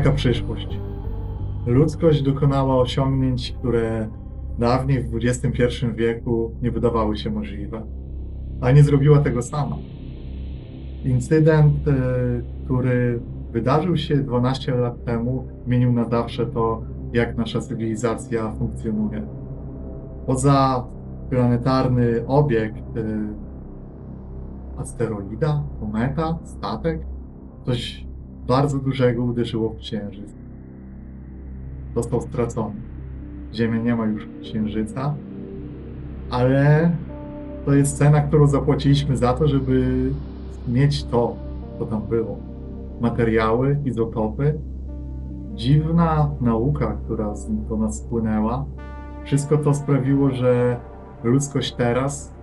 Daleka przyszłość. Ludzkość dokonała osiągnięć, które dawniej w XXI wieku nie wydawały się możliwe, a nie zrobiła tego sama. Incydent, y, który wydarzył się 12 lat temu, zmienił na zawsze to, jak nasza cywilizacja funkcjonuje. Poza planetarny obiekt, y, asteroida, kometa, statek, coś bardzo dużego uderzyło w Księżyc. Został stracony. Ziemia nie ma już Księżyca, ale to jest cena, którą zapłaciliśmy za to, żeby mieć to, co tam było. Materiały, izotopy, dziwna nauka, która do nas spłynęła. Wszystko to sprawiło, że ludzkość teraz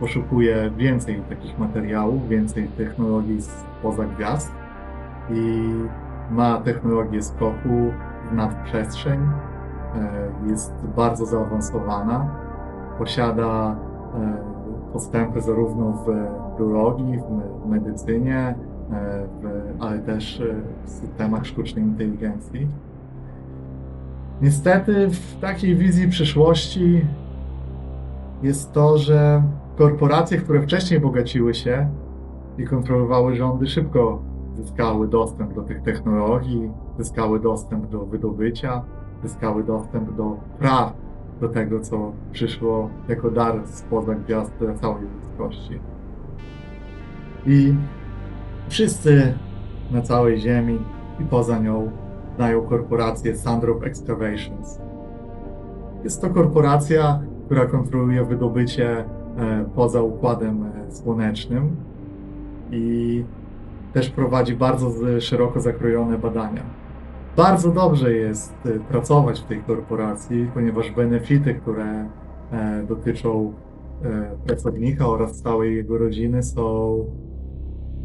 poszukuje więcej takich materiałów, więcej technologii spoza gwiazd i ma technologię skoku w nadprzestrzeń, e, jest bardzo zaawansowana, posiada e, postępy zarówno w biologii, w medycynie, e, ale też w systemach sztucznej inteligencji. Niestety w takiej wizji przyszłości jest to, że korporacje, które wcześniej bogaciły się i kontrolowały rządy, szybko zyskały dostęp do tych technologii, zyskały dostęp do wydobycia, zyskały dostęp do praw do tego, co przyszło jako dar spoza gwiazd całej ludzkości. I wszyscy na całej Ziemi i poza nią znają korporację Sandrop Excavations. Jest to korporacja, która kontroluje wydobycie e, poza układem e, słonecznym i też prowadzi bardzo szeroko zakrojone badania. Bardzo dobrze jest y, pracować w tej korporacji, ponieważ benefity, które e, dotyczą e, pracownika oraz całej jego rodziny są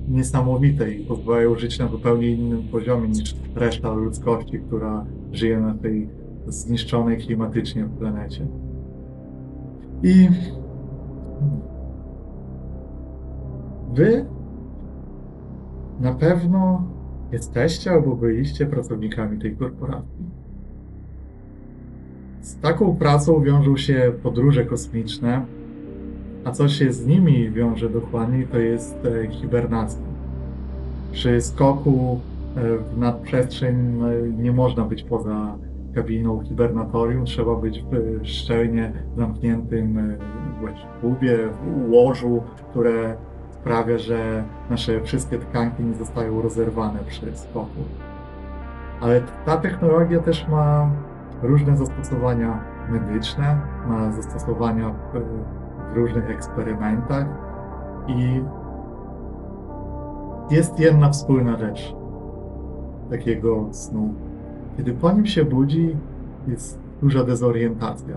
niesamowite i pozwalają żyć na zupełnie innym poziomie niż reszta ludzkości, która żyje na tej zniszczonej klimatycznie planecie. I wy na pewno jesteście albo byliście pracownikami tej korporacji. Z taką pracą wiążą się podróże kosmiczne, a co się z nimi wiąże dokładniej, to jest e, hibernacja. Przy skoku e, w nadprzestrzeń e, nie można być poza kabiną hibernatorium, trzeba być w szczelnie zamkniętym kubie, łożu, które sprawia, że nasze wszystkie tkanki nie zostają rozerwane przy skoku. Ale ta technologia też ma różne zastosowania medyczne, ma zastosowania w, w różnych eksperymentach i jest jedna wspólna rzecz takiego snu. Kiedy po nim się budzi, jest duża dezorientacja.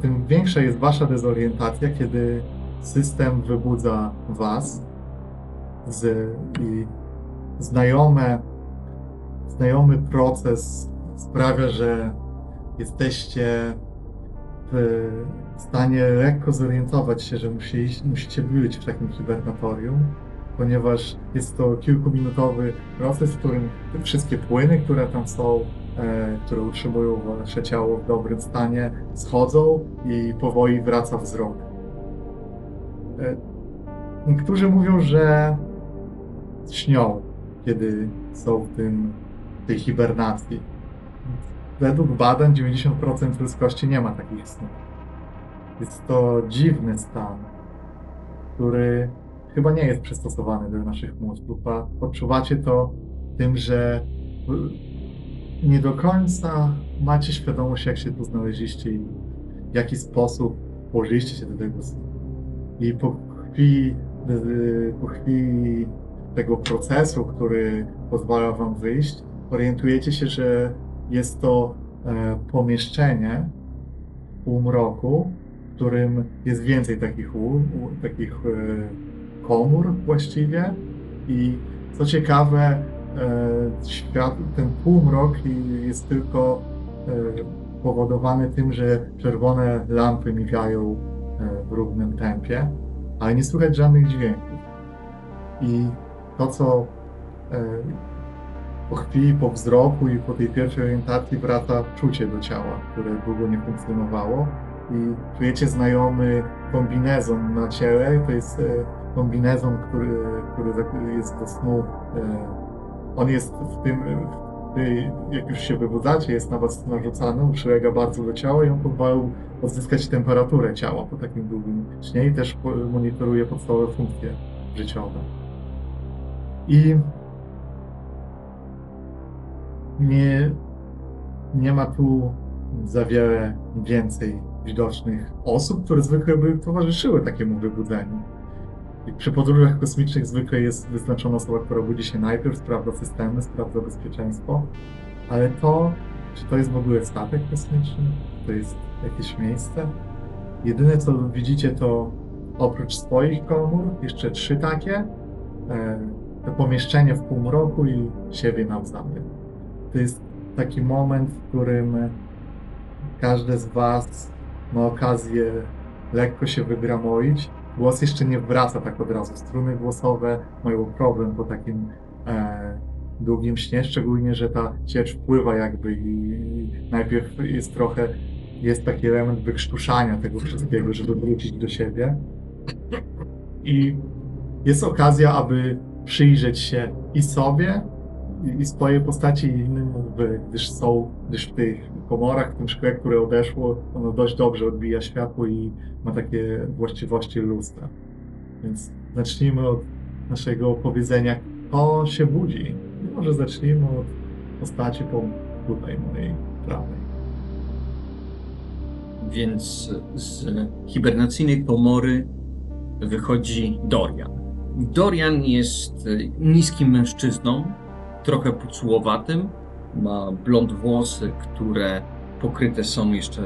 Tym większa jest wasza dezorientacja, kiedy system wybudza was z, i znajome, znajomy proces sprawia, że jesteście w stanie lekko zorientować się, że musicie, musicie być w takim hibernatorium, ponieważ jest to kilkuminutowy proces, w którym wszystkie płyny, które tam są, e, które utrzymują wasze ciało w dobrym stanie, schodzą i powoli wraca wzrok. E, niektórzy mówią, że śnią, kiedy są w tym, tej hibernacji. Według badań 90% ludzkości nie ma takich snów. Jest to dziwny stan, który chyba nie jest przystosowany do naszych mózgów, a odczuwacie to tym, że nie do końca macie świadomość, jak się tu znaleźliście i w jaki sposób położyliście się do tego snu. I po chwili, y, po chwili tego procesu, który pozwala wam wyjść, orientujecie się, że jest to e, pomieszczenie w półmroku, w którym jest więcej takich, u, u, takich e, komór właściwie. I co ciekawe, e, świat, ten półmrok jest tylko powodowany tym, że czerwone lampy migają w równym tempie, ale nie słychać żadnych dźwięków. I to, co e, po chwili, po wzroku i po tej pierwszej orientacji wraca czucie do ciała, które długo nie funkcjonowało. I czujecie znajomy kombinezon na ciele. To jest e, kombinezon, który, który jest do snu. E, on jest w tym, jak już się wybudzacie, jest na was narzucany, przylega bardzo do ciała i on pozwala odzyskać temperaturę ciała po takim długim śnie i też monitoruje podstawowe funkcje życiowe. I nie, nie ma tu za wiele więcej widocznych osób, które zwykle by towarzyszyły takiemu wybudzeniu. Przy podróżach kosmicznych zwykle jest wyznaczona osoba, która budzi się najpierw, sprawdza systemy, sprawdza bezpieczeństwo, ale to, czy to jest w ogóle statek kosmiczny, to jest jakieś miejsce, jedyne co widzicie to oprócz swoich komór, jeszcze trzy takie, e, to pomieszczenie w półmroku i siebie nawzajem. To jest taki moment, w którym każdy z Was ma okazję lekko się wygramoić. Głos jeszcze nie wraca tak od razu. Struny głosowe mają problem po takim e, długim śnie, szczególnie, że ta ciecz wpływa jakby i najpierw jest trochę, jest taki element wykrztuszania tego wszystkiego, żeby wrócić do siebie. I jest okazja, aby przyjrzeć się i sobie, i, swojej postaci i innym, gdyż są, gdyż w tych komorach, w tym szkle, które odeszło, ono dość dobrze odbija światło i ma takie właściwości lustra. Więc zacznijmy od naszego opowiedzenia, kto się budzi. I może zacznijmy od postaci po tutaj mojej prawej. Więc z hibernacyjnej komory wychodzi Dorian. Dorian jest niskim mężczyzną, trochę pucułowatym. Ma blond włosy, które pokryte są jeszcze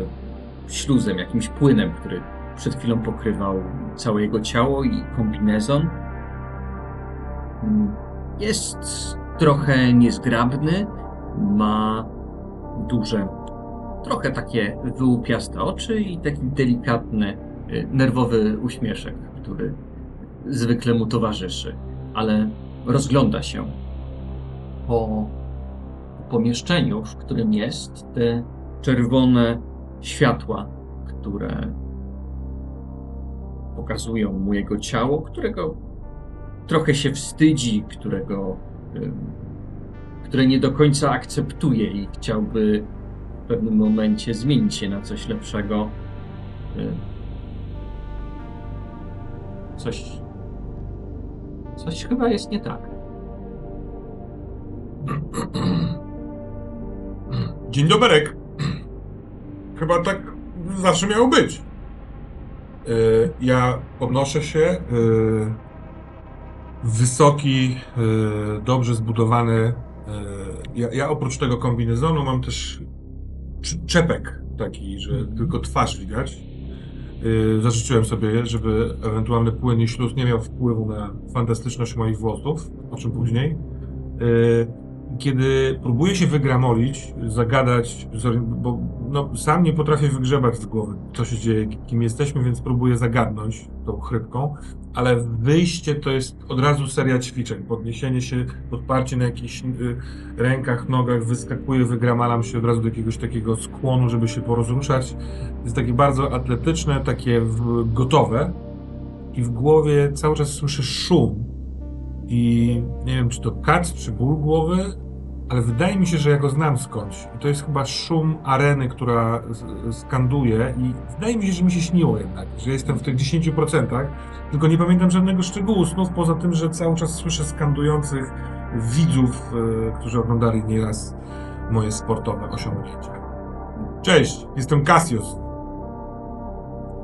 śluzem, jakimś płynem, który przed chwilą pokrywał całe jego ciało i kombinezon. Jest trochę niezgrabny, ma duże, trochę takie wyłupiaste oczy i taki delikatny, y, nerwowy uśmieszek, który zwykle mu towarzyszy, ale rozgląda się po pomieszczeniu, w którym jest te czerwone światła, które pokazują mu jego ciało, którego trochę się wstydzi, którego, które nie do końca akceptuje i chciałby w pewnym momencie zmienić się na coś lepszego. Coś. Coś chyba jest nie tak. Dzień doberek. Chyba tak zawsze miało być. E, ja podnoszę się. E, wysoki, e, dobrze zbudowany. Ja, ja oprócz tego kombinezonu mam też czepek taki, że mhm. tylko twarz widać. Zażyczyłem sobie, żeby ewentualny płyn i śluz nie miał wpływu na fantastyczność moich włosów, o czym później kiedy próbuję się wygramolić, zagadać, bo no, sam nie potrafię wygrzebać z głowy, co się dzieje, kim jesteśmy, więc próbuję zagadnąć tą chrypką, ale wyjście to jest od razu seria ćwiczeń. Podniesienie się, podparcie na jakichś y, rękach, nogach, wyskakuję, wygramalam się od razu do jakiegoś takiego skłonu, żeby się porozruszać. Jest takie bardzo atletyczne, takie gotowe i w głowie cały czas słyszę szum, i nie wiem, czy to kac, czy ból głowy, ale wydaje mi się, że ja go znam skądś. I to jest chyba szum areny, która skanduje i wydaje mi się, że mi się śniło jednak, że jestem w tych 10%, tylko nie pamiętam żadnego szczegółu snów, poza tym, że cały czas słyszę skandujących widzów, yy, którzy oglądali nieraz moje sportowe osiągnięcia. Cześć, jestem Cassius.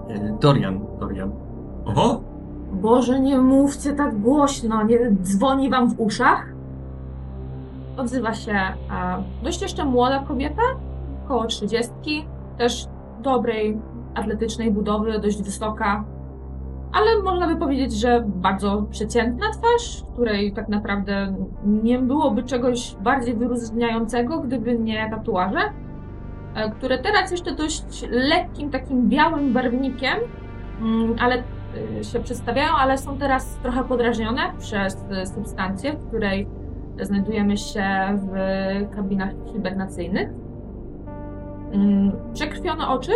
E, Dorian, Dorian. Oho! Boże, nie mówcie tak głośno, nie dzwoni wam w uszach? Odzywa się e, dość jeszcze młoda kobieta, około trzydziestki, też dobrej, atletycznej budowy, dość wysoka, ale można by powiedzieć, że bardzo przeciętna twarz, której tak naprawdę nie byłoby czegoś bardziej wyróżniającego, gdyby nie tatuaże, e, które teraz jeszcze dość lekkim, takim białym barwnikiem, mm, ale się przedstawiają, ale są teraz trochę podrażnione przez y, substancję, w której znajdujemy się w kabinach hibernacyjnych. Mm, Przekrwione oczy,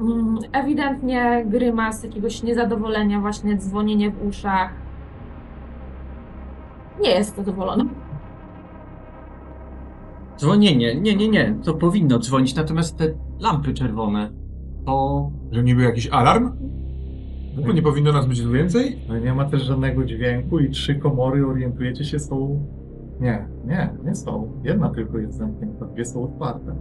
Mm, ewidentnie grymas jakiegoś niezadowolenia, właśnie dzwonienie w uszach. Nie jest zadowolona. Dzwonienie. Nie, nie, nie. To powinno dzwonić, natomiast te lampy czerwone. To. Że niby jakiś alarm? To nie powinno nas być tu więcej? No nie ma też żadnego dźwięku i trzy komory, orientujecie się, są... Nie, nie, nie są. Jedna tylko jest zamknięta, dwie są otwarte.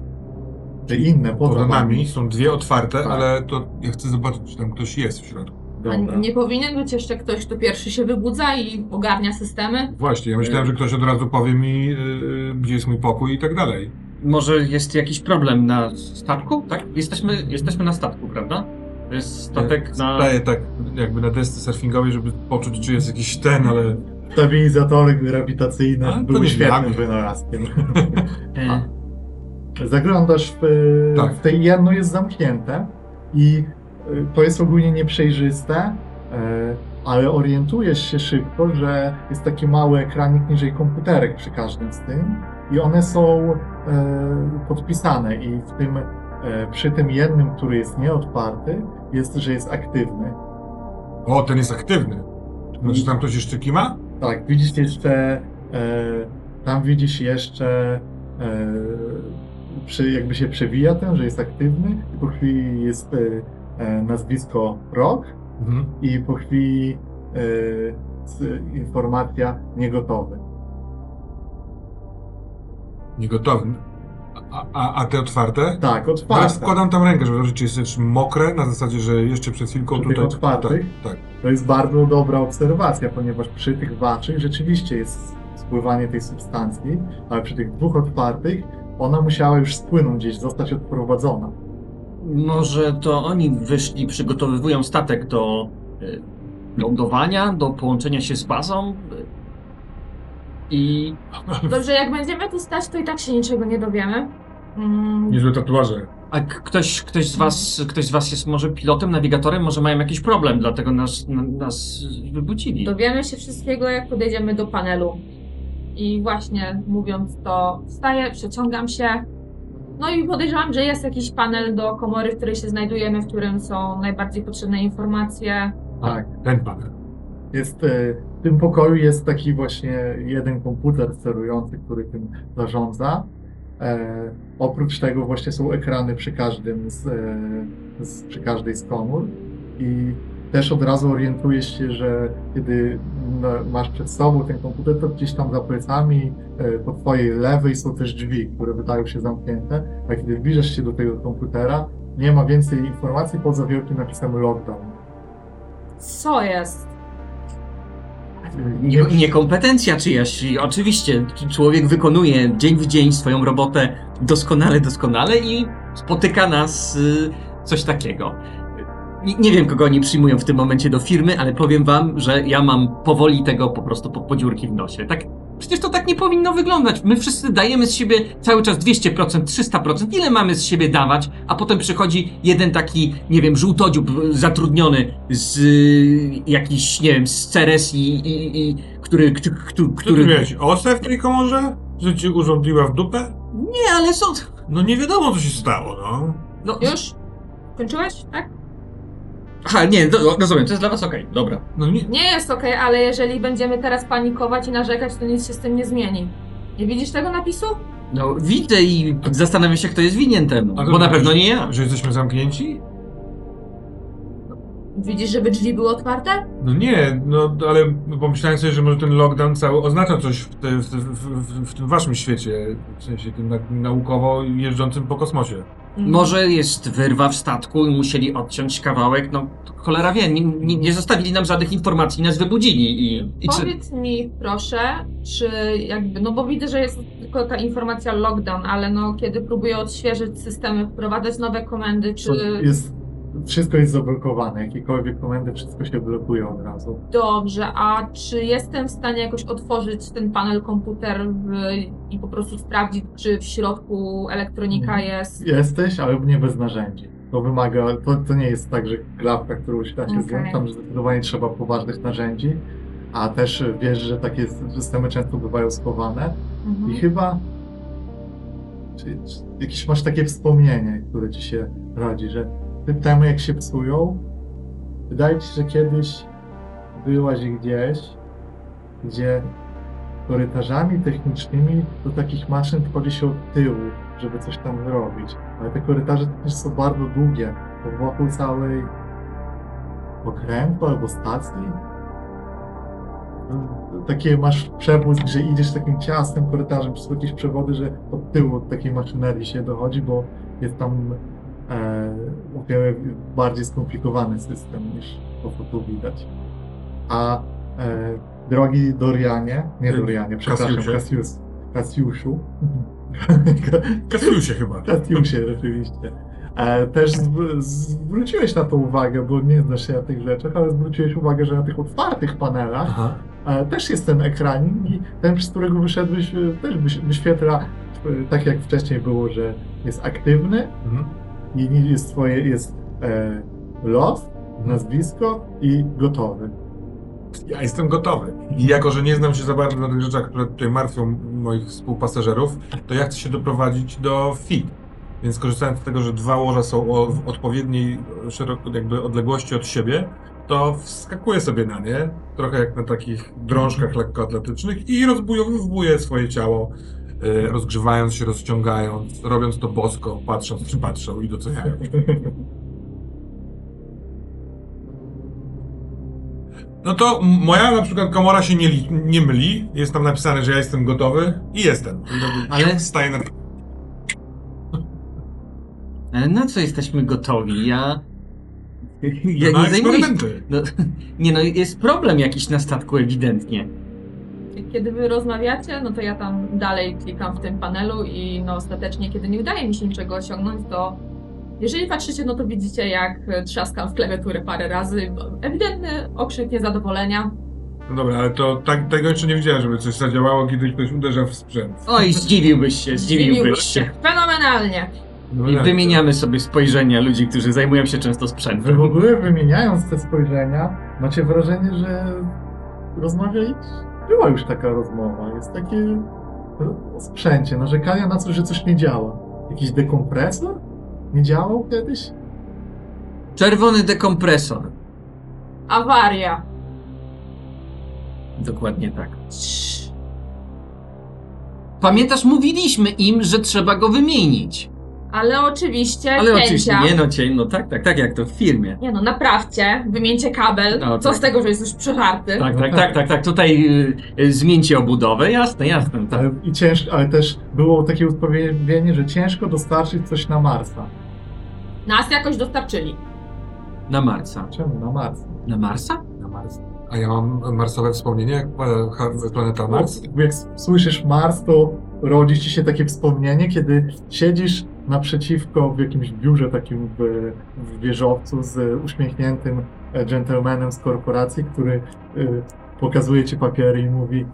Te inne, poza Poza nami są dwie otwarte, Tak. ale to ja chcę zobaczyć, czy tam ktoś jest w środku. A Dobra. nie powinien być jeszcze ktoś, kto pierwszy się wybudza i ogarnia systemy? Właśnie, ja myślałem, że ktoś od razu powie mi, yy, gdzie jest mój pokój i tak dalej. Może jest jakiś problem na statku? Tak? Jesteśmy, jesteśmy na statku, prawda? To jest statek na. Staję tak jakby na desce surfingowej, żeby poczuć, czy jest jakiś ten, ale... Stabilizatory grawitacyjne A, to były nie świetnym wynalazkiem. E, Zaglądasz w, Tak. w tej jedno jest zamknięte i y, to jest ogólnie nieprzejrzyste, e, ale orientujesz się szybko, że jest taki mały ekranik niżej komputerek przy każdym z tym i one są e, podpisane i w tym, przy tym jednym, który jest nieotwarty, jest, że jest aktywny. O, ten jest aktywny. Znaczy tam ktoś jeszcze kima? Tak, widzisz jeszcze, e, tam widzisz jeszcze, e, przy, jakby się przewija ten, że jest aktywny i po chwili jest e, e, nazwisko Rock Mhm. i po chwili e, informacja niegotowy. Niegotowy. A, a, a te otwarte? Tak, Teraz otwarte. wkładam tam rękę, żeby zobaczyć, czy jest jeszcze mokre, na zasadzie, że jeszcze przed chwilką Przy tych tutaj... otwartych? Tak, tak. To jest bardzo dobra obserwacja, ponieważ przy tych waszych rzeczywiście jest spływanie tej substancji, ale przy tych dwóch otwartych ona musiała już spłynąć gdzieś, zostać odprowadzona. może to oni wyszli, przygotowywują statek do e, lądowania, do połączenia się z bazą. I Dobrze, jak będziemy tu stać, to i tak się niczego nie dowiemy. Mm, Niezłe tatuaże. a k- ktoś, ktoś, z was, ktoś z was jest może pilotem, nawigatorem, może mają jakiś problem, dlatego nas, na, nas wybudzili. Dowiemy się wszystkiego, jak podejdziemy do panelu. I właśnie mówiąc to, wstaję, przeciągam się. No i podejrzewam, że jest jakiś panel do komory, w której się znajdujemy, w którym są najbardziej potrzebne informacje. Tak. Ten pan. Jest, e, w tym pokoju jest taki właśnie jeden komputer sterujący, który tym zarządza. E, oprócz tego właśnie są ekrany przy każdym z, e, z, przy każdej z komór i też od razu orientujesz się, że kiedy no, masz przed sobą ten komputer, to gdzieś tam za plecami e, po twojej lewej są też drzwi, które wydają się zamknięte, a kiedy zbliżasz się do tego komputera, nie ma więcej informacji poza wielkim napisem lockdown. Co jest? Nie, niekompetencja czyjaś. Oczywiście, człowiek wykonuje dzień w dzień swoją robotę doskonale, doskonale i spotyka nas y, coś takiego. Nie, wiem, kogo oni przyjmują w tym momencie do firmy, ale powiem wam, że ja mam powoli tego po prostu po, podziurki w nosie. Tak, przecież to tak nie powinno wyglądać. My wszyscy dajemy z siebie cały czas 200%, 300%. Ile mamy z siebie dawać? A potem przychodzi jeden taki, nie wiem, żółtodziób zatrudniony z y, jakiś, nie wiem, z Ceres i, i, i który, który, który, Co ty miałeś? Osę w tej komorze? Że ci urządliła w dupę? Nie, ale są... No nie wiadomo, co się stało, no. No, Już? Kończyłeś? Tak? Aha, nie, do, rozumiem, to jest dla was okej, dobra. No nie... Nie jest okej, ale jeżeli będziemy teraz panikować i narzekać, to nic się z tym nie zmieni. Nie widzisz tego napisu? No, widzę i zastanawiam się, kto jest winien temu, A bo na pewno nie ja. Że jesteśmy zamknięci? Widzisz, żeby drzwi były otwarte? No nie, no ale pomyślałem sobie, że może ten lockdown cały oznacza coś w, te, w, w, w, w tym waszym świecie, w sensie tym na, naukowo jeżdżącym po kosmosie. Mm. Może jest wyrwa w statku i musieli odciąć kawałek, no cholera wie, nie, nie, nie zostawili nam żadnych informacji, nas wybudzili i... i czy... Powiedz mi proszę, czy jakby, no bo widzę, że jest tylko ta informacja lockdown, ale no kiedy próbuję odświeżyć systemy, wprowadzać nowe komendy, czy To jest, wszystko jest zablokowane, jakiekolwiek komendy, wszystko się blokuje od razu. dobrze, a czy jestem w stanie jakoś otworzyć ten panel komputer w, i po prostu sprawdzić, czy w środku elektronika jest... Jesteś, ale nie bez narzędzi. To wymaga, to, to nie jest tak, że klapka, którą się da się zdjąć, tam zdecydowanie trzeba poważnych narzędzi, a też wiesz, że takie systemy często bywają schowane Mhm. i chyba czy, czy jakieś masz takie wspomnienie, które ci się rodzi, że te temy jak się psują, wydaje ci się, że kiedyś byłaś gdzieś, gdzie korytarzami technicznymi do takich maszyn wchodzi się od tyłu, żeby coś tam zrobić. Ale te korytarze też są bardzo długie, bo wokół całej okręgu albo stacji. Takie masz przepłysk, że idziesz takim ciasnym korytarzem przez jakieś przewody, że od tyłu od takiej maszynerii się dochodzi, bo jest tam e, bardziej skomplikowany system niż to, co tu widać. A e, drogi Dorianie, nie Y, Dorianie, przepraszam, Kasiusie. Kasius, Kasiuszu, Kasiusie chyba. Kasiusie rzeczywiście, e, też zw- zwróciłeś na to uwagę, bo nie znasz się na tych rzeczach, ale zwróciłeś uwagę, że na tych otwartych panelach e, też jest ten ekranik i ten, przez którego wyszedłeś, e, też wyś- wyświetla, e, tak jak wcześniej było, że jest aktywny Mhm. I jest twoje, jest e, los, nazwisko i gotowy. Ja jestem gotowy. I jako, że nie znam się za bardzo na tych rzeczach, które tutaj martwią moich współpasażerów, to ja chcę się doprowadzić do FIT. Więc korzystając z tego, że dwa łoża są o, w odpowiedniej szeroko, jakby odległości od siebie, to wskakuję sobie na nie, trochę jak na takich drążkach lekkoatletycznych i rozbujowuję swoje ciało, rozgrzewając się, rozciągając, robiąc to bosko, patrząc, czy patrzą i doceniają. No to moja na przykład komora się nie, nie myli. Jest tam napisane, że ja jestem gotowy i jestem. Ale- Staję na... Ale na co jesteśmy gotowi? Ja... Ja na nie zajmuję. No, nie no, jest problem jakiś na statku ewidentnie. Kiedy wy rozmawiacie, no to ja tam dalej klikam w tym panelu i no ostatecznie, kiedy nie udaje mi się niczego osiągnąć, to jeżeli patrzycie, no to widzicie jak e, trzaskam w klawiaturę parę razy. Ewidentny okrzyk niezadowolenia. No dobra, ale to tak, tego jeszcze nie widziałem, żeby coś zadziałało, kiedy ktoś uderza w sprzęt. Oj, zdziwiłbyś się, zdziwiłbyś się. Fenomenalnie. No I tak, wymieniamy sobie spojrzenia ludzi, którzy zajmują się często Wy sprzętem. w ogóle wymieniając te spojrzenia, macie wrażenie, że rozmawiali? Była już taka rozmowa. Jest takie o sprzęcie, narzekania na coś, że coś nie działa. Jakiś dekompresor? Nie działał kiedyś? Czerwony dekompresor. Awaria. Dokładnie tak. Pamiętasz, mówiliśmy im, że trzeba go wymienić. Ale oczywiście Ale cięcia. oczywiście, nie no cień, no tak, tak, tak jak to w firmie. Nie no, naprawcie, wymieńcie kabel. No, Co tak. z tego, że jest już przeżarty? Tak, No tak, tak. tak, tak, tak. Tutaj y, y, zmieńcie obudowę, jasne, jasne. Tak. Ale, i ciężko, ale też było takie usprawiedliwienie, że ciężko dostarczyć coś na Marsa. Nas jakoś dostarczyli. Na Marsa. Czemu na Marsa? Na Marsa? Na Mars. A ja mam marsowe wspomnienie, e, planeta Mars. Jak słyszysz Mars, to rodzi ci się takie wspomnienie, kiedy siedzisz naprzeciwko w jakimś biurze takim w, w wieżowcu z uśmiechniętym e, gentlemanem z korporacji, który y, pokazuje ci papiery i mówi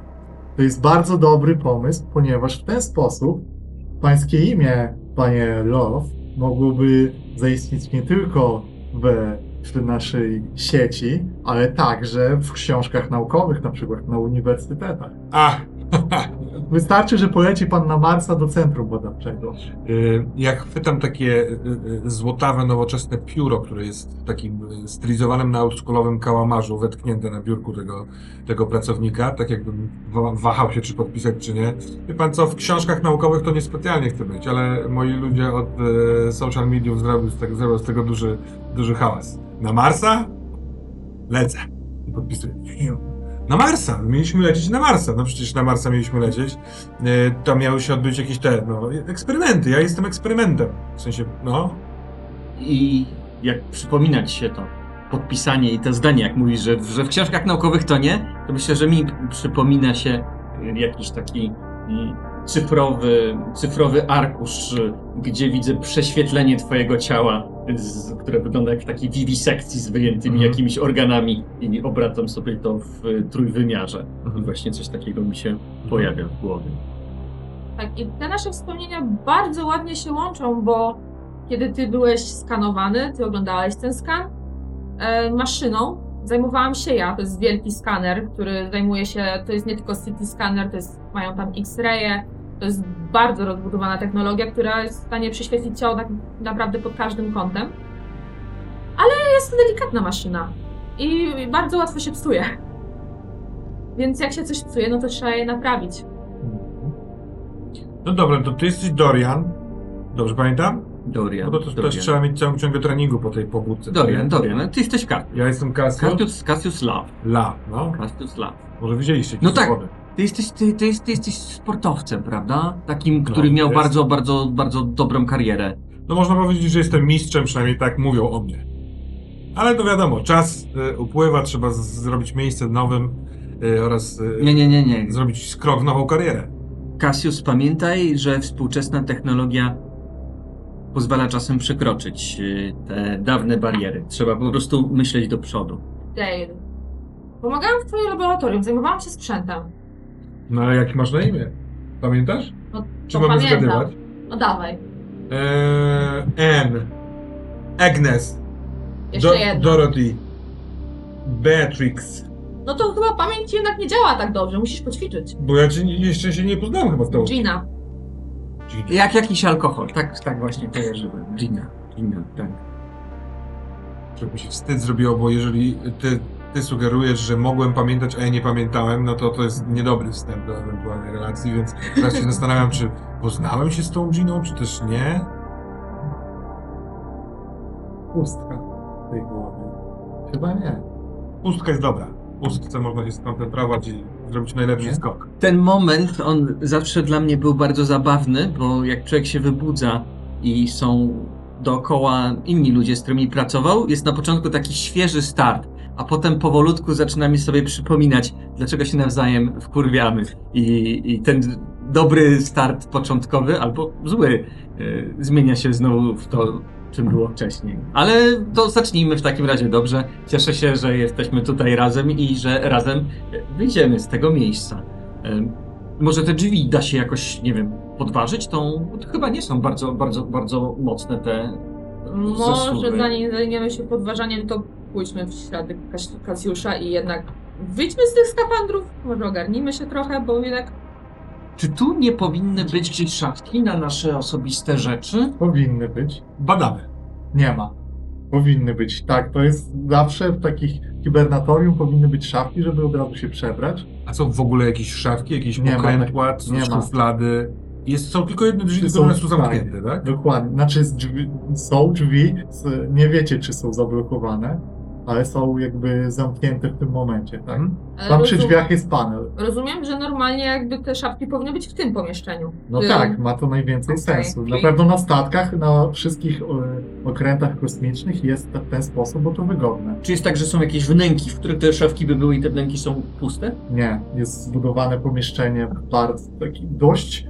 to jest bardzo dobry pomysł, ponieważ w ten sposób pańskie imię, panie Love, mogłoby zaistnieć nie tylko w, w naszej sieci, ale także w książkach naukowych, na przykład na uniwersytetach. A! Wystarczy, że poleci pan na Marsa do centrum badawczego. Y, Jak chwytam takie y, y, złotawe, nowoczesne pióro, które jest w takim stylizowanym na oldschoolowym kałamarzu, wetknięte na biurku tego, tego pracownika, tak jakbym wa- wahał się, czy podpisać, czy nie. Wie pan co, w książkach naukowych to niespecjalnie chcę być, ale moi ludzie od social mediów zrobią z tego, zrobią z tego duży, duży hałas. Na Marsa? Lecę. I podpisuję. Na Marsa! Mieliśmy lecieć na Marsa. No przecież na Marsa mieliśmy lecieć. E, Tam miały się odbyć jakieś te, no, eksperymenty. Ja jestem eksperymentem. W sensie, no, I jak przypominać się to podpisanie i te zdanie, jak mówisz, że, że w książkach naukowych to nie, to myślę, że mi przypomina się jakiś taki mm, cyfrowy, cyfrowy arkusz, gdzie widzę prześwietlenie twojego ciała, z, które wygląda jak w takiej wiwisekcji z wyjętymi Mhm. jakimiś organami i obracam sobie to w y, trójwymiarze. I właśnie coś takiego mi się pojawia w głowie. Tak, i te nasze wspomnienia bardzo ładnie się łączą, bo kiedy ty byłeś skanowany, ty oglądałeś ten skan, e, maszyną zajmowałam się ja. To jest wielki skaner, który zajmuje się, to jest nie tylko CT scanner, to jest, mają tam X-raye, to jest bardzo rozbudowana technologia, która jest w stanie prześwietlić ciało tak naprawdę pod każdym kątem. Ale jest to delikatna maszyna i bardzo łatwo się psuje. Więc jak się coś psuje, no to trzeba je naprawić. no dobra, to ty jesteś Dorian. Dobrze pamiętam? Dorian. No to, Dorian. też trzeba mieć całą ciągę treningu po tej pobudce. Dorian, Dorian, ty jesteś Cassius. Ja jestem Casio. Cassius, Cassius Love. La, no. Cassius Love. Może widzieliście No jakieś tak. Ty jesteś, ty, ty, ty jesteś sportowcem, prawda? Takim, No, który miał jest. bardzo, bardzo, bardzo dobrą karierę. No można powiedzieć, że jestem mistrzem, przynajmniej tak mówią o mnie. Ale to wiadomo, czas y, upływa, trzeba z- zrobić miejsce nowym y, oraz y, Nie, nie, nie, nie. zrobić krok w nową karierę. Cassius, pamiętaj, że współczesna technologia pozwala czasem przekroczyć y, te dawne bariery. Trzeba po prostu myśleć do przodu. Dale. Pomagałam w twoim laboratorium, zajmowałam się sprzętem. No ale jaki masz na imię? Pamiętasz? No, Czy mamy pamiętam. zgadywać? No dawaj, Eee, Anne, Agnes, jeszcze Do- jedno. Dorothy, Beatrix. No to chyba pamięć jednak nie działa tak dobrze, musisz poćwiczyć. Bo ja cię nie- jeszcze się nie poznałem chyba z tobą. Gina. Gina. Jak jakiś alkohol. Tak, tak właśnie kojarzyłem. Gina. Gina, tak. Mi się wstyd zrobiło, bo jeżeli ty, ty sugerujesz, że mogłem pamiętać, a ja nie pamiętałem, no to to jest niedobry wstęp do ewentualnej relacji, więc teraz się zastanawiam, czy poznałem się z tą Giną, czy też nie. Pustka w tej głowie. Chyba nie. Pustka jest dobra. W pustce można się skoncentrować i zrobić najlepszy Nie? skok. Ten moment, on zawsze dla mnie był bardzo zabawny, bo jak człowiek się wybudza i są dookoła inni ludzie, z którymi pracował, jest na początku taki świeży start, a potem powolutku zaczynamy sobie przypominać, dlaczego się nawzajem wkurwiamy. I, i ten dobry start początkowy, albo zły, y, zmienia się znowu w to, czym było wcześniej. Ale to zacznijmy w takim razie dobrze. Cieszę się, że jesteśmy tutaj razem i że razem wyjdziemy z tego miejsca. Em, Może te drzwi da się jakoś, nie wiem, podważyć tą. Bo to chyba nie są bardzo, bardzo, bardzo mocne te. Może Zasuwy. zanim zajmiemy się podważaniem, to pójdźmy w ślady Kas- Kasjusza i jednak wyjdźmy z tych skapandrów, może ogarnijmy się trochę, bo jednak Czy tu nie powinny być gdzieś szafki na nasze osobiste rzeczy? Powinny być. Badamy. Nie ma. Powinny być. Tak, to jest zawsze w takich hibernatorium powinny być szafki, żeby od razu się przebrać. A są w ogóle jakieś szafki, jakieś Nie tak- nie ma. szuflady? Jest, są tylko jedne drzwi, są- one są zamknięte, tak? Dokładnie. Znaczy drzwi, są drzwi, nie wiecie czy są zablokowane, ale są jakby zamknięte w tym momencie, tak? Mhm. ale Tam przy drzwiach jest panel. rozumiem, że normalnie jakby te szafki powinny być w tym pomieszczeniu. No tak, ma to najwięcej Okej, sensu. Na pewno na statkach, na wszystkich e, okrętach kosmicznych jest w ten sposób, bo to wygodne. Czy jest tak, że są jakieś wnęki, w których te szafki by były i te wnęki są puste? Nie, jest zbudowane pomieszczenie bardzo taki dość,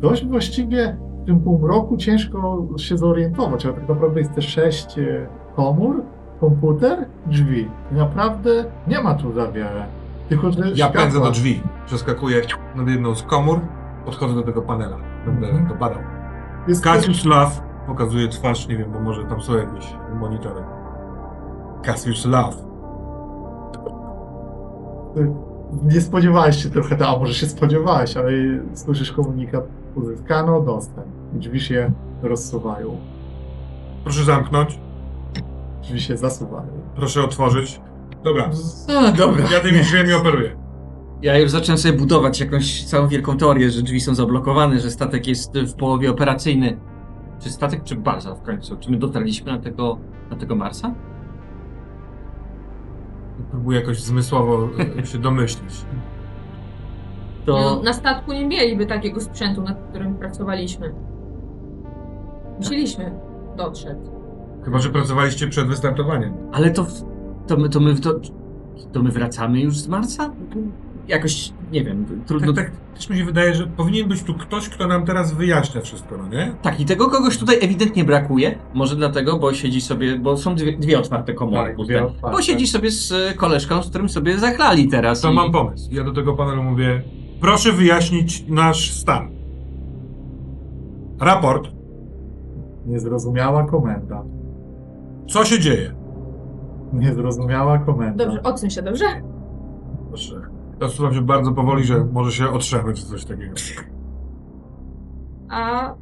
dość właściwie w tym półmroku ciężko się zorientować, ale tak naprawdę jest te sześć e, komór, komputer, drzwi. I naprawdę nie ma tu za wiele. Tylko, że Ja pędzę do drzwi, przeskakuję nad jedną z komór, podchodzę do tego panela. Będę Mhm. to badał. Jest Cassius Love pokazuje twarz, nie wiem, bo może tam są jakieś monitory. Cassius Love. Nie spodziewałeś się trochę, a może się spodziewałeś, ale słyszysz komunikat, uzyskano dostęp. Drzwi się rozsuwają. Proszę zamknąć, Drzwi się zasuwają. proszę otworzyć. Dobra, A, dobra. ja tymi drzwiami operuję. Ja już zacząłem sobie budować jakąś całą wielką teorię, że drzwi są zablokowane, że statek jest w połowie operacyjny. Czy statek, czy baza w końcu? Czy my dotarliśmy na tego, na tego Marsa? Próbuję jakoś zmysłowo e, się domyślić. To No, na statku nie mieliby takiego sprzętu, nad którym pracowaliśmy. Musieliśmy dotrzeć. Chyba, że pracowaliście przed wystartowaniem. Ale to, to, my, to, my, to, to my wracamy już z Marsa? Jakoś, nie wiem, trudno... Tak, tak, też mi się wydaje, że powinien być tu ktoś, kto nam teraz wyjaśnia wszystko, no nie? Tak, i tego kogoś tutaj ewidentnie brakuje. Może dlatego, bo siedzi sobie, bo są dwie, dwie otwarte komory Tak, dwie otwarte. Bo siedzi sobie z koleżką, z którym sobie zachlali teraz. To i... mam pomysł. Ja do tego panelu mówię, proszę wyjaśnić nasz stan. Raport. Niezrozumiała komenda. Co się dzieje? Niezrozumiała komenda. Dobrze, odsuń się, dobrze? Proszę. Ja słucham się bardzo powoli, że może się otrzemy czy coś takiego. A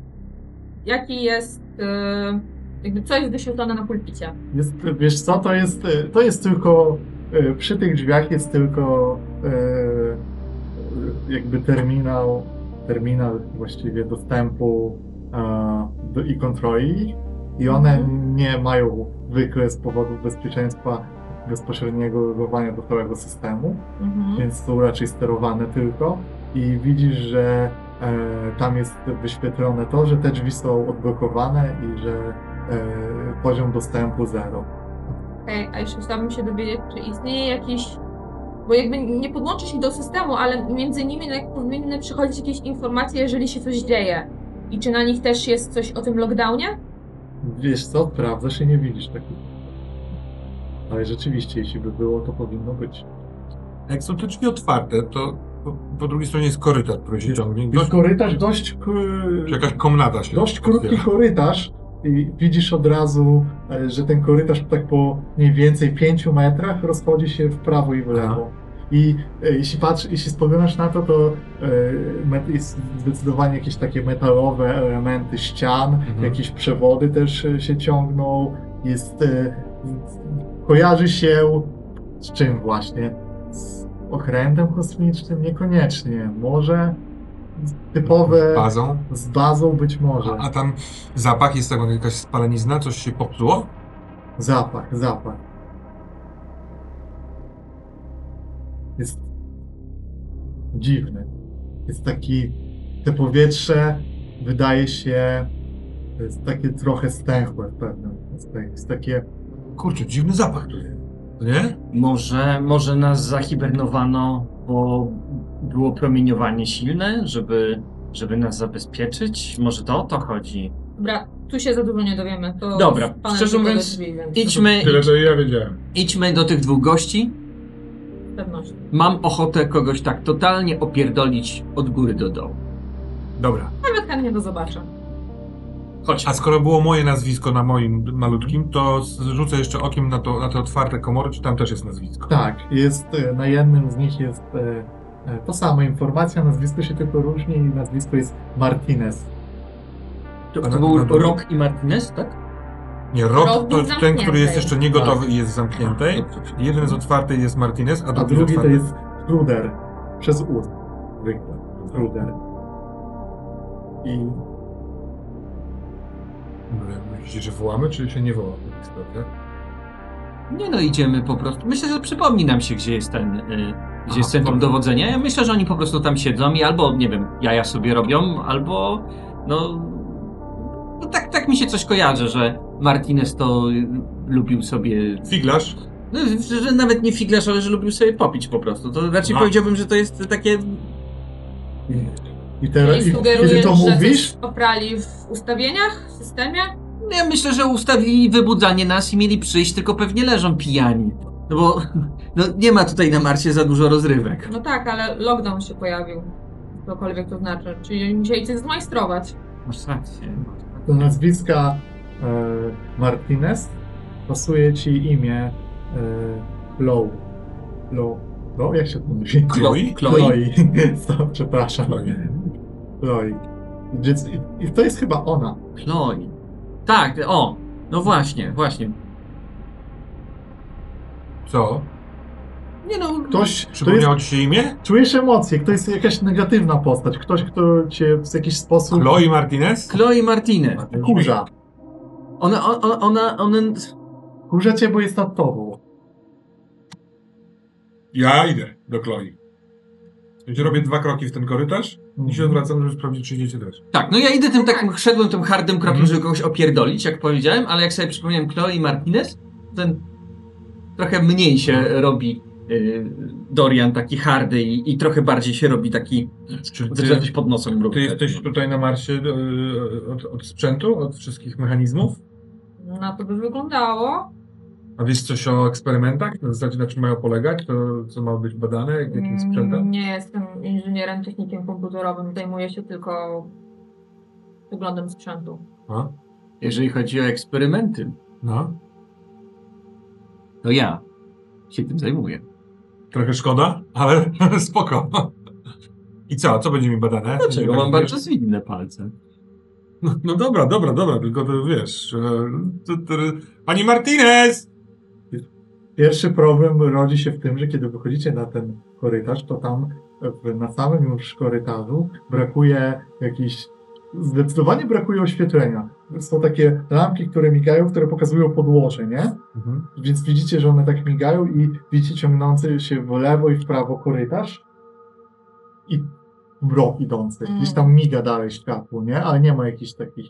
jaki jest. e, jakby co jest wyświetlone na pulpicie? Jest, wiesz co, to jest, to jest tylko, e, przy tych drzwiach jest tylko e, jakby terminal, terminal właściwie dostępu do, i kontroli i one Mhm. nie mają zwykle z powodu bezpieczeństwa bezpośredniego logowania do całego systemu, Mhm. więc są raczej sterowane tylko i widzisz, że e, tam jest wyświetlone to, że te drzwi są odblokowane i że e, poziom dostępu zero. Okej, a jeszcze chciałabym się dowiedzieć, czy istnieje jakiś. Bo jakby nie podłączysz ich do systemu, ale między nimi jak powinny przychodzić jakieś informacje, jeżeli się coś dzieje. I czy na nich też jest coś o tym lockdownie? Wiesz co, sprawdzasz i nie widzisz takich. Ale rzeczywiście, jeśli by było, to powinno być. Jak są te drzwi otwarte, to po, po drugiej stronie jest korytarz, który się ciągnie. Jest korytarz dość, czy jakaś komnata się dość krótki otwiera. korytarz i widzisz od razu, e, że ten korytarz tak po mniej więcej 5 metrach rozchodzi się w prawo i w lewo. I e, jeśli patrz, jeśli spoglądasz na to, to e, jest zdecydowanie jakieś takie metalowe elementy ścian, Mhm. jakieś przewody też e, się ciągną. Jest, e, kojarzy się z czym właśnie? Z okrętem kosmicznym? Niekoniecznie. Może typowe Bazą. z bazą być może. A, a tam zapach jest tego, jakaś spalenizna, coś się popsuło? Zapach, zapach. Jest dziwny. Jest taki, te powietrze wydaje się, jest takie trochę stęchłe w pewnym aspekcie. Jest takie, Kurczę, dziwny zapach tu jest. Nie? Może, może nas zahibernowano, bo było promieniowanie silne, żeby, żeby nas zabezpieczyć? Może to o to chodzi? Dobra, tu się za dużo nie dowiemy. To Dobra, szczerze mówiąc, Idźmy, Tyle to ja wiedziałem. idźmy do tych dwóch gości. Pewnością. Mam ochotę kogoś tak totalnie opierdolić od góry do dołu. Dobra. Nawet chętnie to zobaczę. Chodź. A skoro było moje nazwisko na moim malutkim, to rzucę jeszcze okiem na, to, na te otwarte komory, czy tam też jest nazwisko. tak, jest, e, na jednym z nich jest e, e, to samo informacja, nazwisko się tylko różni i nazwisko jest Martinez. To, to był na? Rock i Martinez, tak? Nie, Rok Rok to ten, który jest jeszcze niegotowy i jest zamknięty. Dobrze. Jeden z otwarty jest Martinez, a A drugi, drugi to otwarty. jest Kruder. Przez U. Zwykle. Kruder. I No, Myślicie, że wołamy, czy się nie woła? w tej sprawie? Nie no, idziemy po prostu. Myślę, że przypomni nam się, gdzie jest ten, y, gdzie Aha, jest centrum dowodzenia. Ja myślę, że oni po prostu tam siedzą i albo, nie wiem, jaja sobie robią, albo, no, no tak, tak mi się coś kojarzy, że Martinez to lubił sobie, Figlarz? no, że nawet nie figlarz, ale że lubił sobie popić po prostu. To raczej No. powiedziałbym, że to jest takie, I teraz, i, sugerujesz, kiedy to że mówisz, coś poprali w ustawieniach, w systemie? no ja myślę, że ustawili wybudzanie nas i mieli przyjść, tylko pewnie leżą pijani. No bo, no nie ma tutaj na Marsie za dużo rozrywek. No tak, ale lockdown się pojawił. Cokolwiek to znaczy. Czyli musieli coś zmajstrować. Masz rację. do nazwiska Martinez pasuje ci imię e, Low. Low. Low? Jak się to mówi? Chloe? Chloe? Stop, przepraszam. Chloe. Chloe. I, to jest chyba ona. Chloe. Tak, o, no właśnie, właśnie. Co? Nie no, Ktoś, jest, Przypomniało ci się imię? czujesz emocje, to jest jakaś negatywna postać, ktoś, kto cię w jakiś sposób Chloe Martinez? Chloe Martinez. kurza. Ona, ona, ona, ona, Kurza cię, bo jest nad tobą. Ja idę do Chloe. Robię dwa kroki w ten korytarz i się Mhm. odwracam, żeby sprawdzić, czy idziecie też. Tak, no ja idę tym takim, szedłem tym hardym krokiem, Mhm. żeby kogoś opierdolić, jak powiedziałem, ale jak sobie przypomniałem Chloe i Martinez, ten trochę mniej się robi y, Dorian taki hardy i, i trochę bardziej się robi taki Czy że coś pod nosem ty robi. jesteś tutaj na Marsie e, od, od sprzętu, od wszystkich mechanizmów? Na to by wyglądało. A wiesz coś o eksperymentach? Na zasadzie na czym mają polegać? To co ma być badane? Jak- Jakim Mm, sprzętem? Nie jestem inżynierem, technikiem komputerowym. Zajmuję się tylko wyglądem sprzętu. A? Jeżeli chodzi o eksperymenty, No. to ja się tym zajmuję. Trochę szkoda, ale spoko. I co? Co będzie mi badane? Dlaczego? Mam Wiesz- bardzo zwinne palce. No, no dobra, dobra, dobra, tylko to wiesz. Pani Martinez! Pierwszy problem rodzi się w tym, że kiedy wychodzicie na ten korytarz, to tam na samym już korytarzu brakuje jakichś. Zdecydowanie brakuje oświetlenia. Są takie lampki, które migają, które pokazują podłoże, nie? Mhm. Więc widzicie, że one tak migają i widzicie ciągnący się w lewo i w prawo korytarz i mrok idący. Mm. Gdzieś tam miga dalej światło, nie? Ale nie ma jakichś takich.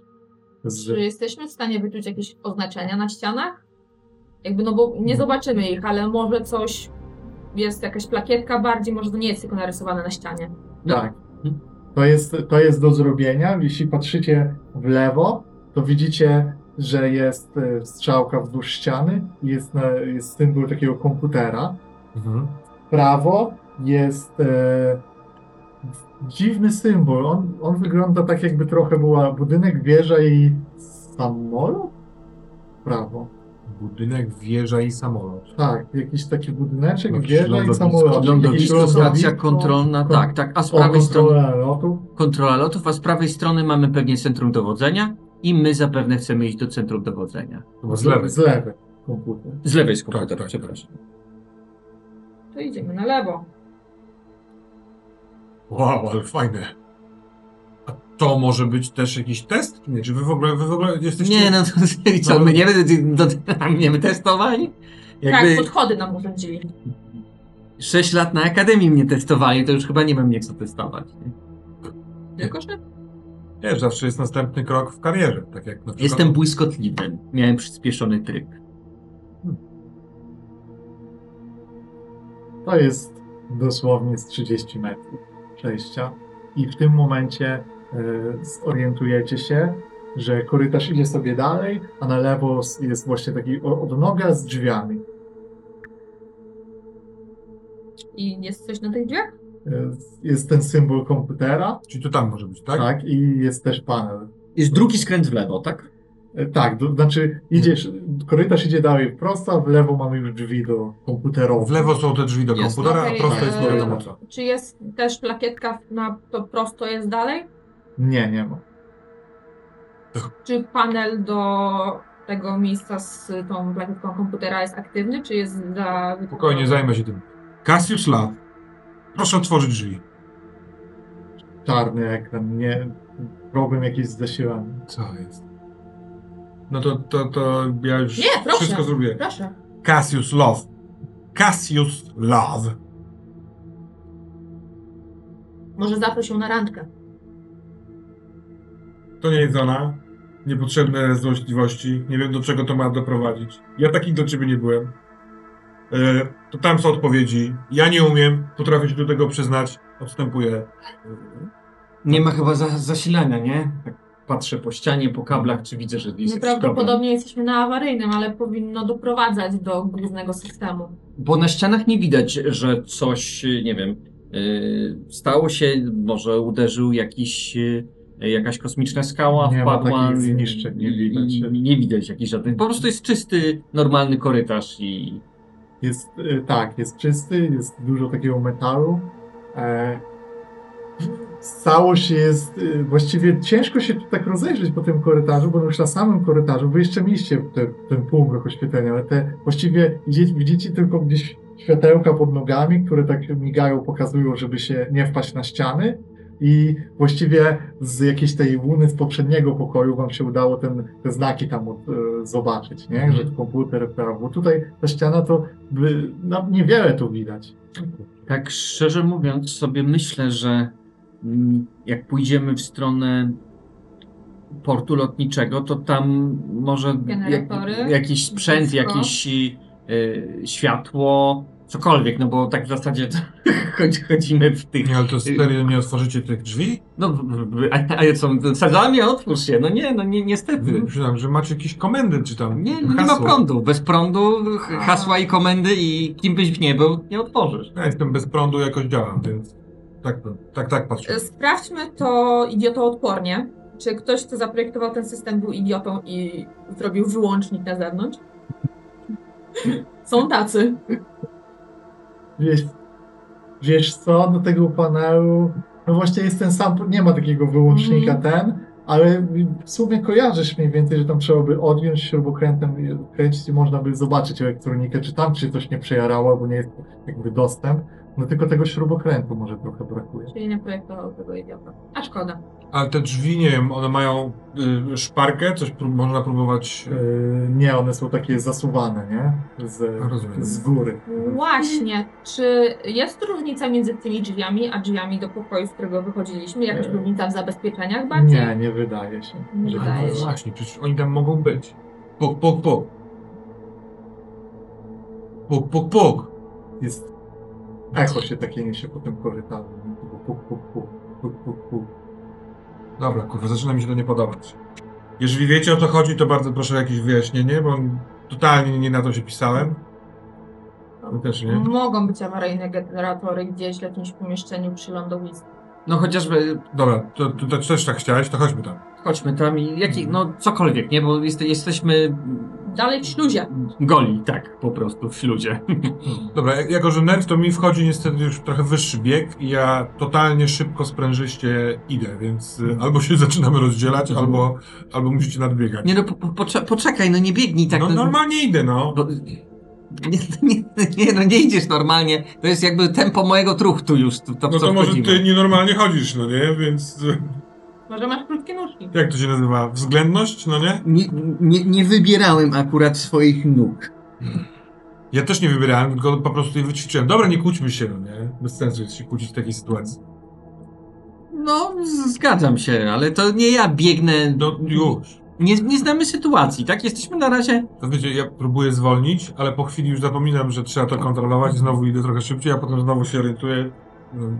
Z... Czy jesteśmy w stanie wyczuć jakieś oznaczenia na ścianach? Jakby, no bo nie zobaczymy ich, ale może coś jest jakaś plakietka bardziej, może to nie jest tylko narysowane na ścianie. Tak. To jest, to jest do zrobienia. Jeśli patrzycie w lewo, to widzicie, że jest e, strzałka wzdłuż ściany, jest, na, jest symbol takiego komputera. Mhm. W prawo jest e, dziwny symbol. On, on wygląda tak, jakby trochę była budynek, wieża i samolot? W Prawo. Budynek, wieża i samolot. Tak, jakiś taki budyneczek, Jakieś wieża i samolot. Lądowisko, Jakieś stacja kontrolna, kon- tak, tak. A z prawej strony kontrola lotu. kontrola lotów, a z prawej strony mamy pewnie centrum dowodzenia i my zapewne chcemy iść do centrum dowodzenia. Z lewej. Z lewej komputer. Z lewej jest komputer, Tak, tak. przepraszam. To idziemy na lewo. Wow, ale fajne. A to może być też jakiś test? Nie, czy wy w ogóle, wy w ogóle jesteście... Nie, no to co, No. my nie będziemy, my testowali? Jakby Tak, podchody nam urządzili. 6 lat na akademii mnie testowali, to już chyba nie mam nie co testować. Nie? Tylko, że Wiesz, zawsze jest następny krok w karierze. Tak jak na przykład... Jestem błyskotliwym. Miałem przyspieszony tryb. To jest dosłownie z 30 metrów przejścia. I w tym momencie e, zorientujecie się, że korytarz idzie sobie dalej, a na lewo jest właśnie taki odnoga z drzwiami. i jest coś na tych drzwiach? E, Jest ten symbol komputera, Czyli to tam może być, tak? tak? I jest też panel. Jest drugi skręt w lewo, tak? E, Tak, to znaczy idziesz, korytarz idzie dalej prosto, a w lewo mamy już drzwi do komputerowych. W lewo są te drzwi do Jest. komputera, Okej, a prosto jest e, nie wiadomo co. Czy jest też plakietka na to prosto jest dalej? Nie, nie ma. Czy panel do tego miejsca z tą plakietką komputera jest aktywny, czy jest za... Spokojnie, zajmę się tym. Cassius Lab. Proszę otworzyć drzwi. Czarny ekran, nie. Problem jakiś z zasilaniem. Co jest? No to, to, to ja już Nie, proszę. wszystko zrobię. Proszę. Cassius Love. Cassius Love. Może zaproś ją na randkę. To nie jest ona. Niepotrzebne złośliwości. Nie wiem, do czego to ma doprowadzić. Ja taki do ciebie nie byłem. E, to tam są odpowiedzi. Ja nie umiem. Potrafię się do tego przyznać. Odstępuję. Nie ma chyba za, zasilania, nie? Tak patrzę po ścianie, po kablach, czy widzę, że jest jakiś problem. Prawdopodobnie jesteśmy na awaryjnym, ale powinno doprowadzać do głównego systemu. Bo na ścianach nie widać, że coś, nie wiem, yy, stało się, może uderzył jakiś, yy, jakaś kosmiczna skała, Nie ma wpadła. takich zniszczeń, nie i- widać. i- Nie widać jakichś żadnych. Po prostu jest czysty, normalny korytarz i Jest, e, tak, jest czysty, jest dużo takiego metalu. E, całość jest, e, właściwie ciężko się tak rozejrzeć po tym korytarzu, bo już na samym korytarzu, wy jeszcze mieliście te, ten półmrok oświetlenia, ale te właściwie widzicie, widzicie tylko gdzieś światełka pod nogami, które tak migają, pokazują, żeby się nie wpaść na ściany, i właściwie z jakiejś tej łuny z poprzedniego pokoju wam się udało ten, te znaki tam od, e, zobaczyć, nie? Mhm. Że to komputer, bo tutaj ta ściana to by, no, niewiele tu widać. Tak szczerze mówiąc, sobie myślę, że mm, jak pójdziemy w stronę portu lotniczego, to tam może Generatory, jakiś sprzęt, wszystko. jakieś y, światło, cokolwiek, no bo tak w zasadzie to chodzi- chodzimy w tych... Nie, ale to serio nie otworzycie tych drzwi? No, a, a co, sadzamie, otwórz się. No nie, no nie, niestety. Myślałem, że macie jakieś komendy, czy tam Nie, no nie ma hasło. prądu. Bez prądu, hasła i komendy i kim byś nie był, nie otworzysz. Ja jestem bez prądu, jakoś działam, więc tak, tak, tak patrzę. E, Sprawdźmy to idiotoodpornie. Czy ktoś, kto zaprojektował ten system, był idiotą i zrobił wyłącznik na zewnątrz? Są tacy. Wiesz, wiesz co, do tego panelu, no właśnie jest ten sam, nie ma takiego wyłącznika Mhm. ten, ale w sumie kojarzysz mniej więcej, że tam trzeba by odjąć śrubokrętem i kręcić i można by zobaczyć elektronikę, czy tam czy coś nie przejarało, bo nie jest jakby dostęp. No tylko tego śrubokrętu może trochę brakuje. Czyli nie projektował tego idiota. A szkoda. Ale te drzwi, nie wiem, one mają y, szparkę, coś prób- można próbować... Yy, nie, one są takie zasuwane, nie? Z, Rozumiem. z góry. Właśnie. Czy jest różnica między tymi drzwiami, a drzwiami do pokoju, z którego wychodziliśmy? Jakaś Nie. różnica w zabezpieczeniach bardziej? Nie, nie wydaje się. Nie że- wydaje no się. właśnie, przecież oni tam mogą być. Puk, puk, puk. Puk, puk, puk. Jest echo się takie niesie po tym korytarzu. Dobra, kurwa, zaczyna mi się to nie podobać. Jeżeli wiecie o co chodzi, to bardzo proszę o jakieś wyjaśnienie, bo totalnie nie na to się pisałem. No też nie. Mogą być awaryjne generatory gdzieś w jakimś pomieszczeniu przy lądowisku. No chociażby Dobra, to, to, to też tak chciałeś, to chodźmy tam. chodźmy tam i jaki, no cokolwiek, nie? Bo jest, jesteśmy Dalej w śluzie. goli, tak, po prostu w śludzie. Dobra, jak- jako że nerd, to mi wchodzi niestety już trochę wyższy bieg i ja totalnie szybko, sprężyście idę, więc y, albo się zaczynamy rozdzielać, albo, albo musicie nadbiegać. Nie no, po, po, pocze- poczekaj, no nie biegnij tak. no normalnie idę, no. Bo, nie, nie, nie, no nie idziesz normalnie. To jest jakby tempo mojego truchtu już. To, to, No co to może wchodzimy. ty nienormalnie chodzisz, no nie? Więc y, Może masz krótkie nóżki. jak to się nazywa? Względność, no nie? Nie, nie, nie wybierałem akurat swoich nóg. Ja też nie wybierałem, tylko po prostu je wyćwiczyłem. Dobra, nie kłóćmy się, no nie? Bez sensu jest się kłócić w takiej sytuacji. No, zgadzam się, ale to nie ja biegnę. No już. Nie, nie znamy sytuacji, tak? Jesteśmy na razie. To wiecie, ja próbuję zwolnić, ale po chwili już zapominam, że trzeba to kontrolować, znowu idę trochę szybciej, a potem znowu się orientuję.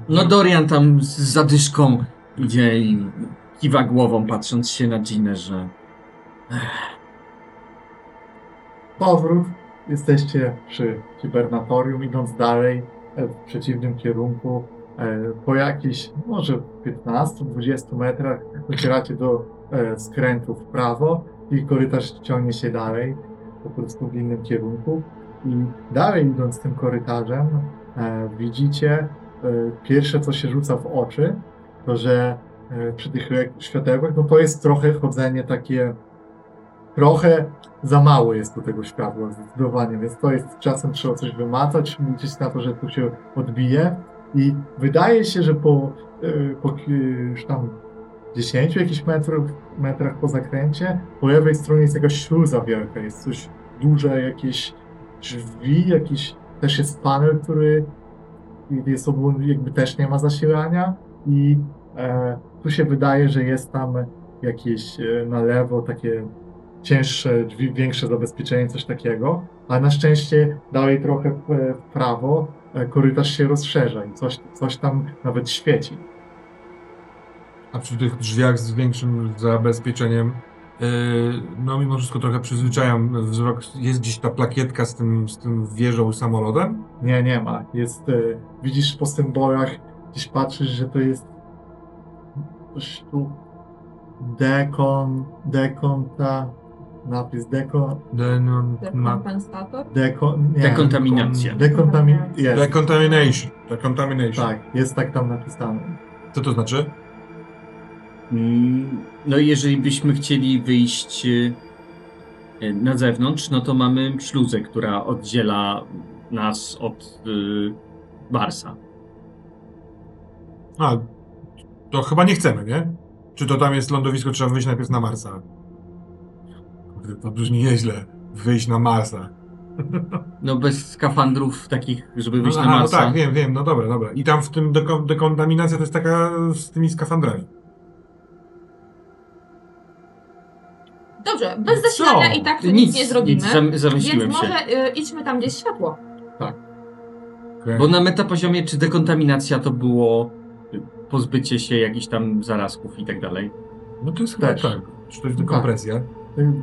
No Dorian tam z zadyszką idzie i kiwa głową, patrząc się na Ginę, że. Powrót. Jesteście przy hibernatorium, idąc dalej e, w przeciwnym kierunku. E, Po jakichś może 15-20 metrach docieracie do skrętu w prawo i korytarz ciągnie się dalej, po prostu w innym kierunku. I dalej idąc tym korytarzem, e, widzicie e, pierwsze, co się rzuca w oczy, to że e, przy tych światełkach, no to jest trochę chodzenie takie trochę za mało jest tu tego światła, zdecydowanie, więc to jest czasem trzeba coś wymacać, liczyć na to, że tu się odbije i wydaje się, że po, po już tam 10 jakichś metrów, metrach po zakręcie, po lewej stronie jest jakaś śluza wielka, jest coś duże, jakieś drzwi, jakiś też jest panel, który jest ogólnie, jakby też nie ma zasilania. I e, tu się wydaje, że jest tam jakieś e, na lewo takie cięższe drzwi, większe zabezpieczenie, coś takiego, ale na szczęście dalej trochę w, w prawo e, korytarz się rozszerza i coś, coś tam nawet świeci. A przy tych drzwiach z większym zabezpieczeniem, yy, no mimo wszystko trochę przyzwyczajam wzrok. Jest gdzieś ta plakietka z tym, z tym wieżą samolotem? Nie, nie ma. Jest, e, widzisz po symbolach, gdzieś patrzysz, że to jest coś tu dekon, dekonta, napis dekon, Denon, ma, Kompensator? dekon, nie, Dekontaminacja. dekontamin, jest, decontamination. Decontamination. tak, jest tak tam napisane. Co to znaczy? Mm, No i jeżeli byśmy chcieli wyjść e, na zewnątrz, no to mamy śluzę, która oddziela nas od y, Barsa. A, To chyba nie chcemy, nie? Czy to tam jest lądowisko, trzeba wyjść najpierw na Marsa? Kurde, To brzmi nieźle. Wyjść na Marsa. No bez skafandrów takich, żeby wyjść no, na aha, no Marsa. tak, wiem, wiem, no dobra, dobra. I tam w tym deko- dekontaminacja to jest taka z tymi skafandrami. Dobrze, bez Co? zasilania i tak tu nic, nie zrobimy. nic zam- zamyśliłem więc się. może y, idźmy tam, gdzie jest światło. Bo na metapoziomie, czy dekontaminacja to było pozbycie się jakichś tam zarazków i tak dalej? No to jest chyba tak. Czy to jest dekompresja?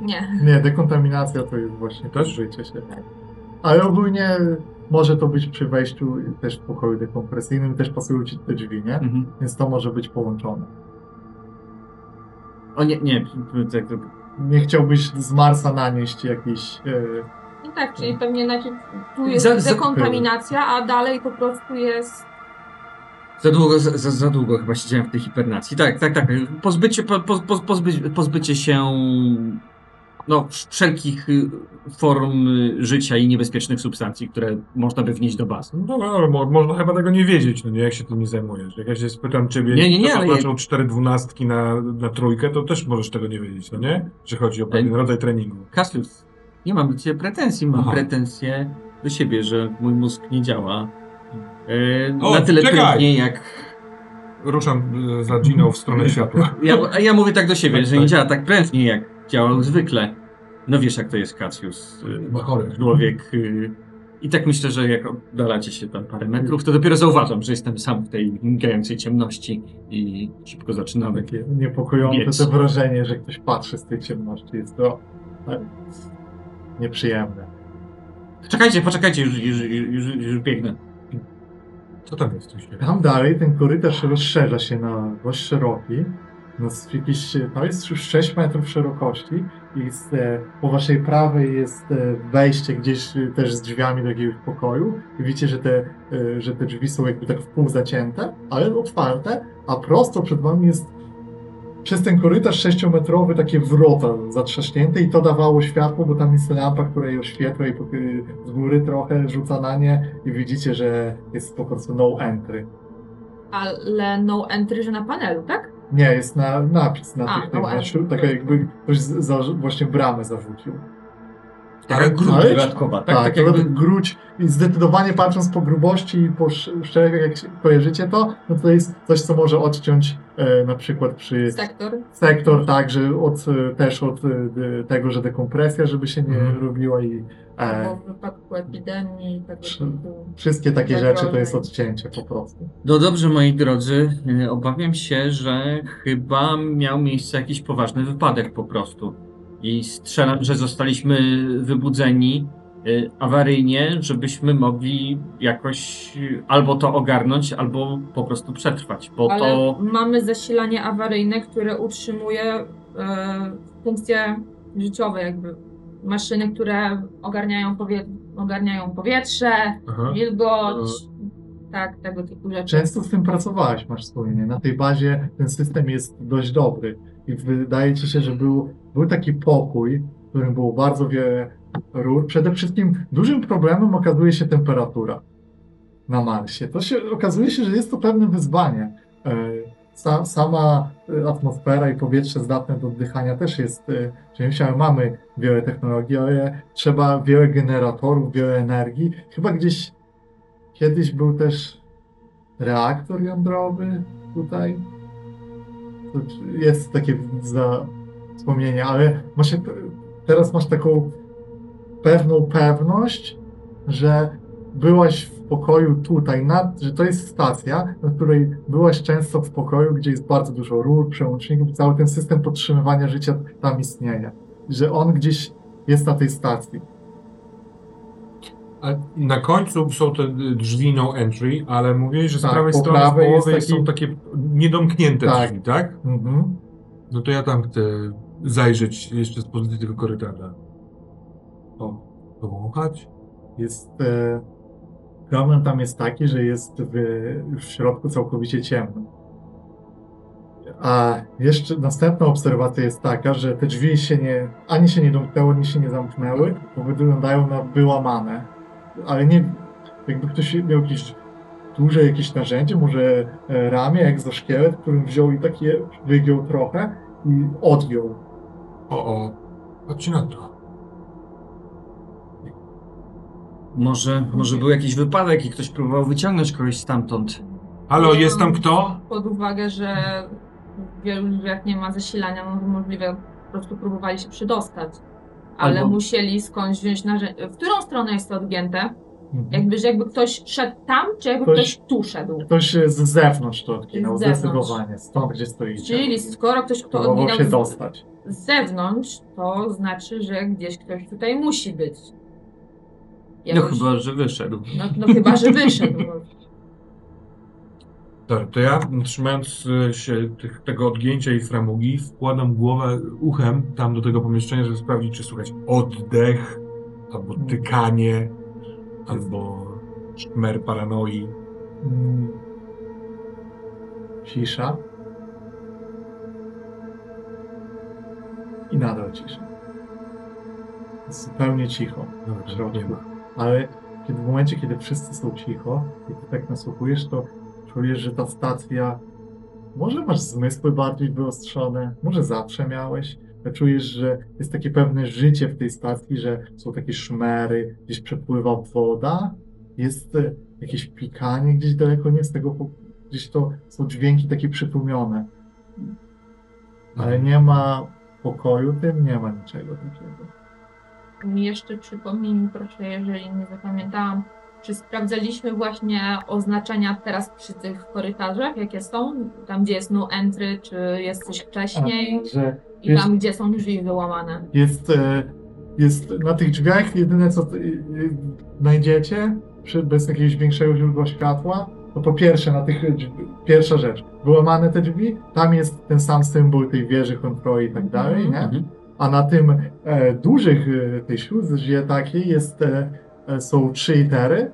Nie. Nie, dekontaminacja to jest właśnie Też? pozbycie się. Ale ogólnie może to być przy wejściu też w pokoju dekompresyjnym, też pasują ci te drzwi, nie? Mhm. Więc to może być połączone. O nie, nie. tak- tak- Nie chciałbyś z Marsa nanieść jakiś... E, No tak, czyli pewnie najpierw tu jest Za- za- dekontaminacja, a dalej po prostu jest... Za długo, za, za, długo chyba siedziałem w tej hibernacji. Tak, tak, tak. Pozbycie, po, po, po, pozby, pozbycie się no, wszelkich y, form życia i niebezpiecznych substancji, które można by wnieść do bazy. No mo- można chyba tego nie wiedzieć, no nie, jak się tym nie zajmujesz. Jak ja się spytam ciebie, Nie, nie, nie, kto ale zobaczył cztery dwunastki na, na trójkę, to też możesz tego nie wiedzieć, no nie? Że chodzi o pewien Ej. rodzaj treningu. Kasius, nie mam do ciebie pretensji, mam Aha. pretensje do siebie, że mój mózg nie działa e, O, na tyle czekaj! prędnie jak... Ruszam e, za Giną w stronę światła. Ja, ja mówię tak do siebie, Tak, że nie tak. działa tak prędnie jak działał zwykle. No wiesz jak to jest Kasius. y, Ma chory. człowiek. y, I tak myślę, że jak oddalacie się tam parę metrów, to dopiero zauważam, że jestem sam w tej migającej ciemności i szybko zaczynamy. takie niepokojące Biec. to wrażenie, że ktoś patrzy z tej ciemności. Jest to e, nieprzyjemne. Czekajcie, poczekajcie, już, już, już, już biegnę. Co tam jest? Tam dalej ten korytarz rozszerza się na dość szeroki. No, z jakiś, no jest już 6 metrów szerokości i z, e, po waszej prawej jest e, wejście gdzieś e, też z drzwiami do jakiegoś pokoju i widzicie, że te, e, że te drzwi są jakby tak w pół zacięte, ale otwarte, a prosto przed wami jest przez ten korytarz sześciometrowy takie wrota zatrzaśnięte i to dawało światło, bo tam jest lampa, która je oświetla i z góry trochę rzuca na nie i widzicie, że jest po prostu no entry. Ale no entry, że na panelu, tak? Nie, jest na, napis na A, tych, no, tych na, ale- śró- taka jakby ktoś za, właśnie bramę zarzucił. Grupa ale- dodatkowa, tak? Tak, tak to jakby... gruć i zdecydowanie patrząc po grubości i po sz- szczegółach, jak się kojarzycie to, no to jest coś, co może odciąć e, na przykład przy Sektor. sektor, tak, że od, e, też od e, tego, że dekompresja, żeby się nie Mhm. robiła i e, w wypadku epidemii, tego Przy- typu. wszystkie takie Zagrożeń. rzeczy to jest odcięcie po prostu. No dobrze, moi drodzy, e, obawiam się, że chyba miał miejsce jakiś poważny wypadek po prostu. I strzelam, że zostaliśmy wybudzeni e, awaryjnie, żebyśmy mogli jakoś e, albo to ogarnąć, albo po prostu przetrwać, bo Ale to... mamy zasilanie awaryjne, które utrzymuje e, funkcje życiowe, jakby maszyny, które ogarniają, powie ogarniają powietrze, Aha. wilgoć, tak, tego typu rzeczy. Często z tym pracowałeś, masz wspomnienie. Na tej bazie ten system jest dość dobry i wydaje ci się, że był, był taki pokój, w którym było bardzo wiele rur. Przede wszystkim dużym problemem okazuje się temperatura na Marsie. To się okazuje się, że jest to pewne wyzwanie. E, Sa, sama e, atmosfera i powietrze zdatne do oddychania też jest czymś, ale mamy wiele technologii, ale trzeba wiele generatorów, wiele energii. Chyba gdzieś kiedyś był też reaktor jądrowy tutaj. Jest takie za wspomnienie, ale masz, teraz masz taką pewną pewność, że byłaś w pokoju tutaj, na, że to jest stacja, na której byłaś często w pokoju, gdzie jest bardzo dużo rur, przełączników, cały ten system podtrzymywania życia tam istnieje. Że on gdzieś jest na tej stacji. A na końcu są te drzwi no entry, ale mówiłeś, że z Tak, prawej strony, prawej połowy taki- są takie niedomknięte Tak. drzwi, tak? Mhm. No to ja tam chcę zajrzeć jeszcze z pozycji tego korytarza. O, powąchać? Jest. E, problem tam jest taki, że jest w, w środku całkowicie ciemno. A jeszcze następna obserwacja jest taka, że te drzwi się nie, ani się nie domknęły, ani się nie zamknęły, bo wyglądają na wyłamane. Ale nie, jakby ktoś miał jakiś duże jakieś narzędzie, może e, ramię, egzoszkielet, którym wziął i takie wygiął trochę i odgiął. O, o, chodźcie na to. Może, może był jakiś wypadek i ktoś próbował wyciągnąć kogoś stamtąd. Halo, jest tam kto? Pod uwagę, że w wielu drzwiach nie ma zasilania, no możliwe po prostu próbowali się przydostać. Ale Albo- musieli skądś wziąć narzędzie. W którą stronę jest to odgięte? Mhm. Jakby, że jakby ktoś szedł tam, czy jakby Ktoś- ktoś tu szedł? Ktoś z zewnątrz to odginął, Z zewnątrz. zdecydowanie, stąd gdzie stoicie. Czyli skoro ktoś kto Próbował odginął się dostać. Z zewnątrz, to znaczy, że gdzieś ktoś tutaj musi być. No Jakoś- chyba, że wyszedł. No, no chyba, że wyszedł. Dobra, to ja trzymając e, się tych, tego odgięcia i framugi, wkładam głowę uchem tam do tego pomieszczenia, żeby sprawdzić, czy słychać oddech, albo tykanie, albo szmer paranoi. Mm. Cisza. I nadal cisza. Zupełnie cicho. Dobra, w środku. Ale kiedy, w momencie, kiedy wszyscy są cicho i ty tak nasłuchujesz, to czujesz, że ta stacja. Może masz zmysły bardziej wyostrzone, może zawsze miałeś. ale Czujesz, że jest takie pewne życie w tej stacji, że są takie szmery, gdzieś przepływa woda, jest e, jakieś pikanie gdzieś daleko, nie z tego, gdzieś to są dźwięki takie przytłumione, ale nie ma pokoju tym, nie ma niczego takiego. Jeszcze przypomnij proszę, jeżeli nie zapamiętałam, czy sprawdzaliśmy właśnie oznaczenia teraz przy tych korytarzach, jakie są? Tam, gdzie jest no entry, czy jest coś wcześniej? A, że I jest- tam, gdzie są drzwi wyłamane. Jest, e, jest na tych drzwiach jedyne co ty- y, znajdziecie bez jakiegoś większego źródła światła, to po pierwsze na tych pierwsza rzecz, wyłamane te drzwi, tam jest ten sam symbol tej wieży kontroli i tak dalej, nie? Mhm. A na tym e, dużych, e, tej śluzie takiej jest, e, e, są trzy litery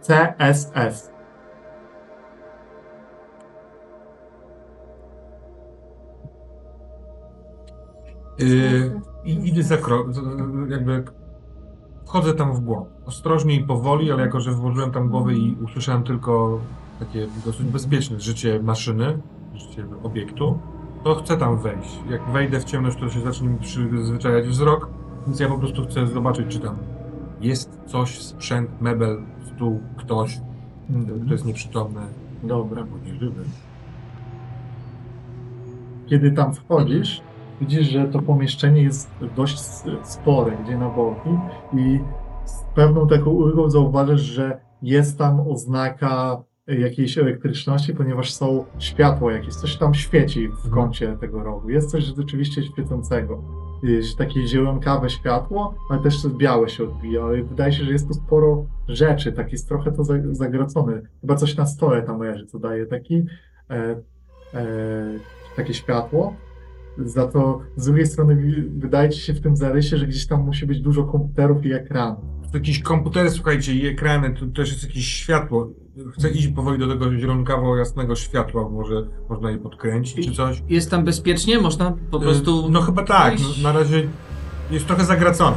CSS. Yy, I idę za krok, jakby wchodzę tam w głąb. Ostrożnie i powoli, ale jako, że włożyłem tam głowę i usłyszałem tylko takie dosyć bezpieczne życie maszyny, życie obiektu, to chcę tam wejść. Jak wejdę w ciemność, to się zacznie mi przyzwyczajać wzrok, więc ja po prostu chcę zobaczyć, czy tam jest coś, sprzęt, mebel, stół, ktoś, kto jest nieprzytomny Dobra. albo nieżywy. Kiedy tam wchodzisz, widzisz, że to pomieszczenie jest dość spore, gdzie na boki i z pewną taką ulgą zauważysz, że jest tam oznaka jakiejś elektryczności, ponieważ są światła jakieś, coś tam świeci w Mhm. kącie tego rogu. Jest coś rzeczywiście świecącego. Jest takie zielonkawe światło, ale też białe się odbija, wydaje się, że jest tu sporo rzeczy, tak jest trochę to za- zagracone. Chyba coś na stole tam leży, co daje taki e, e, takie światło. Za to z drugiej strony wydaje ci się w tym zarysie, że gdzieś tam musi być dużo komputerów i ekranów. Jakieś komputery, słuchajcie, i ekrany, tu też jest jakieś światło. Chcę iść powoli do tego zielonkawo jasnego światła, może można je podkręcić czy coś. Jest tam bezpiecznie? Można po prostu... Y, No chyba tak, no, na razie jest trochę zagracone.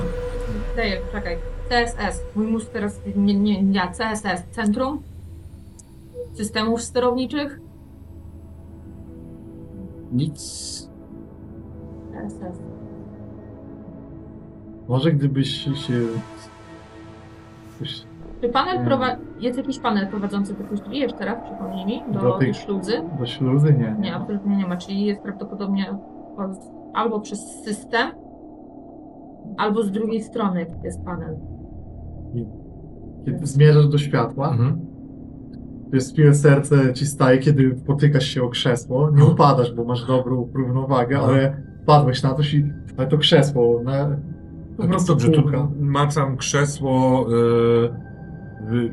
Daję, czekaj. CSS. Mój mózg teraz nie, nie, nie, CSS. Centrum Systemów Sterowniczych. Nic... CSS. Może gdybyś się... Coś Czy panel prowa- jest jakiś panel prowadzący do tych drzwi jeszcze raz, przypomnij mi, do, Do tej śluzy? do śluzy? Nie. Nie, absolutnie nie ma, czyli jest prawdopodobnie po- albo przez system, albo z drugiej strony jest panel. Kiedy zmierzasz do światła, Mhm. to jest chwilę serce ci staje, kiedy potykasz się o krzesło. Nie upadasz, bo masz dobrą równowagę, Aha. ale padłeś na coś i ale to krzesło na, po prostu Dobrze, macam krzesło, y, y,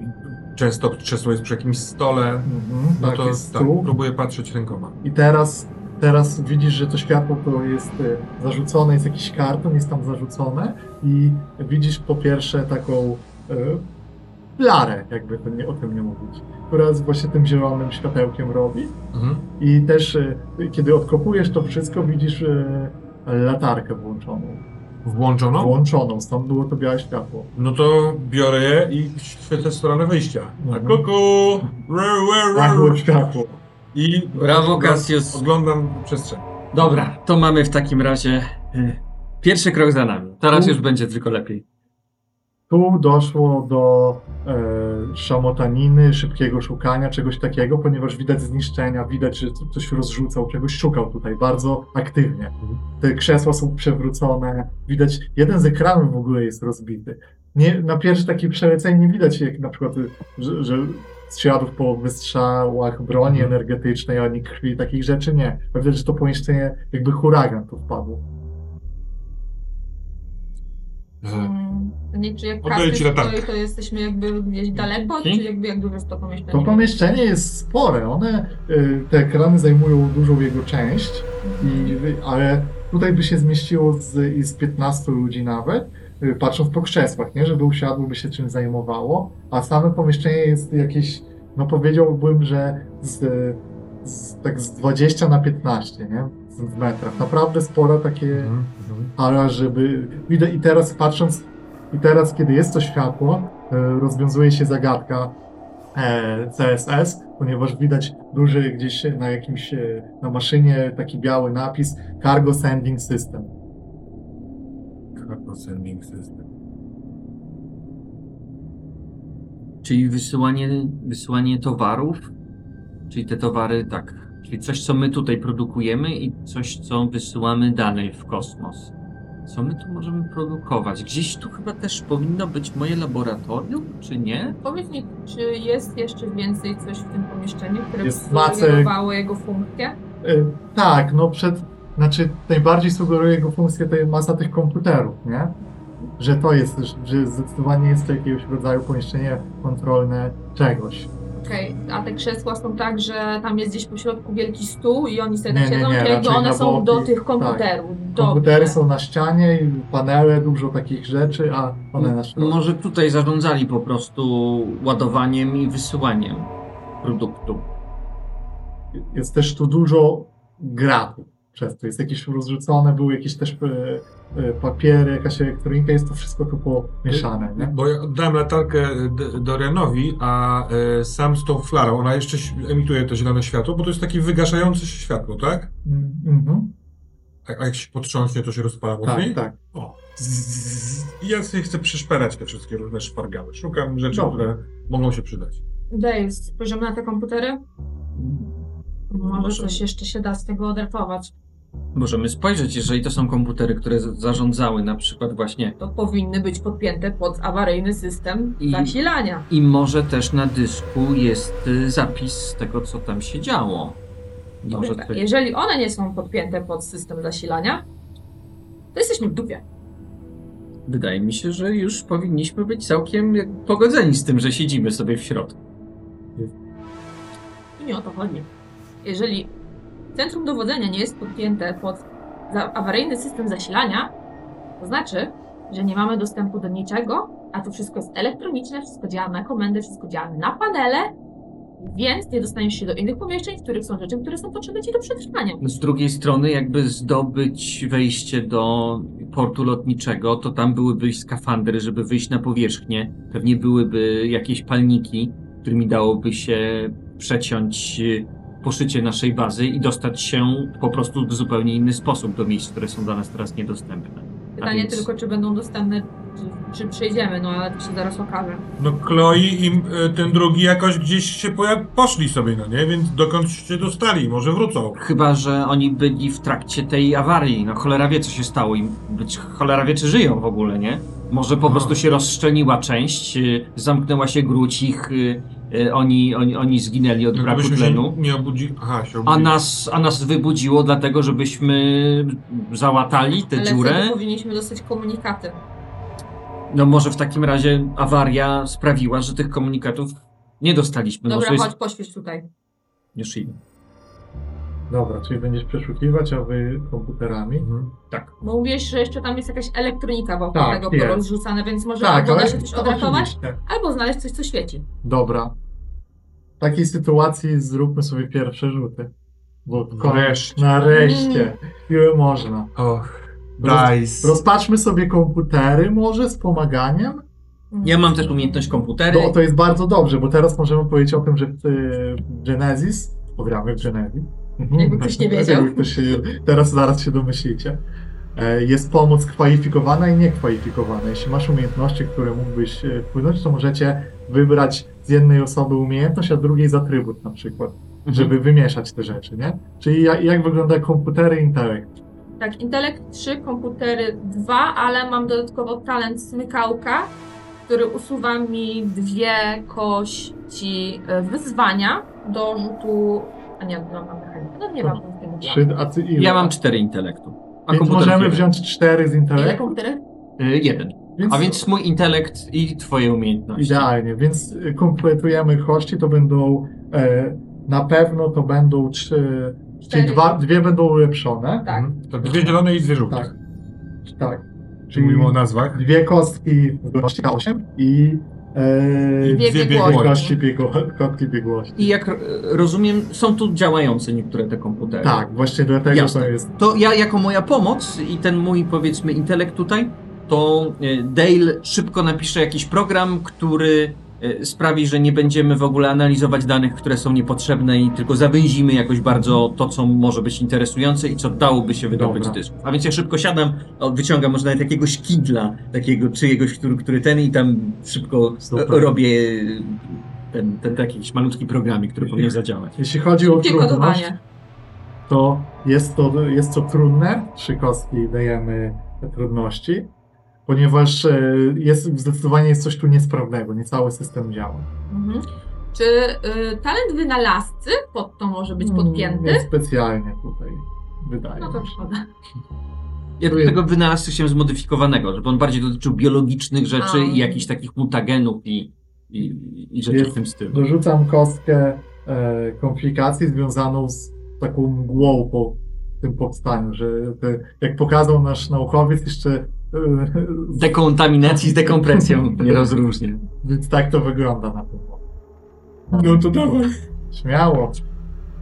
często krzesło jest przy jakimś stole, Mhm, no tak, to jest tak, próbuję patrzeć rękoma. I teraz, teraz widzisz, że to światło to jest e, zarzucone, jest jakiś karton, jest tam zarzucone i widzisz po pierwsze taką e, flarę, jakby to nie, o tym nie mówić, która z właśnie tym zielonym światełkiem robi. Mhm. I też e, kiedy odkopujesz to wszystko, widzisz latarkę włączoną. Włączono? włączoną, stąd było to białe światło. No to biorę je i świecę w stronę wyjścia. A Mhm. kuku! Ru, ru, Tak było światło. I Brawo, Cassius. Oglądam przestrzeń. Dobra, to mamy w takim razie y, pierwszy krok za nami. Teraz Tu- już będzie tylko lepiej. Tu doszło do e, szamotaniny, szybkiego szukania, czegoś takiego, ponieważ widać zniszczenia, widać, że coś rozrzucał, czegoś szukał tutaj bardzo aktywnie. Te krzesła są przewrócone, widać, jeden z ekranów w ogóle jest rozbity. Nie, na pierwsze takie przelecenie nie widać, jak na przykład, że, że śladów po wystrzałach broni Mhm. energetycznej, ani krwi, takich rzeczy nie. Widać, że to pomieszczenie jakby huragan tu wpadł. Mm, Nie, czy jak Oddaję ci stoi, to jesteśmy jakby gdzieś daleko, Mhm. czy jakby jak duże jest to pomieszczenie? To pomieszczenie jest spore, one, y, te ekrany zajmują dużą jego część, i, ale tutaj by się zmieściło z, z 15 ludzi nawet, y, patrząc po krzesłach, nie? żeby usiadło, by się czymś zajmowało, a same pomieszczenie jest jakieś, no powiedziałbym, że z, z, tak z 20 na 15, nie? W metrach. Naprawdę spora takie Mhm, mhm. ale żeby. Widać i teraz patrząc, i teraz, kiedy jest to światło, e, rozwiązuje się zagadka e, CSS, ponieważ widać duży gdzieś na jakimś, e, na maszynie taki biały napis Cargo Sending System. Cargo sending system. Czyli wysyłanie, wysyłanie towarów, czyli te towary, tak, czyli coś, co my tutaj produkujemy i coś, co wysyłamy dalej w kosmos. Co my tu możemy produkować? Gdzieś tu chyba też powinno być moje laboratorium, czy nie? Powiedz mi, czy jest jeszcze więcej coś w tym pomieszczeniu, które Jest by macek. sugerowało jego funkcję? E, tak, no przed. Znaczy, najbardziej sugeruje jego funkcję to jest masa tych komputerów, nie? Że to jest, że zdecydowanie jest to jakiegoś rodzaju pomieszczenie kontrolne czegoś. Okej, a te krzesła są tak, że tam jest gdzieś po środku wielki stół i oni sobie Nie, tam nie, siedzą, nie, one są boki, do tych tak. komputerów? Komputery Dobrze. są na ścianie, i panele, dużo takich rzeczy, a one na środku. Może tutaj zarządzali po prostu ładowaniem i wysyłaniem produktu. Jest też tu dużo gratów przez to. Jest jakieś rozrzucone, były jakieś też e, e, papiery, jakaś elektronika, jest to wszystko tu pomieszane, nie? Bo ja oddałem latarkę Dorianowi, a e, sam z tą flarą, ona jeszcze emituje to zielone światło, bo to jest takie wygaszające się światło, tak? Mm, Mhm. A, jak się potrząśnie, to się rozpala Tak, mocniej? tak. O. I ja sobie chcę przeszperać te wszystkie różne szpargały. Szukam rzeczy, które mogą się przydać. Dave, spojrzymy na te komputery? Może Może- coś jeszcze się da z tego odratować. Możemy spojrzeć, jeżeli to są komputery, które zarządzały na przykład właśnie To powinny być podpięte pod awaryjny system I- zasilania. I może też na dysku jest y, zapis tego, co tam się działo. Może Dobra, to... Jeżeli one nie są podpięte pod system zasilania, to jesteśmy w dupie. Wydaje mi się, że już powinniśmy być całkiem jak- pogodzeni z tym, że siedzimy sobie w środku. I nie o to chodzi. Jeżeli centrum dowodzenia nie jest podpięte pod awaryjny system zasilania, to znaczy, że nie mamy dostępu do niczego, a to wszystko jest elektroniczne, wszystko działa na komendę, wszystko działa na panele, więc nie dostaniesz się do innych pomieszczeń, w których są rzeczy, które są potrzebne ci do przetrwania. Z drugiej strony, jakby zdobyć wejście do portu lotniczego, to tam byłyby skafandry, żeby wyjść na powierzchnię. Pewnie byłyby jakieś palniki, którymi dałoby się przeciąć y, poszycie naszej bazy i dostać się po prostu w zupełnie inny sposób do miejsc, które są dla nas teraz niedostępne. Pytanie więc- tylko, czy będą dostępne, czy, czy przejdziemy, no ale to się zaraz okaże. No Chloe i y, ten drugi jakoś gdzieś się poja- poszli sobie, no nie? Więc dokąd się dostali? Może wrócą. Chyba, że oni byli w trakcie tej awarii. No cholera wie, co się stało im. Być cholera wie, czy żyją w ogóle, nie? Może po Aha. prostu się rozszczelniła część, y, zamknęła się gruć ich, y, oni, oni, oni zginęli od No, braku tlenu. nie obudzili. Aha, się A obudzili. nas, a nas wybudziło dlatego, żebyśmy załatali tę ale dziurę. powinniśmy dostać komunikaty. No może w takim razie awaria sprawiła, że tych komunikatów nie dostaliśmy. Dobra, może jest... chodź, poświeć tutaj. Już idę. Dobra, czyli będziesz przeszukiwać, a wy komputerami. Mhm. Tak. Bo mówiłeś, że jeszcze tam jest jakaś elektronika wokół Tak, tego jest. porozrzucane, więc może Tak, albo da się coś to odratować, oczywiście. albo znaleźć coś, co świeci. Dobra. W takiej sytuacji zróbmy sobie pierwsze rzuty. Bo Wreszcie. nareszcie. Ile można. Och. Dice. Rozpatrzmy sobie komputery może z pomaganiem. Ja mam też umiejętność komputery. To, to jest bardzo dobrze, bo teraz możemy powiedzieć o tym, że w Genesis, pogramy w Genesis. Mhm. Jakby ktoś nie wiedział. Jakby ktoś się, teraz zaraz się domyślicie. E, Jest pomoc kwalifikowana i niekwalifikowana. Jeśli masz umiejętności, które mógłbyś e, wpłynąć, to możecie wybrać z jednej osoby umiejętność, a drugiej z atrybut na przykład, Mhm. żeby wymieszać te rzeczy, nie? Czyli jak, jak wygląda komputery i intelekt? Tak, intelekt 3, komputery 2, ale mam dodatkowo talent smykałka, który usuwa mi dwie kości e, wyzwania do rzutu. A nie, no. No nie mam Trzy, a ty ile? Ja mam cztery intelektu. A Więc możemy jeden. wziąć cztery z Ile intelektu. komputery? Y, Jeden. Więc A więc mój intelekt i twoje umiejętności. Idealnie, więc y, kompletujemy kości, to będą e, na pewno to będą trzy, czyli Cztery. dwa, dwie będą ulepszone. Tak. Mhm. To dwie zielone i dwie żółte. Tak. Tak. Czyli mówimy o nazwach. Dwie kostki biegłości 8 i e, I Dwie dwie biegłości. dwie kości biegło, kostki biegłości. I jak e, rozumiem, są tu działające niektóre te komputery. Tak, właśnie dlatego Jasne. to jest. To ja jako moja pomoc i ten mój powiedzmy intelekt tutaj, to e, Dale szybko napisze jakiś program, który sprawi, że nie będziemy w ogóle analizować danych, które są niepotrzebne i tylko zawęzimy jakoś bardzo to, co może być interesujące i co dałoby się wydobyć z Dobra. dysków. A więc ja szybko siadam, wyciągam może nawet jakiegoś kidla, takiego czyjegoś, który, który ten i tam szybko Super. e, robię e, ten, ten taki jakiś malutki programik, który powinien zadziałać. Jeśli chodzi o trudność, to jest to, jest to trudne. Trzy kostki dajemy te trudności, ponieważ e, jest, zdecydowanie jest coś tu niesprawnego, nie cały system działa. Mhm. Czy y, talent wynalazcy pod to może być podpięty? Nie specjalnie tutaj wydaje No to szkoda. Ja do tego wynalazcy się zmodyfikowanego, żeby on bardziej dotyczył biologicznych rzeczy A. i jakichś takich mutagenów i, i, i rzeczy Jest- w tym stylu. Dorzucam kostkę e, komplikacji związaną z taką mgłą po tym powstaniu, że te, jak pokazał nasz naukowiec jeszcze Dekontaminacji z dekompresją nie rozróżnię. więc tak to wygląda na pewno. No to dawaj. Śmiało.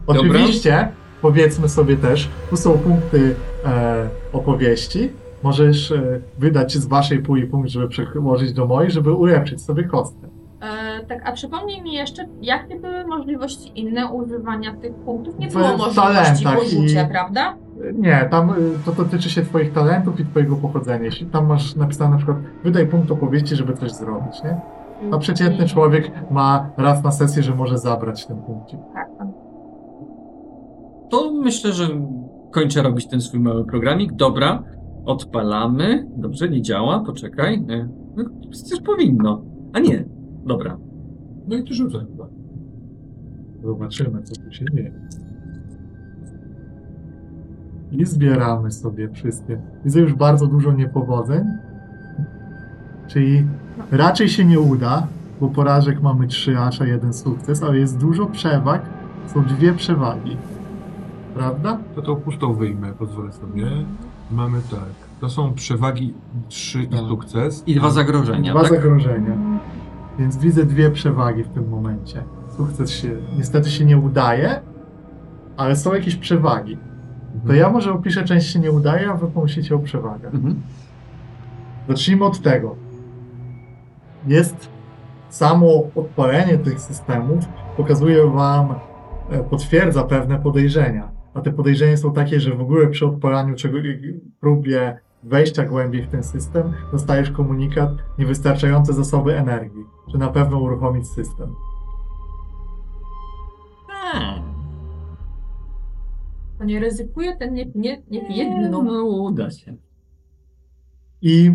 Dobra. Oczywiście, powiedzmy sobie też, tu są punkty e, opowieści. Możesz e, wydać z waszej puli punkt, żeby przełożyć do mojej, żeby ulepszyć sobie kostkę. E, tak, a przypomnij mi jeszcze, jakie były możliwości inne używania tych punktów? Nie W było możliwości talentach porzucia, i- prawda? Nie, tam e, to dotyczy się twoich talentów i twojego pochodzenia. Jeśli tam masz napisane na przykład wydaj punkt opowieści, żeby coś zrobić, nie? A przeciętny człowiek ma raz na sesję, że może zabrać ten punkcik. Tak, tak. To myślę, że kończę robić ten swój mały programik. Dobra, odpalamy. Dobrze, nie działa, poczekaj. E, No, przecież powinno. A nie, dobra. No i ty rzucaj. Zobaczymy, co tu się dzieje. I zbieramy sobie wszystkie. Widzę już bardzo dużo niepowodzeń. Czyli raczej się nie uda, bo porażek mamy 3 acza, jeden sukces, ale jest dużo przewag. Są dwie przewagi. Prawda? To tą pustą wyjmę, pozwolę sobie. Mamy tak. To są przewagi 3 i Tak. sukces. I dwa A- zagrożenia, Dwa tak? zagrożenia. Więc widzę dwie przewagi w tym momencie. Sukces się niestety się nie udaje, ale są jakieś przewagi. To ja może opiszę część się nie udaje, a wy pomyślicie o przewagach. Mhm. Zacznijmy od tego. Jest samo odpalenie tych systemów, pokazuje wam, e, potwierdza pewne podejrzenia. A te podejrzenia są takie, że w ogóle przy odpalaniu czego, próbie wejścia głębiej w ten system dostajesz komunikat niewystarczające zasoby energii, że na pewno uruchomić system. Hmm. To nie ryzykuje ten nie, nie, nie pije dno. No, uda się. I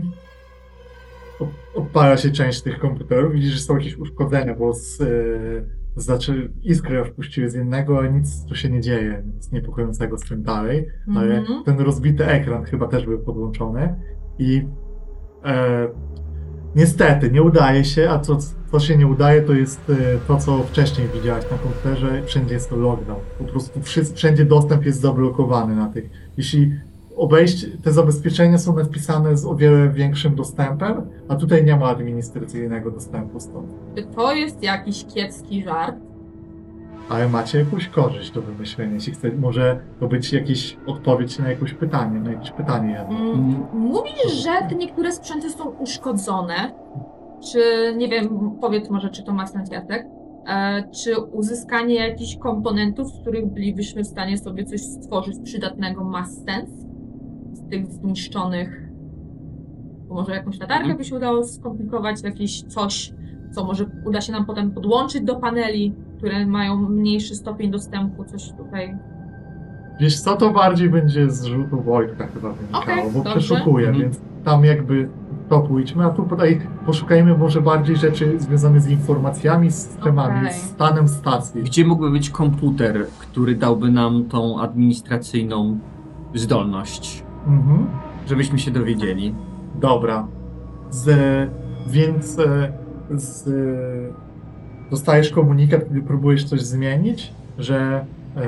odpala się część tych komputerów. Widzisz, że są jakieś uszkodzenia, bo z, yy, znaczy iskry wpuściły z innego, ale nic tu się nie dzieje, nic niepokojącego z tym dalej. Ale Mhm. ten rozbity ekran chyba też był podłączony. I e, niestety nie udaje się, a co, co się nie udaje, to jest e, to, co wcześniej widziałeś na komputerze. Wszędzie jest to lockdown. Po prostu wszędzie dostęp jest zablokowany na tych. Jeśli obejść, te zabezpieczenia są napisane z o wiele większym dostępem, a tutaj nie ma administracyjnego dostępu stąd. Czy to jest jakiś kiepski żart? Ale macie jakąś korzyść do wymyślenia. Jeśli chce, może to być jakieś odpowiedź na jakieś pytanie, na jakieś pytanie jedno. Mm, Mówisz, że te niektóre sprzęty są uszkodzone. Czy, nie wiem, powiedz może, czy to ma sens, Jacek? E, czy uzyskanie jakichś komponentów, z których bylibyśmy w stanie sobie coś stworzyć przydatnego, ma sens? Z tych zniszczonych. Bo może jakąś latarkę Mhm. by się udało skomplikować, jakieś coś, co może uda się nam potem podłączyć do paneli, które mają mniejszy stopień dostępu, coś tutaj. Wiesz co, to bardziej będzie z rzutu Wojtka chyba wynikało, Okej, bo dobrze. przeszukuję, Mhm. więc tam jakby to pójdźmy, a tu tutaj poszukajmy może bardziej rzeczy związane z informacjami, z systemami, Okej. z stanem stacji. Gdzie mógłby być komputer, który dałby nam tą administracyjną zdolność, Mhm. żebyśmy się dowiedzieli? Dobra. Z, więc e, z, dostajesz komunikat, kiedy próbujesz coś zmienić, że e,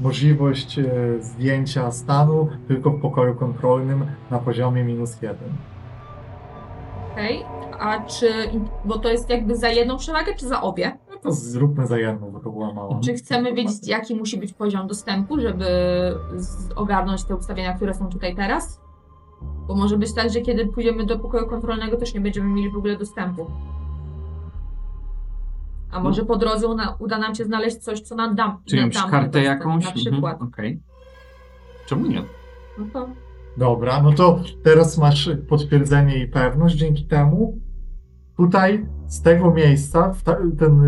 możliwość e, zdjęcia stanu tylko w pokoju kontrolnym na poziomie minus jeden. Okej. A czy. Bo to jest jakby za jedną przewagę, czy za obie? No to zróbmy za jedną, bo to była mała. Czy chcemy wiedzieć, jaki musi być poziom dostępu, żeby ogarnąć te ustawienia, które są tutaj teraz? Bo może być tak, że kiedy pójdziemy do pokoju kontrolnego, też nie będziemy mieli w ogóle dostępu. A może po drodze una, uda nam się znaleźć coś, co nam da. Czy da- jakąś da nam kartę jakąś? Na przykład. Mhm, Okej. Czemu nie? No to Dobra, no to teraz masz potwierdzenie i pewność dzięki temu. Tutaj z tego miejsca w ta, ten,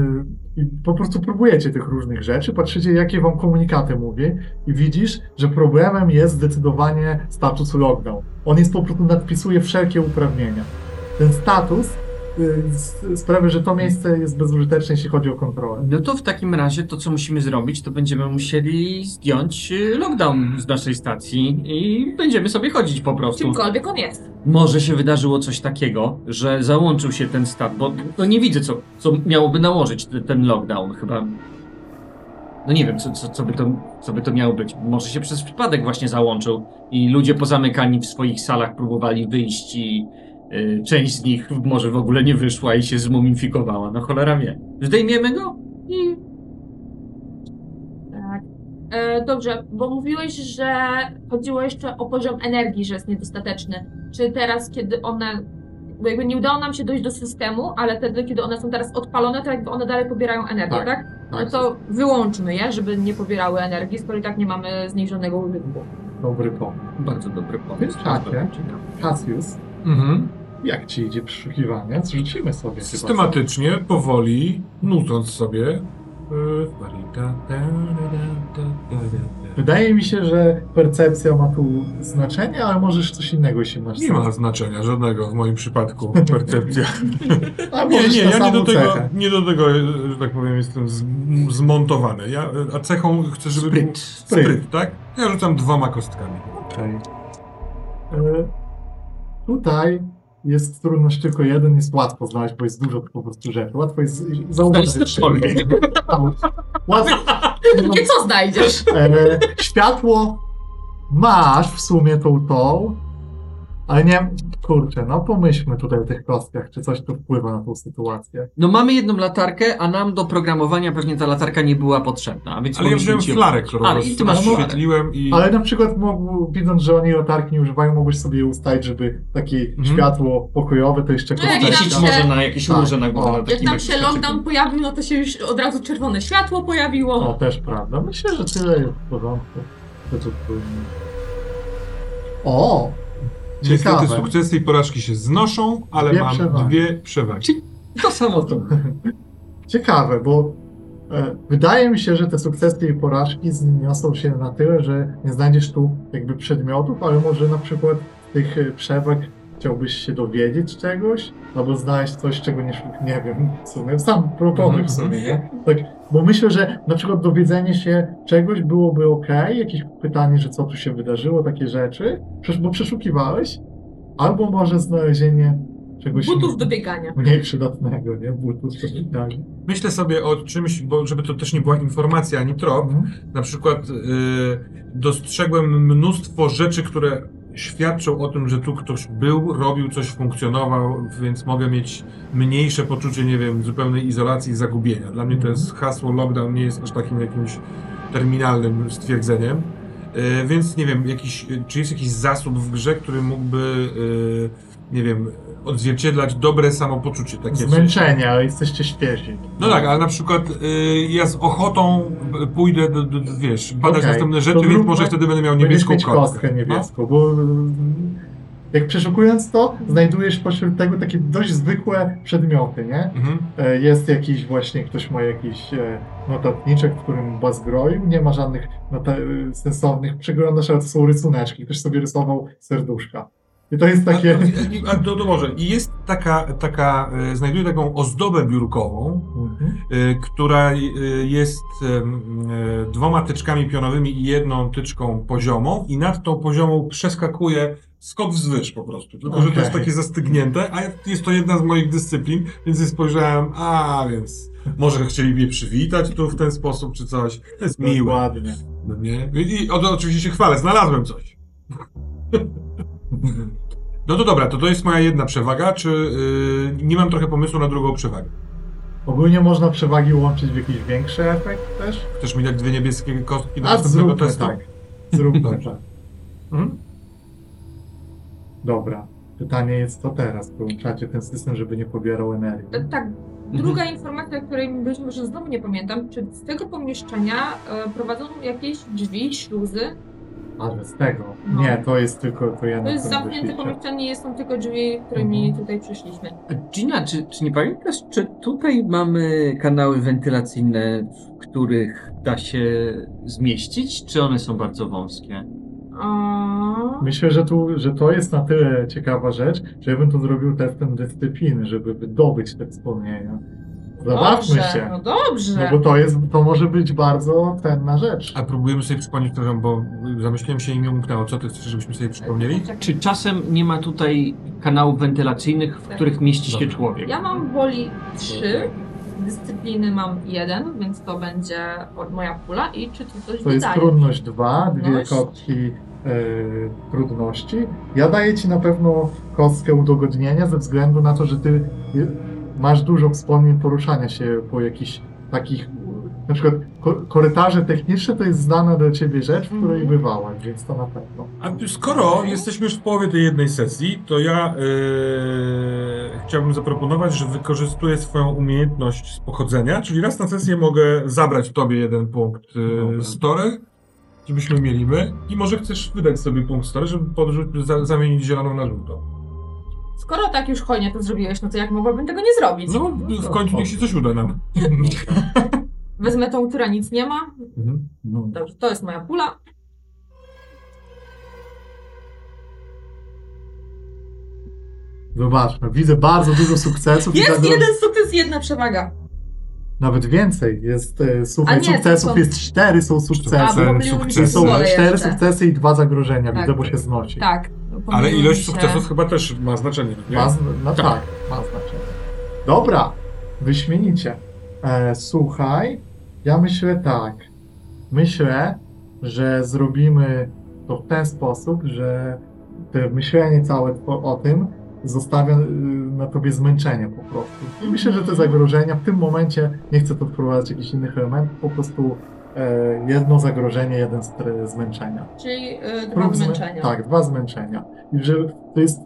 y, po prostu próbujecie tych różnych rzeczy, patrzycie jakie wam komunikaty mówię i widzisz, że problemem jest zdecydowanie status lockdown. On jest po prostu nadpisuje wszelkie uprawnienia. Ten status sprawia, że to miejsce jest bezużyteczne, jeśli chodzi o kontrolę. No to w takim razie to, co musimy zrobić, to będziemy musieli zdjąć y, lockdown z naszej stacji i będziemy sobie chodzić po prostu. czymkolwiek on jest. Może się wydarzyło coś takiego, że załączył się ten stat, bo no nie widzę, co, co miałoby nałożyć te- ten lockdown. Chyba. No nie wiem, co, co, co, by to, co by to miało być. Może się przez przypadek właśnie załączył i ludzie pozamykani w swoich salach próbowali wyjść i y, część z nich może w ogóle nie wyszła i się zmumifikowała. No cholera wie. Zdejmiemy go i Tak. E, dobrze, bo mówiłeś, że chodziło jeszcze o poziom energii, że jest niedostateczny. Czy teraz, kiedy one. Bo jakby nie udało nam się dojść do systemu, ale wtedy, kiedy one są teraz odpalone, to jakby one dalej pobierają energię, Tak, tak? No Tak, to wyłączmy je, żeby nie pobierały energii, skoro i tak nie mamy zniżonego użytku. dobry pomysł. bardzo dobry pomysł. W czasie Cassius, Mhm. Jak ci idzie przeszukiwanie? Zrzucimy sobie. Systematycznie, powoli, nudząc sobie. y, Wydaje mi się, że percepcja ma tu znaczenie, ale możesz coś innego się masz. Nie ma znaczenia żadnego w moim przypadku percepcja. A Nie, nie, ja nie do, tego, cechę. nie do tego, że tak powiem, jestem z, zmontowany. Ja, a cechą chcę, żeby był Spryt. spryt, tak? Ja rzucam dwoma kostkami. Okej. E, Tutaj jest trudność tylko jeden, jest łatwo znaleźć, bo jest dużo po prostu rzeczy. Łatwo jest zauważyć. Łatwo, Nie co znajdziesz? e, światło masz w sumie tą tą, ale nie, kurczę, no pomyślmy tutaj o tych kostkach, czy coś tu wpływa na tą sytuację. No mamy jedną latarkę, a nam do programowania pewnie ta latarka nie była potrzebna, a więc Ale ja wziąłem ci- flarę, którą A, i ty masz flarę. rozświetliłem i... Ale na przykład mógł, widząc, że oni latarki nie używają, mógłbyś sobie ustalić, żeby takie Mhm. światło pokojowe to jeszcze No, jak kostka. Nam się- może na jakieś Tak. na głowę. Jak tam się lockdown pojawił, no to się już od razu czerwone światło pojawiło. O, też prawda. Myślę, że tyle jest w porządku. To tu powinno- O! Niestety Ciekawe. sukcesy i porażki się znoszą, ale Dwie mam przewagi. dwie przewagi. To samo to. Ciekawe, bo e, wydaje mi się, że te sukcesy i porażki zniosą się na tyle, że nie znajdziesz tu jakby przedmiotów, ale może na przykład z tych e, przewag chciałbyś się dowiedzieć czegoś, albo znaleźć coś, czego nie, nie wiem w sumie. Sam proponuj w sumie, nie? Tak, bo myślę, że na przykład dowiedzenie się czegoś byłoby ok, jakieś pytanie, że co tu się wydarzyło, takie rzeczy, bo przeszukiwałeś, albo może znalezienie czegoś Butów do biegania. mniej przydatnego, nie? Butów do tak. Myślę sobie o czymś, bo żeby to też nie była informacja ani trop. Mhm. Na przykład y, dostrzegłem mnóstwo rzeczy, które świadczą o tym, że tu ktoś był, robił coś, funkcjonował, więc mogę mieć mniejsze poczucie, nie wiem, zupełnej izolacji i zagubienia. Dla mnie to jest hasło lockdown nie jest aż takim jakimś terminalnym stwierdzeniem. E, Więc nie wiem, jakiś, czy jest jakiś zasób w grze, który mógłby, e, nie wiem, odzwierciedlać dobre samopoczucie. Takie. Zmęczenie, ale jesteście świeżi. No tak, ale na przykład y, ja z ochotą pójdę, do, do, do, wiesz, badać Okej, następne to rzeczy, więc może wtedy będę miał niebieską mieć kostkę. kostkę niebieską, bo mm, jak przeszukując to, znajdujesz pośród tego takie dość zwykłe przedmioty, nie? Mhm. E, Jest jakiś właśnie, ktoś ma jakiś e, notatniczek, w którym chyba zgroił, nie ma żadnych e, sensownych przeglądasz, ale to są rysuneczki, ktoś sobie rysował serduszka. I to jest takie... A, a, a to, może. I jest taka, taka e, znajduję taką ozdobę biurkową, Mhm. e, która e, jest e, dwoma tyczkami pionowymi i jedną tyczką poziomą i nad tą poziomą przeskakuje skok wzwyż po prostu. Tylko, że to jest takie zastygnięte, a jest to jedna z moich dyscyplin, więc spojrzałem, a więc może chcieli mnie przywitać tu w ten sposób czy coś. To jest miłe. Ładnie. No nie? I, i o, oczywiście się chwalę, znalazłem coś. No to dobra, to to jest moja jedna przewaga, czy yy, nie mam trochę pomysłu na drugą przewagę? Ogólnie można przewagi łączyć w jakiś większy efekt też? Chcesz mi dać dwie niebieskie kostki do A następnego zróbmy testu? tak. Zróbmy tak. Mhm. Dobra. Pytanie jest to teraz. Połączacie ten system, żeby nie pobierał energii. E, Tak, druga informacja, której być może znowu nie pamiętam, czy z tego pomieszczenia e, prowadzą jakieś drzwi, śluzy? Ale z tego. No. Nie, to jest tylko to jedno. To jest które zamknięte wyszliście. pomieszczenie, są tylko drzwi, którymi Mhm. tutaj przyszliśmy. Gina, czy, czy nie pamiętasz, czy tutaj mamy kanały wentylacyjne, w których da się zmieścić, czy one są bardzo wąskie? A... Myślę, że, tu, że to jest na tyle ciekawa rzecz, że ja bym to zrobił testem dyscypliny, żeby wydobyć te wspomnienia. Zabawmy dobrze, się. No dobrze. No bo to jest, to może być bardzo cenna rzecz. A próbujemy sobie przypomnieć, przepraszam, bo zamyśliłem się i mi umknęło. Co ty chcesz, żebyśmy sobie przypomnieli? Czy czasem nie ma tutaj kanałów wentylacyjnych, w których mieści się człowiek? Ja mam woli 3, dyscypliny mam 1, więc to będzie moja pula i czy tu coś To jest dodaje? trudność 2, dwie kostki e, trudności. Ja daję ci na pewno kostkę udogodnienia ze względu na to, że ty masz dużo wspomnień poruszania się po jakichś takich, na przykład ko- korytarze techniczne to jest znana dla ciebie rzecz, w której Mhm. bywałeś, więc to na pewno. A skoro jesteśmy już w połowie tej jednej sesji, to ja yy, chciałbym zaproponować, że wykorzystuję swoją umiejętność z pochodzenia, czyli raz na sesję mogę zabrać tobie jeden punkt yy, story, żebyśmy mieli my i może chcesz wydać sobie punkt story, żeby podrzuć, za, zamienić zieloną na żółtą. Skoro tak już hojnie to zrobiłeś, no to jak mogłabym tego nie zrobić? No w końcu niech się coś uda nam. Wezmę tą, która nic nie ma. Mhm. No. Dobrze, to jest moja pula. Zobaczmy, widzę bardzo dużo sukcesów. Jest jeden sukces, jedna przewaga. Nawet więcej. Jest, e, A słuchaj, nie, sukcesów są- jest cztery, są A, sukcesy. mi sukcesy. są cztery jeszcze. sukcesy i dwa zagrożenia, Tak. widzę, bo się znosi. Tak. Ale ilość się. sukcesów chyba też ma znaczenie. Nie? Ma, no tak. Tak. ma znaczenie. Dobra, wyśmienicie. E, słuchaj, ja myślę tak. Myślę, że zrobimy to w ten sposób, że te myślenie całe o, tym zostawia y, na tobie zmęczenie po prostu. I myślę, że te zagrożenia w tym momencie, nie chcę tu wprowadzać jakichś innych elementów, po prostu jedno zagrożenie, jeden zmęczenia. Czyli y, dwa Prób zmę- zmęczenia. Tak, dwa zmęczenia. I że to jest,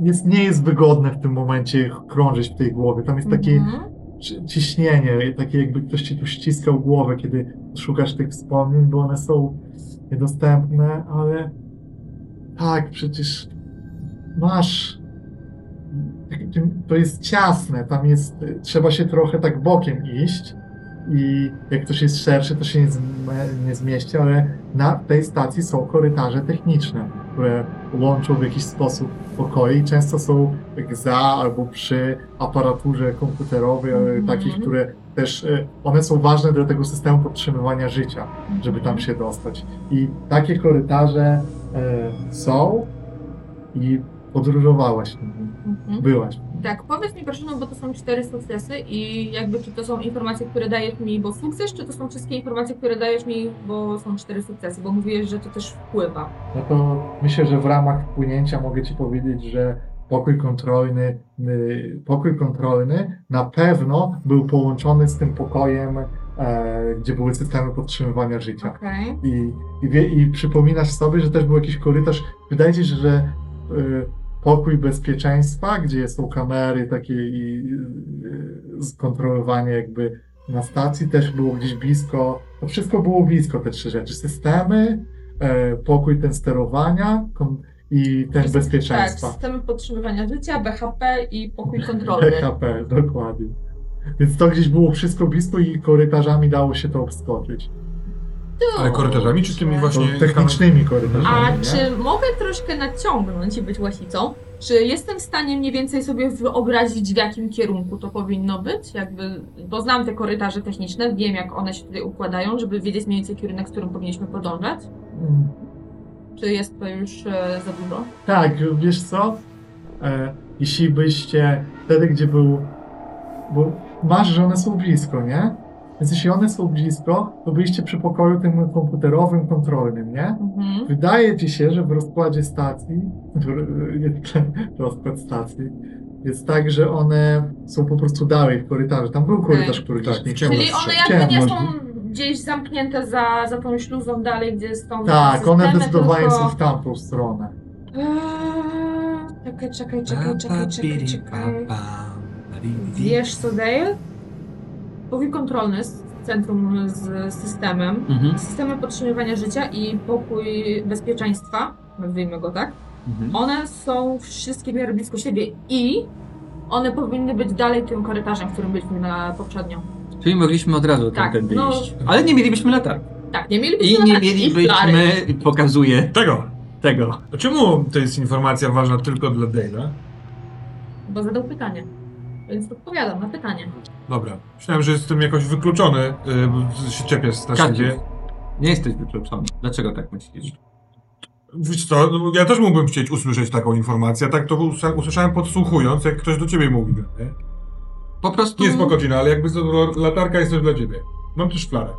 jest, nie jest wygodne w tym momencie krążyć w tej głowie. Tam jest takie Mhm. ci- ciśnienie, takie jakby ktoś ci tu ściskał głowę, kiedy szukasz tych wspomnień, bo one są niedostępne, ale tak, przecież masz. To jest ciasne, tam jest, trzeba się trochę tak bokiem iść i jak ktoś jest szerszy, to się nie, nie zmieści, ale na tej stacji są korytarze techniczne, które łączą w jakiś sposób pokoje i często są jak za albo przy aparaturze komputerowej, ale Mhm. takich, które też, e, one są ważne dla tego systemu podtrzymywania życia, żeby tam się dostać. I takie korytarze e, są i podróżowałaś, Mhm. byłaś. Tak, powiedz mi proszę, no bo to są cztery sukcesy i jakby czy to są informacje, które dajesz mi, bo sukces, czy to są wszystkie informacje, które dajesz mi, bo są cztery sukcesy, bo mówiłeś, że to też wpływa. No to myślę, że w ramach wpłynięcia mogę Ci powiedzieć, że pokój kontrolny, y, pokój kontrolny na pewno był połączony z tym pokojem, e, gdzie były systemy podtrzymywania życia. Okej. I, i, wie, I przypominasz sobie, że też był jakiś korytarz. Wydaje się, że y, pokój bezpieczeństwa, gdzie są kamery takie i skontrolowanie jakby na stacji też było gdzieś blisko. To wszystko było blisko, te trzy rzeczy. Systemy, e, pokój ten sterowania i ten Tak, bezpieczeństwa. systemy podtrzymywania życia, BHP i pokój kontrolny. PHP, dokładnie. Więc to gdzieś było wszystko blisko i korytarzami dało się to obskoczyć. Ale korytarzami, czy tymi To właśnie... technicznymi korytarzami. A nie? czy mogę troszkę naciągnąć i być łasicą? Czy jestem w stanie mniej więcej sobie wyobrazić, w jakim kierunku to powinno być? Jakby, bo znam te korytarze techniczne, wiem jak one się tutaj układają, żeby wiedzieć mniej więcej kierunek, w którym powinniśmy podążać. Mm. Czy jest to już e, za dużo? Tak, wiesz co? E, jeśli byście wtedy, gdzie był. Bo masz, że one są blisko, nie? Więc jeśli one są blisko, to byliście przy pokoju tym komputerowym, kontrolnym, nie? Mhm. Wydaje ci się, że w rozkładzie stacji, rozkład stacji, jest tak, że one są po prostu dalej w korytarzu. Tam był korytarz, który Tak, gdzieś nie. Czyli one jakby nie są gdzieś zamknięte za, za tą śluzą dalej, gdzie są Tak, one zdecydowanie tylko... są w tamtą stronę. Eee, Czekaj, czekaj, czekaj, czekaj, czekaj, czekaj. Wiesz co, Dale? Pokój kontrolny z centrum z systemem, Mhm. systemy podtrzymywania życia i pokój bezpieczeństwa, nazwijmy go tak, Mhm. one są wszystkie w miarę blisko siebie i one powinny być dalej tym korytarzem, w którym byliśmy na poprzednio. Czyli mogliśmy od razu Tak, tamtędy no- iść. Ale nie mielibyśmy latarki. Tak, nie mielibyśmy I nie i flary. mielibyśmy, pokazuję Tego! tego. A czemu to jest informacja ważna tylko dla Dale'a? Bo zadał pytanie. Więc odpowiadam na pytanie. Dobra. Myślałem, że jestem jakoś wykluczony, yy, się czepiasz straszliwie. Kadziu, nie jesteś wykluczony. Dlaczego tak myślisz? Wiesz co, no, ja też mógłbym chcieć usłyszeć taką informację, a tak to usłysza- usłyszałem podsłuchując, jak ktoś do ciebie mówi. Nie, Po prostu... nie spokojnie, ale jakby to, latarka jest też dla ciebie. Mam też flarę.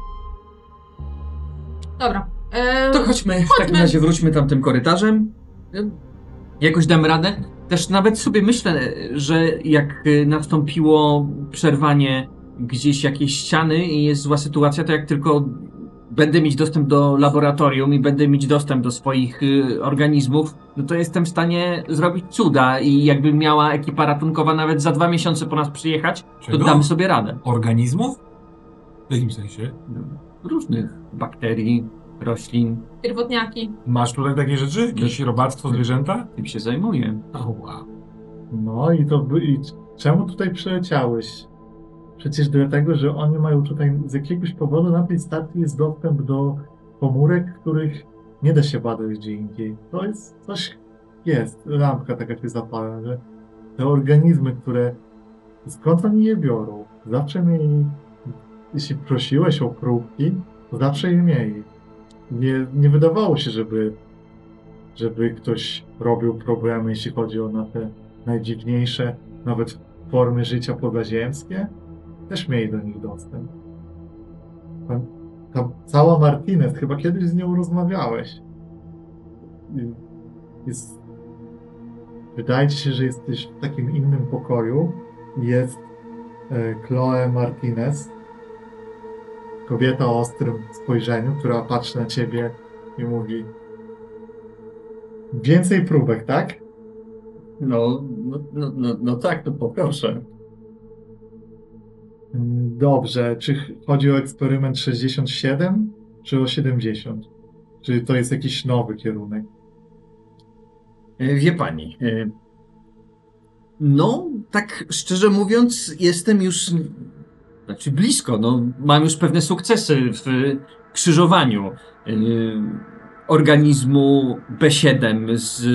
Dobra. Eee, To chodźmy, w takim razie wróćmy tamtym korytarzem. Jakoś damy radę. Też nawet sobie myślę, że jak y, nastąpiło przerwanie gdzieś jakiejś ściany i jest zła sytuacja, to jak tylko będę mieć dostęp do laboratorium i będę mieć dostęp do swoich y, organizmów, no to jestem w stanie zrobić cuda i jakby miała ekipa ratunkowa nawet za dwa miesiące po nas przyjechać, to Czego? damy sobie radę. Organizmów? W jakim sensie? Różnych bakterii, roślin, Pierwotniaki. Masz tutaj takie rzeczy? Jakieś robactwo zwierzęta? tym się zajmuję. O, wow. No i to by, i czemu tutaj przyleciałeś? Przecież dlatego, że oni mają tutaj z jakiegoś powodu na tej stacji jest dostęp do komórek, których nie da się badać gdzie indziej. To jest coś jest. Lampka taka się zapala, że te organizmy, które skąd oni je biorą? Zawsze mieli, jeśli prosiłeś o próbki, to zawsze je mieli. Nie, nie wydawało się, żeby, żeby ktoś robił problemy, jeśli chodzi o na te najdziwniejsze, nawet formy życia pozaziemskie, też mieli do nich dostęp. Ta, ta cała Martinez, chyba kiedyś z nią rozmawiałeś. Jest, wydaje ci się, że jesteś w takim innym pokoju. Jest e, Chloe Martinez, kobieta o ostrym spojrzeniu, która patrzy na ciebie i mówi więcej próbek, tak? No, no, no, no, no tak, to poproszę. Dobrze, czy ch- chodzi o eksperyment 67 czy o 70? Czy to jest jakiś nowy kierunek? E, Wie pani, e, no, tak szczerze mówiąc, jestem już, znaczy blisko, no, mam już pewne sukcesy w krzyżowaniu e, organizmu B7 z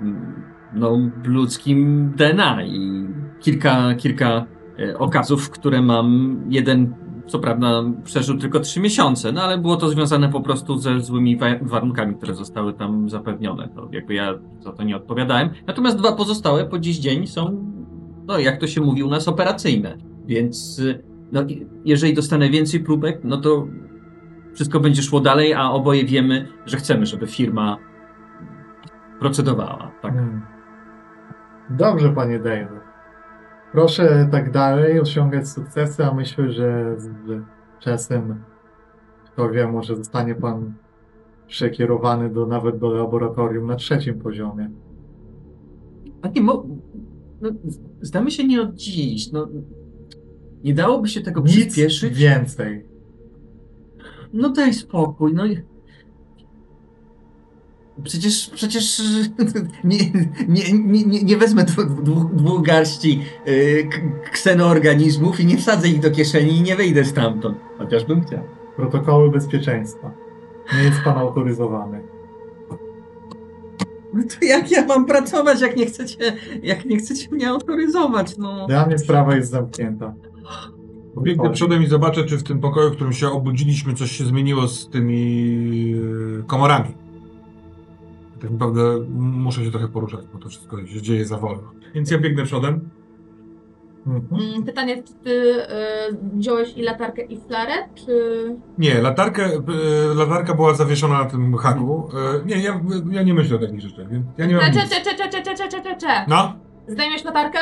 mm, no, ludzkim DNA i kilka, kilka e, okazów, które mam. Jeden, co prawda, przeżył tylko trzy miesiące, no ale było to związane po prostu ze złymi wa- warunkami, które zostały tam zapewnione. To jakby ja za to nie odpowiadałem. Natomiast dwa pozostałe po dziś dzień są no jak to się mówi u nas, operacyjne. Więc no, jeżeli dostanę więcej próbek, no to wszystko będzie szło dalej, a oboje wiemy, że chcemy, żeby firma procedowała. Tak. Hmm. Dobrze, panie David. Proszę tak dalej osiągać sukcesy, a myślę, że z czasem, kto wie, może zostanie pan przekierowany do, nawet do laboratorium na trzecim poziomie. A nie, mo- no, znamy się nie od dziś. No, nie dałoby się tego Nic przyspieszyć? więcej. No daj spokój, no i... Przecież, przecież nie, nie, nie, nie- wezmę dwu- dwóch garści yy, k- ksenoorganizmów i nie wsadzę ich do kieszeni i nie wyjdę stamtąd. Chociażbym chciał. Protokoły bezpieczeństwa. Nie jest pan autoryzowany. No to jak ja mam pracować, jak nie chcecie, jak nie chcecie mnie autoryzować, no. Dla mnie sprawa jest zamknięta. Biegnę przodem i zobaczę, czy w tym pokoju, w którym się obudziliśmy, coś się zmieniło z tymi e, komorami. Tak naprawdę muszę się trochę poruszać, bo to wszystko się dzieje za wolno. Więc ja biegnę przodem. Mhm. Mm, Pytanie, czy ty y, wziąłeś i latarkę, i flarę, czy... Nie, latarkę, e, latarka była zawieszona na tym haku. E, nie, ja, ja nie myślę o takich rzeczach, więc ja nie mam Cze, nic. cze, cze, cze, cze, cze, cze, cze, cze, cze. No, Zdejmiesz latarkę?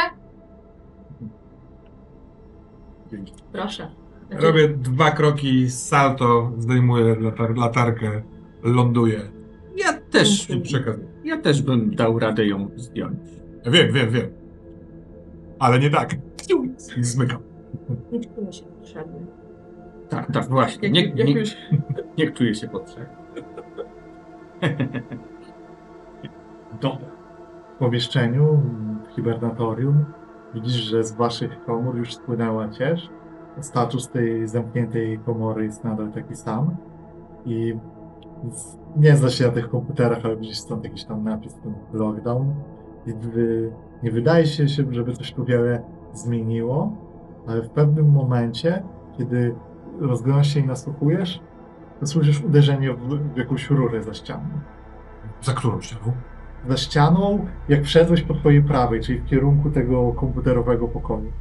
Proszę. Znaczy, robię dwa kroki, salto, zdejmuję latar zatarkę, ląduję Ja też, i przekazuję. ja też bym dał radę ją zdjąć. Wiem, wiem, wiem. Ale nie tak. I zmykam. Nie czuję się potrzebny. Tak, tak, właśnie. Nie, nie, już... nie czuję się potrzebny. Dobra. W pomieszczeniu, w hibernatorium, widzisz, że z waszych komór już spłynęła ciecz. Status tej zamkniętej komory jest nadal taki sam. I nie zna się na tych komputerach, ale widzisz stąd jakiś tam napis, ten lockdown. I wy, nie wydaje się, żeby coś tu wiele zmieniło, ale w pewnym momencie, kiedy rozglądasz się i nasłuchujesz, to słyszysz uderzenie w, w jakąś rurę za ścianą Za którą ścianą? Za ścianą, jak wszedłeś po twojej prawej, czyli w kierunku tego komputerowego pokoju.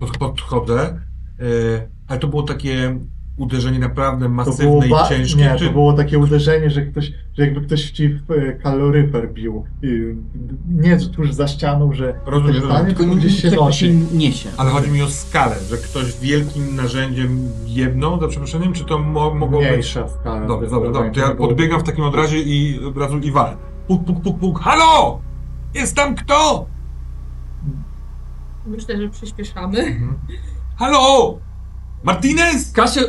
Pod, podchodzę. e, ale to było takie uderzenie naprawdę masywne ba- i ciężkie. nie, czy... to było takie uderzenie, że ktoś, że jakby ktoś ci w e, kaloryfer bił. Nie tuż za ścianą, że Rozumiem, stanie, tylko gdzieś się tak nosi. niesie. Ale chodzi mi o skalę, że ktoś wielkim narzędziem jedną, za przeproszeniem, czy to mo mogło być... Mniejsza skala. Dobra, dobra, dobra. To ja podbiegam w takim od razie i od razu i walę. Puk, puk, puk, puk. Halo! Jest tam kto? Myślę, że przyspieszamy. Mhm. Halo! Martinez! Kasius,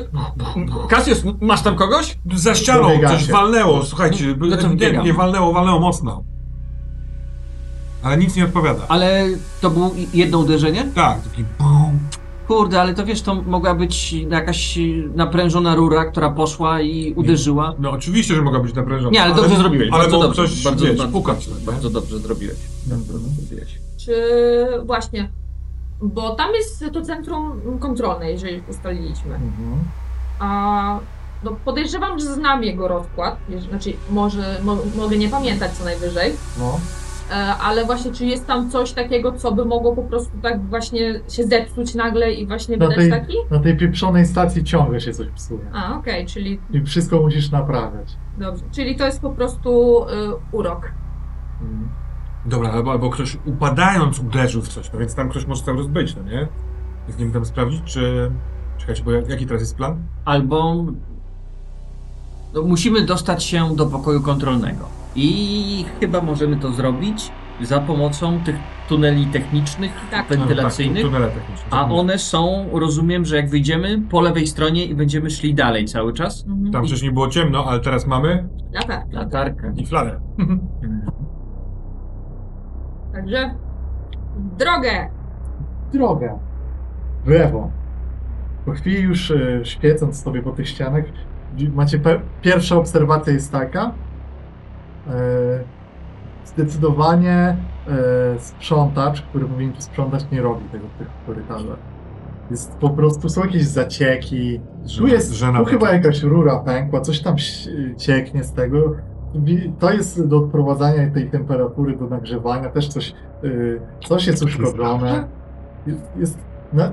Kasius, masz tam kogoś? Za ścianą Dobiegacie. coś walnęło, słuchajcie, No to ewidentnie walnęło, walnęło mocno. Ale nic nie odpowiada. Ale to było jedno uderzenie? Tak, taki bum. Kurde, ale to wiesz, to mogła być jakaś naprężona rura, która poszła i uderzyła. No oczywiście, że mogła być naprężona. Nie, ale dobrze zrobiłeś. Ale bardzo dobrze. ktoś, bardzo, wiesz, bardzo, pukać. no, nie? bardzo dobrze zrobiłeś. Bardzo dobrze zrobiłeś. Czy właśnie, bo tam jest to centrum kontrolne, jeżeli ustaliliśmy. Mhm. A no podejrzewam, że znam jego rozkład, znaczy może mo, mogę nie pamiętać co najwyżej, No. E, ale właśnie czy jest tam coś takiego, co by mogło po prostu tak właśnie się zepsuć nagle i właśnie Na wydać tej- taki? Na tej pieprzonej stacji ciągle się coś psuje. A, okej, czyli I wszystko musisz naprawiać. dobrze. Czyli to jest po prostu y, urok. Mhm. Dobra, albo, albo ktoś upadając uderzył w coś, no więc tam ktoś może cały czas być, no nie? Więc nie tam sprawdzić, czy... Czekajcie, bo jak- jaki teraz jest plan? Albo no, musimy dostać się do pokoju kontrolnego. I chyba możemy to zrobić za pomocą tych tuneli technicznych, Tak. wentylacyjnych. No, tak, tunele techniczne. A one są, rozumiem, że jak wyjdziemy po lewej stronie i będziemy szli dalej cały czas. Mhm. Tam wcześniej było ciemno, ale teraz mamy Latarka. Latarkę. i flarę. Także drogę. drogę w lewo. Po chwili już e, świecąc sobie po tych ścianach, macie pierwsza obserwacja jest taka. E, zdecydowanie e, sprzątacz, który powinien tu sprzątać, nie robi tego w tych korytarzach. Jest po prostu, są jakieś zacieki. Tu jest, tu chyba jakaś rura pękła, coś tam cieknie z tego. to jest do odprowadzania tej temperatury, do nagrzewania, też coś, y, coś jest uszkodzone. Jest, jest,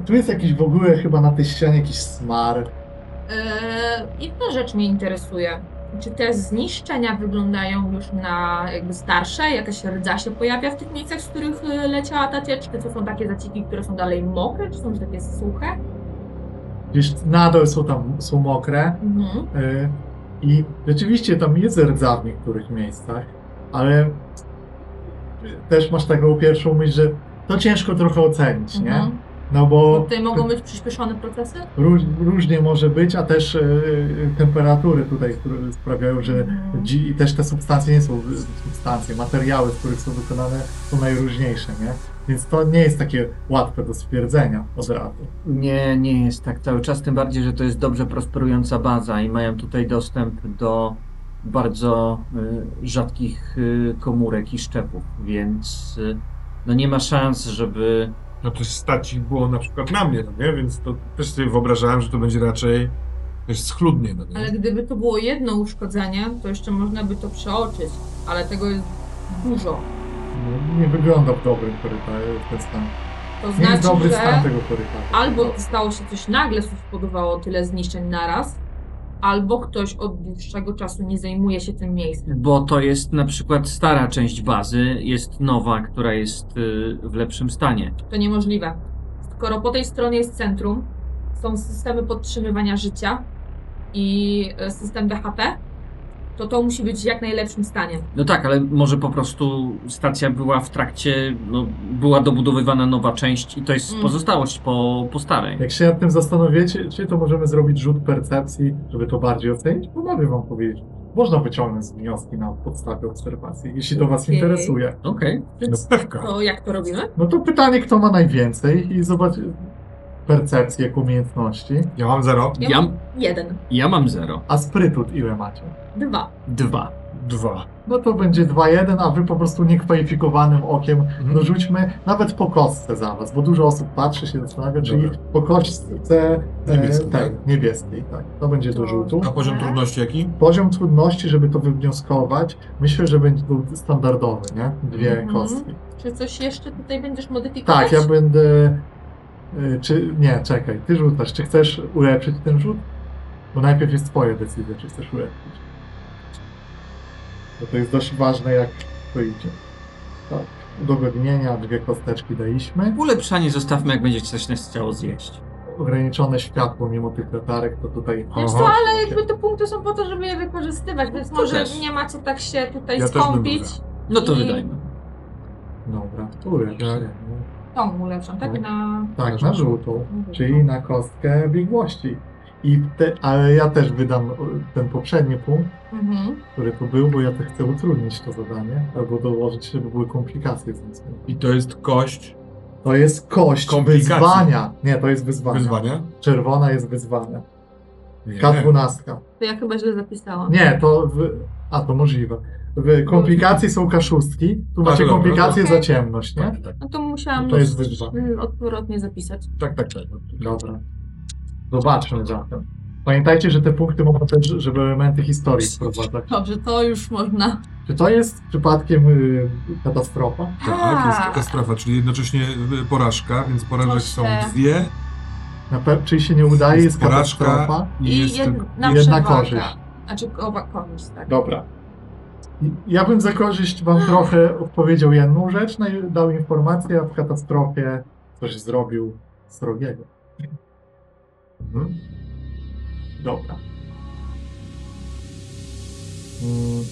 tu jest jakiś w ogóle chyba na tej ścianie jakiś smar. Eee, inna rzecz mnie interesuje. Czy te zniszczenia wyglądają już na jakby starsze? Jakaś rdza się pojawia w tych miejscach, z których e, leciała ta ciecz? Czy to są takie zaciki, które są dalej mokre, czy są już takie suche? Gdzieś nadal są tam, są mokre. Mhm. Y, I rzeczywiście tam jest rdza w niektórych miejscach, ale też masz taką pierwszą myśl, że to ciężko trochę ocenić, nie? No Bo tutaj mogą być przyspieszone procesy? róż, różnie może być, a też y, temperatury tutaj sprawiają, że dzi- i też te substancje nie są substancje, materiały, z których są wykonane są najróżniejsze, nie? Więc to nie jest takie łatwe do stwierdzenia od razu. Nie, nie jest tak cały czas, tym bardziej, że to jest dobrze prosperująca baza i mają tutaj dostęp do bardzo y, rzadkich y, komórek i szczepów, więc y, no nie ma szans, żeby No to stać ich było na przykład na mnie, no nie? Więc to też sobie wyobrażałem, że to będzie raczej też schludnie, no nie? Ale gdyby to było jedno uszkodzenie, to jeszcze można by to przeoczyć, ale tego jest dużo. No, Nie wygląda w dobrym korytarzu ten stan. To Nie jest znaczy, dobry stan że tego korytarza. albo stało się coś nagle, spowodowało tyle zniszczeń naraz, albo ktoś od dłuższego czasu nie zajmuje się tym miejscem. Bo to jest na przykład stara część bazy, jest nowa, która jest y, w lepszym stanie. To niemożliwe. Skoro po tej stronie jest centrum, są systemy podtrzymywania życia i e, system BHP, to to musi być w jak najlepszym stanie. No tak, ale może po prostu stacja była w trakcie, no, była dobudowywana nowa część i to jest Mm. pozostałość po, po starej. Jak się nad tym zastanowicie, czy to możemy zrobić rzut percepcji, żeby to bardziej ocenić? Bo mogę wam powiedzieć. Można wyciągnąć wnioski na podstawie obserwacji, jeśli to was Okej. interesuje. Okej. No pewka. To jak to robimy? No to pytanie, kto ma najwięcej i zobacz percepcję jak umiejętności. Ja mam zero. Ja, Ja- mam jeden, Ja mam zero. A sprytut ile macie? dwa. Dwa. Dwa. No to będzie 2-1, a wy po prostu niekwalifikowanym okiem Mhm. no rzućmy nawet po kostce za was, bo dużo osób patrzy się zastanawia, czyli Dobra. po kostce e, Niebieskiej, tak, tak? niebieskiej, tak. To będzie do To- rzutu. A poziom trudności jaki? Poziom trudności, żeby to wywnioskować, myślę, że będzie był standardowy, nie? Dwie Mhm. kostki. Czy coś jeszcze tutaj będziesz modyfikować? Tak, ja będę. Y, Czy. Nie, czekaj, ty rzucasz. Czy chcesz ulepszyć ten rzut? Bo najpierw jest twoja decyzja, czy chcesz ulepszyć. Bo to jest dość ważne, jak to idzie. Tak. Udogodnienia, dwie kosteczki daliśmy. Ulepszanie zostawmy, jak będzie coś nas chciało zjeść. Ograniczone światło mimo tych latarek, to tutaj. Wiesz co, ale jakby te punkty są po to, żeby je wykorzystywać, więc To może też. nie ma co tak się tutaj Ja też bym skąpić. No to I- wydajmy. Dobra, to ulepsz. Tak. Tą ulepszam, tak? Na... Tak, na żółtą, czyli na kostkę biegłości. I te, ale ja też wydam ten poprzedni punkt, Mhm. który tu był, bo ja też chcę utrudnić to zadanie, albo dołożyć, żeby były komplikacje z tym. I to jest kość To jest kość wyzwania. Nie, to jest wyzwanie. wyzwania. Czerwona jest wyzwanie. Nie. K12. To ja chyba źle zapisałam. Nie, to. W... A, to możliwe. W komplikacje są kaszustki. Tu macie dobra, komplikacje okej. za ciemność, nie? Tak, tak, No to musiałam To jest mm, odwrotnie zapisać. tak, tak. tak. Dobra. Zobaczmy zatem. Pamiętajcie, że te punkty mogą też, żeby elementy historii wprowadzać. Dobrze, to już można. Czy to jest przypadkiem y, katastrofa? Tak, jest A. katastrofa, czyli jednocześnie y, porażka, więc porażek są Proszę. dwie. Na pe- czyli się nie udaje, jest porażka katastrofa? i, I jest jedna jedna korzyść. Znaczy oba korzyść, tak. Dobra. Ja bym za korzyść wam trochę odpowiedział jedną rzecz, no i dał informację, a w katastrofie coś zrobił srogiego. Mhm. Dobra. Mm,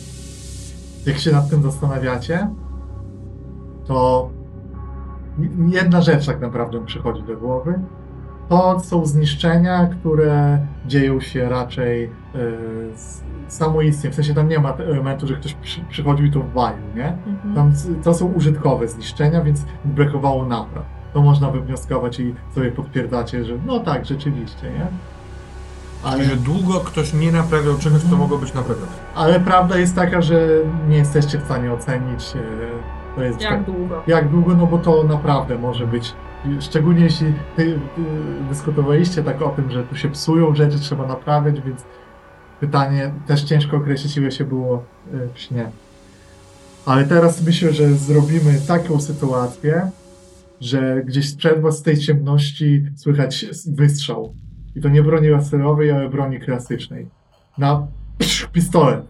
Jak się nad tym zastanawiacie, to jedna rzecz tak naprawdę przychodzi do głowy. To są zniszczenia, które dzieją się raczej e, z- samoistnie. W sensie tam nie ma elementu, że ktoś przy, przychodził i to walił, nie? Mhm. Tam to są użytkowe zniszczenia, więc brakowało napraw. To można wywnioskować i sobie potwierdzacie, że no tak, rzeczywiście, nie? Ale, że długo ktoś nie naprawiał czegoś, co mogło być naprawione. ale prawda jest taka, że nie jesteście w stanie ocenić, e, to jest Jak długo? jak długo, no bo to naprawdę może być, szczególnie jeśli ty, ty dyskutowaliście tak o tym, że tu się psują rzeczy, trzeba naprawiać, więc pytanie, też ciężko określić, ile się było y, w śnie. Ale teraz myślę, że zrobimy taką sytuację, że gdzieś sprzed was z tej ciemności słychać wystrzał. I to nie broni laserowej, ale broni klasycznej. Na psz, pistolet.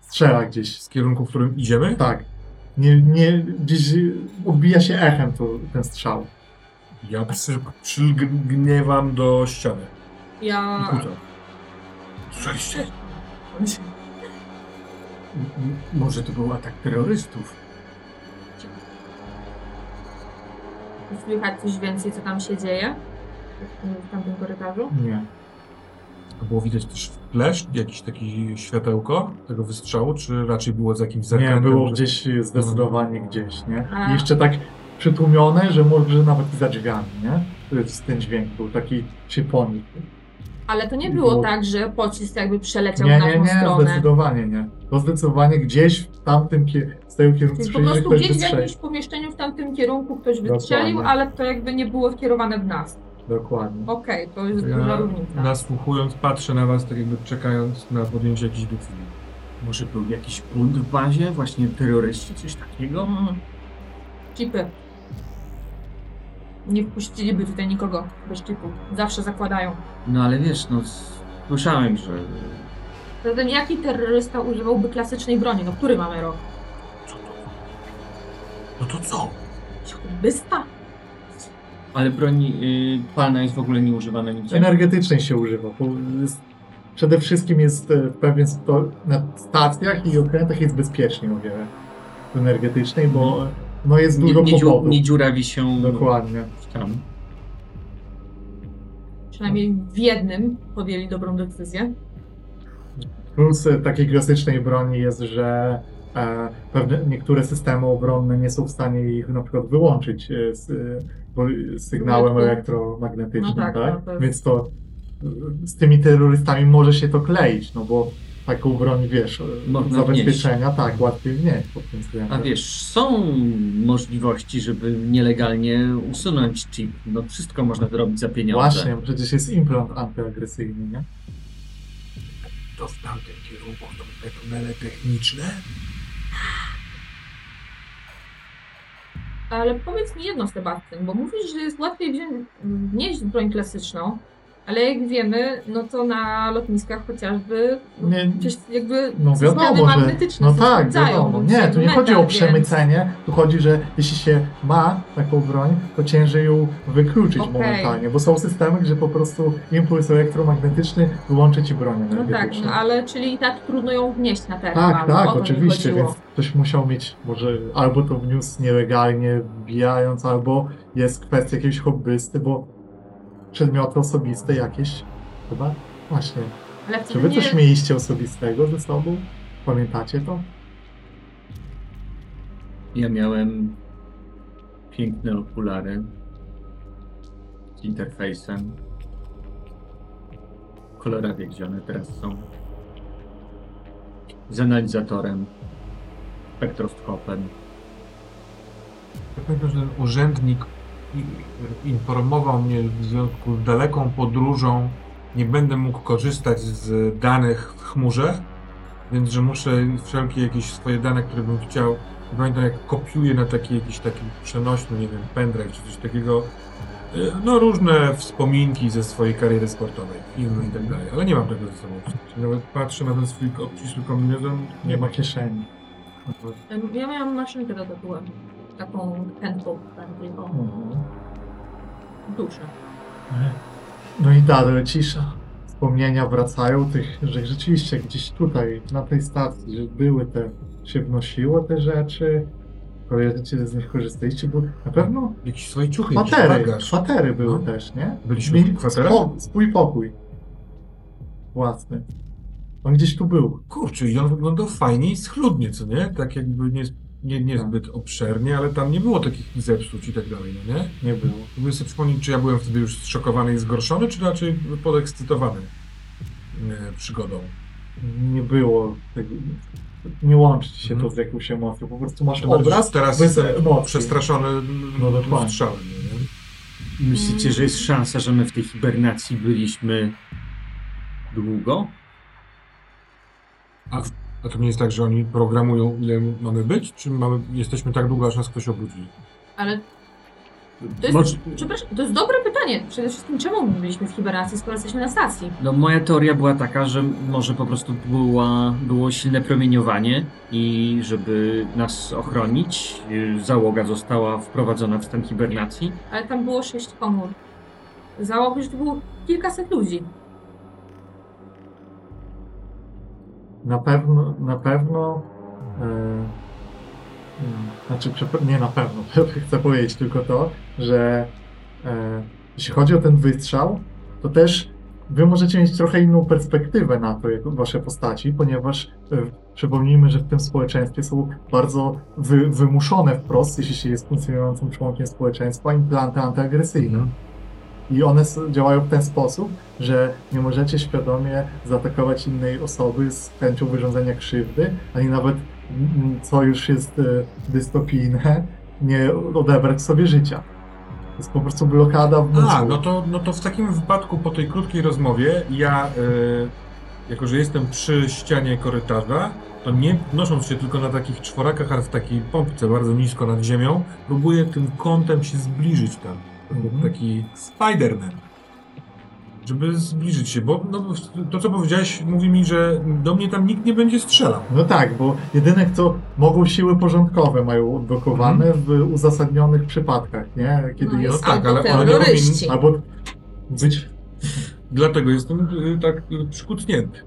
Strzela gdzieś. Z kierunku, w którym idziemy? Tak. Nie, nie, gdzieś odbija się echem to, ten strzał. Ja przy- przylgniewam do ściany. Ja... Słyszeliście? Może to był atak terrorystów. Słychać coś więcej, co tam się dzieje? W tamtym korytarzu? Nie. A Było widać też flash, jakieś takie światełko tego wystrzału, czy raczej było z jakimś Nie, zakrętem? było że- gdzieś zdecydowanie gdzieś, nie? A. I jeszcze tak przytłumione, że może nawet i za drzwiami, nie? To jest ten dźwięk był taki się ponik. Ale to nie było Było- tak, że pocisk jakby przeleciał Nie, na nie, tą nie, stronę. zdecydowanie nie. To zdecydowanie gdzieś w tamtym z tego kierunku Czyli po prostu gdzieś w jakimś pomieszczeniu w tamtym kierunku ktoś wystrzelił, Dokładnie. ale to jakby nie było skierowane w nas. Dokładnie. Okej, to jest duża Ja różnica. nasłuchując, patrzę na was, tak jakby czekając na podjęcie jakiejś decyzji. Może był jakiś bunt w bazie, właśnie terroryści, coś takiego? Mm. Chipy. Nie wpuściliby tutaj nikogo bez chipu. Zawsze zakładają. No ale wiesz, no słyszałem, że Zatem jaki terrorysta używałby klasycznej broni? No który mamy rok? Co to? No to co? Bysta? Ale broń y, palna jest w ogóle nie używana nigdzie. Energetycznej się używa. bo jest, przede wszystkim jest e, w pewien sto, na stacjach i okrętach jest bezpiecznie o wiele w energetycznej, bo no jest nie, dużo nie, dziu, powodów. nie dziurawi się Dokładnie. tam. Przynajmniej w jednym podjęli dobrą decyzję. Plus e, takiej klasycznej broni jest, że pewne, niektóre systemy obronne nie są w stanie ich na przykład wyłączyć e, z, e, bo, sygnałem Wyjątku. elektromagnetycznym, No tak, tak? no to jest- Więc to e, z tymi terrorystami może się to kleić, no bo taką broń, wiesz, e, Można zabezpieczenia, tak, łatwiej wnieść pod tym A względem. wiesz, są możliwości, żeby nielegalnie usunąć chip. No wszystko można zrobić za pieniądze. Właśnie, przecież jest implant antyagresyjny, nie? To w tamtym kierunku są te tunele techniczne? Ale powiedz mi jedno, Sebastian, bo mówisz, że jest łatwiej wziąć, wnieść broń klasyczną, ale jak wiemy, no to na lotniskach chociażby no, Nie- przecież jakby No wiadomo, że. magnetyczne No się tak, wiadomo. więc Nie, tu nie metal, chodzi o więc- przemycenie, tu chodzi, że jeśli się ma taką broń, to ciężej ją wykluczyć Okej. momentalnie, bo są systemy, gdzie po prostu impuls elektromagnetyczny wyłączy ci broń No tak, no ale czyli i tak trudno ją wnieść na teren. Tak, mamy, tak, oczywiście, więc ktoś musiał mieć, może albo to wniósł nielegalnie, wbijając, albo jest kwestia jakiegoś hobbysty, bo przedmioty osobiste jakieś, chyba, właśnie. Ale Czy wy nie... coś mieliście osobistego ze sobą? Pamiętacie to? Ja miałem piękne okulary z interfejsem. Kolorawie, gdzie one teraz są. Z analizatorem, spektroskopem. Ja pamiętam, że ten urzędnik informował mnie w związku z daleką podróżą nie będę mógł korzystać z danych w chmurze, więc że muszę wszelkie jakieś swoje dane, które bym chciał, pamiętam jak kopiuję na taki jakiś taki przenośny, nie wiem, pendrive czy coś takiego, y, no różne wspominki ze swojej kariery sportowej, filmy i tak dalej, ale nie mam tego ze sobą. Nawet patrzę na ten swój obcisły kombinezon, Nie ma kieszeni. Ja miałam maszynkę do tatuażu. Taką pętlą bardziej o Mhm. duszę. No i dalej cisza. Wspomnienia wracają tych, że rzeczywiście gdzieś tutaj, na tej stacji, że były te, się wnosiło te rzeczy, kojarzycie z nich korzystaliście, bo na pewno jakieś swoje ciuchy, jakiś kwatery, kwatery były No. też, nie? Byliśmy w I kwaterach? spo- Swój pokój. Własny. On gdzieś tu był. Kurczę, i on wyglądał fajnie i schludnie, co nie? Tak jakby nie, nie, niezbyt obszernie, ale tam nie było takich zepsuć i tak dalej, no nie? Nie było. Próbuję sobie przypomnieć, czy ja byłem wtedy już zszokowany i zgorszony, czy raczej podekscytowany e, przygodą. Nie było tego. Nie łączy się Mhm. to z jakąś emocją. Po prostu masz Tym obraz teraz bez jestem emocji. przestraszony No no, dokładnie. strzałem, no nie? Myślicie, że jest szansa, że my w tej hibernacji byliśmy długo? A, a to nie jest tak, że oni programują, ile mamy być? Czy mamy, jesteśmy tak długo, aż nas ktoś obudzi? Ale to jest, przepraszam, to jest dobre pytanie. Przede wszystkim czemu my byliśmy w hibernacji, skoro jesteśmy na stacji? No, moja teoria była taka, że może po prostu była, było silne promieniowanie i żeby nas ochronić, y, załoga została wprowadzona w stan hibernacji. Ale tam było sześć komór. Że to było kilkaset ludzi. Na pewno, na pewno. E, mm, znaczy, nie na pewno, chcę powiedzieć tylko to, że e, jeśli chodzi o ten wystrzał, to też wy możecie mieć trochę inną perspektywę na to, jak wasze postaci, ponieważ e, przypomnijmy, że w tym społeczeństwie są bardzo wy, wymuszone wprost, jeśli się jest funkcjonującym członkiem społeczeństwa, implanty antyagresyjne. I one działają w ten sposób, że nie możecie świadomie zaatakować innej osoby z chęcią wyrządzenia krzywdy, ani nawet, mm, co już jest e, dystopijne, nie odebrać sobie życia. To jest po prostu blokada w mózgu. A, no to, no to w takim wypadku po tej krótkiej rozmowie ja, e, jako że jestem przy ścianie korytarza, to nie nosząc się tylko na takich czworakach, ale w takiej pompce bardzo nisko nad ziemią, próbuję tym kątem się zbliżyć tam. Mhm. Taki Spider-Man. Żeby zbliżyć się, bo no, to co powiedziałeś mówi mi, że do mnie tam nikt nie będzie strzelał. No tak, bo jedyne co mogą siły porządkowe mają odblokowane w uzasadnionych przypadkach, nie? Kiedy No jest tak, ale one nie terroryści. albo być Dlatego jestem y, tak y, przykucnięty.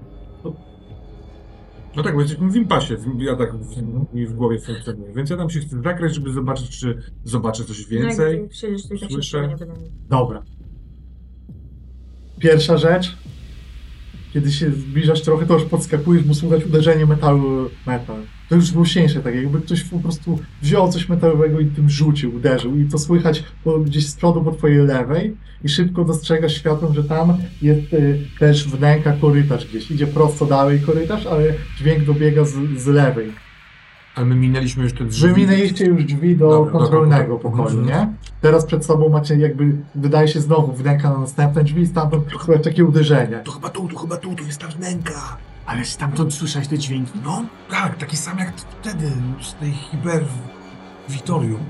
No tak, bo jesteśmy w impasie, ja tak w, mi w głowie funkcjonuje. Więc ja tam się chcę zakrać, żeby zobaczyć, czy zobaczę coś No więcej. jak to i tak się Słyszę. Dobra. Pierwsza rzecz, kiedy się zbliżasz trochę, to już podskakujesz, bo słuchać uderzenie metalu metal. To już głośniejsze, tak jakby ktoś po prostu wziął coś metalowego i tym rzucił, uderzył. I to słychać po, gdzieś z przodu po twojej lewej i szybko dostrzegasz światłem, że tam jest y, też wnęka korytarz gdzieś. Idzie prosto dalej korytarz, ale dźwięk dobiega z, z lewej. Ale my minęliśmy już te drzwi. Wyminęliście już drzwi do Dobra, kontrolnego dobra. pokoju, nie? Teraz przed sobą macie jakby, wydaje się znowu wnęka na następne drzwi i stamtąd słychać takie uderzenie. To chyba tu, to chyba tu, tu jest ta wnęka. Ale stamtąd słyszałeś te dźwięki. No, tak, taki sam jak wtedy z tej hiper... Vitorium.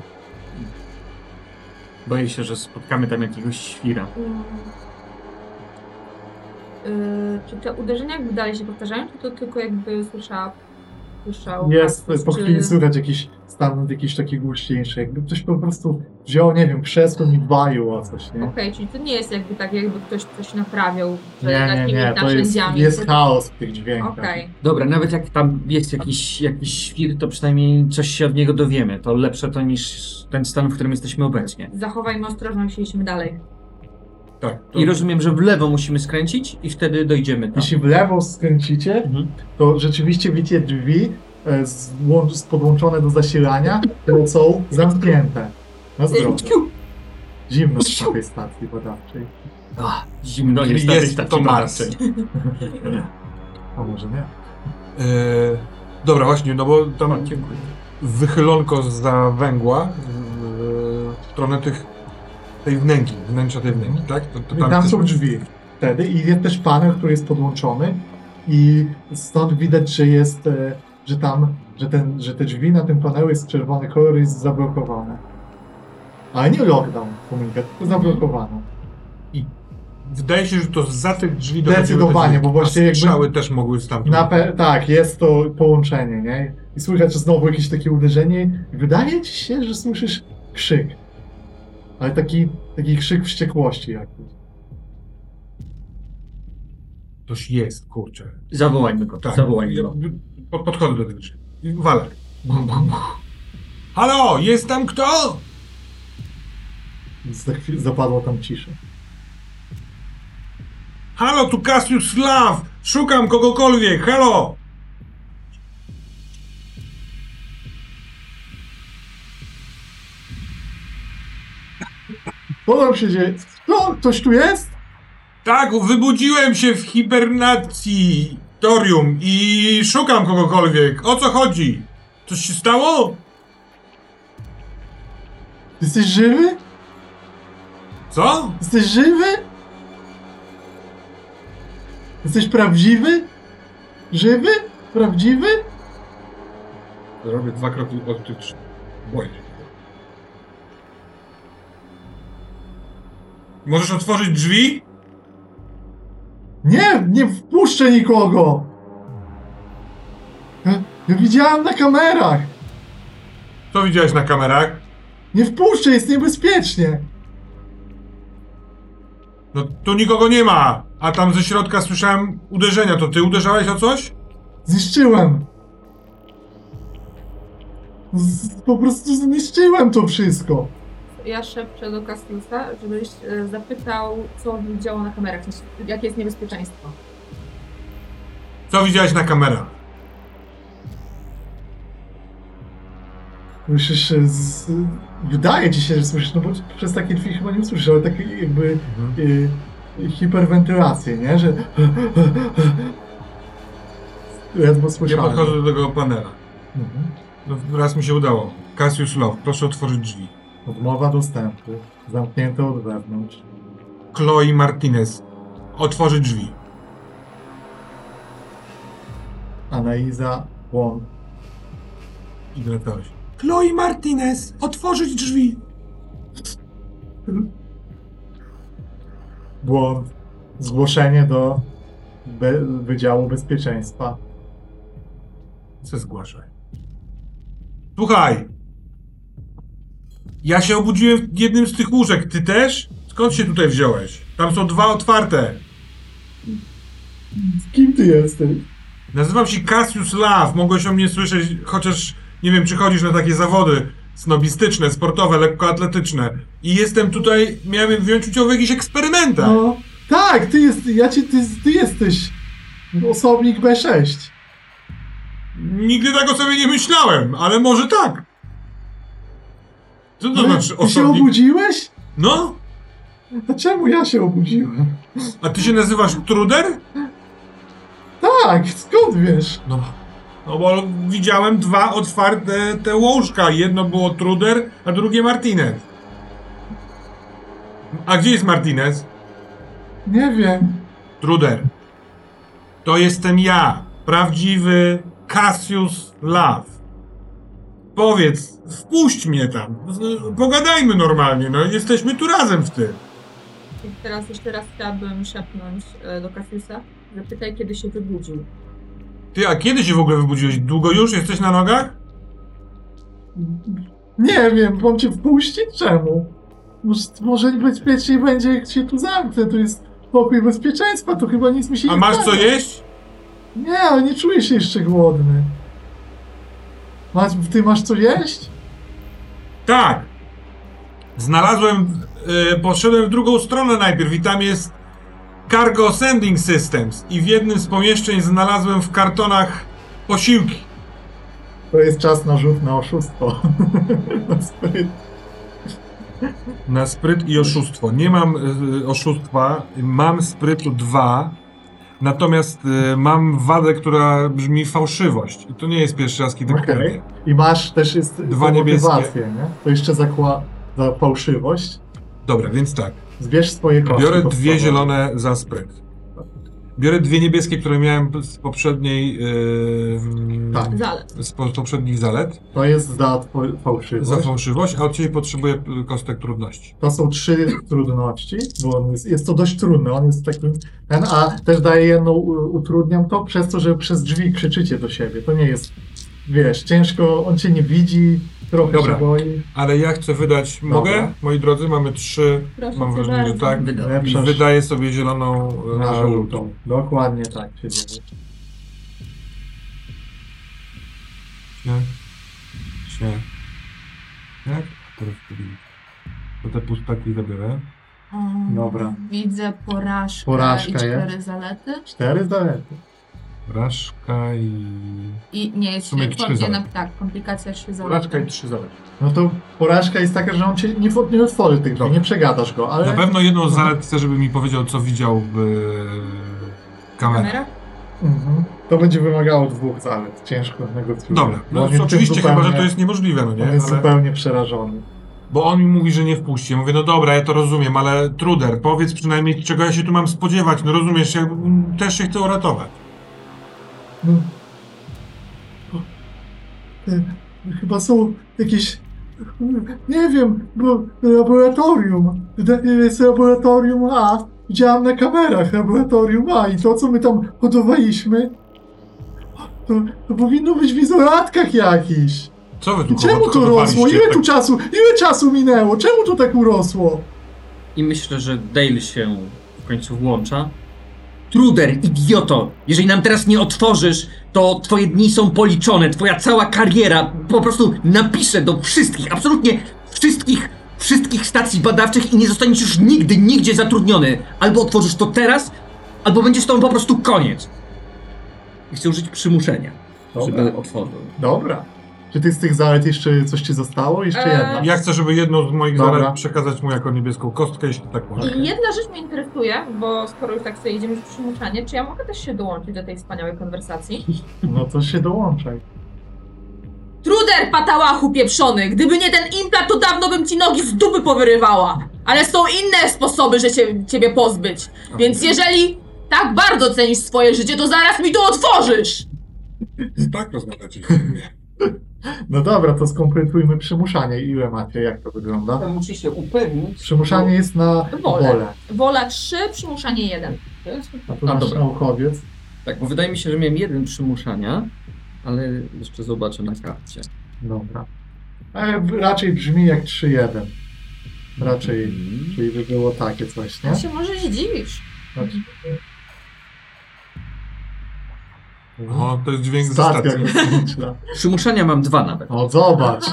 Boję się, że spotkamy tam jakiegoś świra. Yy, czy te uderzenia jakby dalej się powtarzają, czy to tylko jakby słyszała, słyszał Jest, po chwili słychać jakiś stan jakiś taki głośniejszy, jakby ktoś po prostu wziął, nie wiem, krzesło i dbaił o coś, nie? Okej, czyli to nie jest jakby tak, jakby ktoś coś naprawiał Nie, nie, takimi nie, to jest, jest chaos w tych dźwiękach. Okej. Dobra, nawet jak tam jest jakiś, jakiś świr, to przynajmniej coś się od niego dowiemy. To lepsze to niż ten stan, w którym jesteśmy obecnie. Zachowajmy ostrożność, jeśli dalej. Tak. To... I rozumiem, że w lewo musimy skręcić i wtedy dojdziemy tam. Jeśli w lewo skręcicie, Mhm. to rzeczywiście widzicie drzwi e, z podłączone do zasilania, które są zamknięte. Na zdrowie. Zimno jest na tej stacji badawczej. Ach, zimno jest, Jest na tej stacji to Mars. badawczej. A może nie? E, dobra, właśnie, no bo tam O, dziękuję. wychylonko za węgła w w stronę tych, tej wnęki, wnętrza tej wnęki, tak? To, to I tam też- są drzwi wtedy i jest też panel, który jest podłączony i stąd widać, że jest, e, że tam, że, ten, że te drzwi na tym panelu jest czerwony kolor jest zablokowane. Ale nie lockdown komunikat, tylko zablokowano. Wydaje się, że to za tych drzwi Zdecydowanie, dochodziły te bo właśnie jakby- strzały też mogły stamtąd. Na pe- tak, jest to połączenie, nie? I słychać znowu jakieś takie uderzenie i wydaje ci się, że słyszysz krzyk. Ale taki, taki krzyk wściekłości jakiś. Ktoś jest, kurczę. Zawołajmy go, Tak. zawołajmy go. pod, podchodzę do tych drzwi. Walę. Halo, jest tam kto? Za chwilę zapadła tam cisza. Halo, tu Cassius Slav! Szukam kogokolwiek, halo! Co tam się dzieje? No, ktoś tu jest? Tak, wybudziłem się w hibernacji torium i szukam kogokolwiek. O co chodzi? Coś się stało? Jesteś żywy? Co? Jesteś żywy? Jesteś prawdziwy? Żywy? prawdziwy? Zrobię dwa kroki od tych trzech. Boję się. Możesz otworzyć drzwi? Nie, nie wpuszczę nikogo! Ja, ja widziałem na kamerach! Co widziałeś na kamerach? Nie wpuszczę, jest niebezpiecznie! No tu nikogo nie ma, a tam ze środka słyszałem uderzenia. To ty uderzałeś o coś? Zniszczyłem! Z, po prostu zniszczyłem to wszystko! Ja szepczę do Castiusa, żebyś e, zapytał, co widziało na kamerach, jakie jest niebezpieczeństwo. Co widziałeś na kamerach? Słyszysz, z, wydaje ci się, że słyszysz, no bo przez takie drzwi chyba nie słyszysz, ale takie jakby y, hiperwentylację, nie? Że ledwo Ja słyszałem. podchodzę do tego panela. Mhm. No, raz mi się udało. Cassius Love, proszę otworzyć drzwi. Odmowa dostępu, zamknięte od wewnątrz. Chloe Martinez, otworzyć drzwi. Idę na całość. Chloe Martinez, otworzyć drzwi. Błąd. Zgłoszenie do be, Wydziału Bezpieczeństwa. Co zgłaszaj? Słuchaj! Ja się obudziłem w jednym z tych łóżek. Ty też? Skąd się tutaj wziąłeś? Tam są dwa otwarte. Kim ty jesteś? Nazywam się Cassius Love. Mogłeś o mnie słyszeć, chociaż nie wiem, czy chodzisz na takie zawody snobistyczne, sportowe, lekkoatletyczne. I jestem tutaj, miałem wziąć udział w jakichś eksperymentach. No, tak, ty, jest, ja ci, ty, ty jesteś osobnik B6. Nigdy tak o sobie nie myślałem, ale może tak. Co to znaczy ty się osobnik? obudziłeś? No? A czemu ja się obudziłem? A ty się nazywasz Truder? Tak, skąd wiesz? No, no bo widziałem dwa otwarte te łóżka. Jedno było Truder, a drugie Martinez. A gdzie jest Martinez? Nie wiem. Truder. To jestem ja, prawdziwy Cassius Love. Powiedz, wpuść mnie tam. Pogadajmy normalnie, no jesteśmy tu razem w tym. I teraz jeszcze raz chciałabym szepnąć e, do Castiusa, zapytaj, kiedy się wybudził. Ty, a kiedy się w ogóle wybudziłeś? Długo już? Jesteś na nogach? Nie wiem, mam cię wpuścić? Czemu? Może, może bezpieczniej będzie, jak się tu zamknę. Tu jest pokój bezpieczeństwa, to chyba nic mi się A nie masz co jeść? Nie, ale nie czuję się jeszcze głodny. Masz, ty masz co jeść? Tak. Znalazłem, e, poszedłem w drugą stronę najpierw i tam jest Cargo Sending Systems i w jednym z pomieszczeń znalazłem w kartonach posiłki. To jest czas na rzut na oszustwo. na spryt. Na spryt i oszustwo. Nie mam e, oszustwa, mam sprytu 2, natomiast e, mam wadę, która brzmi fałszywość. I to nie jest pierwszy raz, kiedy kłamię. I masz też jest Dwa niebieskie. nie? To jeszcze zakła za fałszywość. Dobra, więc tak. Zbierz swoje koszty. Biorę dwie zielone za spryt. Biorę dwie niebieskie, które miałem z poprzedniej. Yy, Tak. Zalet. Z po- poprzednich zalet. To jest za fałszywość. Za fałszywość, a od ciebie potrzebuję y, kostek trudności. To są trzy trudności, bo on jest, jest to dość trudne. On jest takim. Ten, a też daję jedną, utrudniam to przez to, że przez drzwi krzyczycie do siebie. To nie jest. Wiesz, ciężko, on cię nie widzi, trochę Dobra. się boi. Ale ja chcę wydać. Dobra. Mogę? Moi drodzy, mamy trzy. Proszę Mam cię wrażenie, że bardzo. tak. Wyda. I Lepsza wydaję sobie zieloną y, na żółtą. żółtą. Dokładnie tak się dzieje. Nie. Nie. Jak? Teraz powinien. To te pustaki zabiorę. Um, Dobra. Widzę porażkę, Porażka i cztery jest. zalety. Cztery zalety. Porażka i. I nie jest W sumie trzy zalety. na, tak, komplikacja trzy Porażka i zalety. trzy zalety. No to porażka jest taka, że on cię nie, nie otworzy tych drzwi, nie przegadasz go, ale. Na pewno jedną z zalet chcę, żeby mi powiedział, co widział w e, kamerach. Kamera? Mhm. To będzie wymagało dwóch zalet. Ciężko negocjować. Dobra, no on jest oczywiście tym chyba, że zupełnie- to jest niemożliwe, no On nie? jest Ale, zupełnie przerażony. bo on mi mówi, że nie wpuści. Ja mówię, no dobra, ja to rozumiem, ale Truder, powiedz przynajmniej, czego ja się tu mam spodziewać. No rozumiesz, ja też się chcę uratować. E, chyba są jakieś, nie wiem, bo laboratorium, jest laboratorium A, widziałam na kamerach laboratorium A i to, co my tam hodowaliśmy, to, to powinno być w izolatkach jakichś. Co wy tu I czemu to rosło? Ile tu czasu, ile czasu minęło? Czemu to tak urosło? I myślę, że Dale się w końcu włącza. Truder, idioto! Jeżeli nam teraz nie otworzysz, to twoje dni są policzone, twoja cała kariera po prostu napiszę do wszystkich, absolutnie wszystkich, wszystkich stacji badawczych i nie zostaniesz już nigdy, nigdzie zatrudniony. Albo otworzysz to teraz, albo będzie z tobą po prostu koniec. I chcę użyć przymuszenia, Dobra. żeby otworzył. Dobra. Czy ty z tych zalet jeszcze coś ci zostało? Jeszcze Eee, jedna. Ja chcę, żeby jedną z moich Dobra. zalet przekazać mu jako niebieską kostkę, jeśli tak można. I jedna rzecz mnie interesuje, bo skoro już tak sobie idziemy w przymuszanie, czy ja mogę też się dołączyć do tej wspaniałej konwersacji? No to się dołączaj. Truder patałachu pieprzony! Gdyby nie ten implant, to dawno bym ci nogi z dupy powyrywała! Ale są inne sposoby, że się ciebie pozbyć. Więc jeżeli tak bardzo cenisz swoje życie, to zaraz mi to otworzysz! Tak rozmawiacie. No dobra, to skompletujmy przymuszanie. Ile macie? Jak to wygląda? To musi się upewnić. Przymuszanie jest na Wolę. wolę. Wola 3, przymuszanie 1. A tu A, nasz dobra. naukowiec. Tak, bo wydaje mi się, że miałem jeden przymuszania, ale jeszcze zobaczę na karcie. Dobra. E, raczej brzmi jak 3-1. Raczej, Mhm. czyli by było takie coś, nie? Ja się może zdziwisz. Znaczy, O, to jest dźwięk ze Statka stacji. kosmiczna. Przymuszania mam dwa nawet. O, zobacz.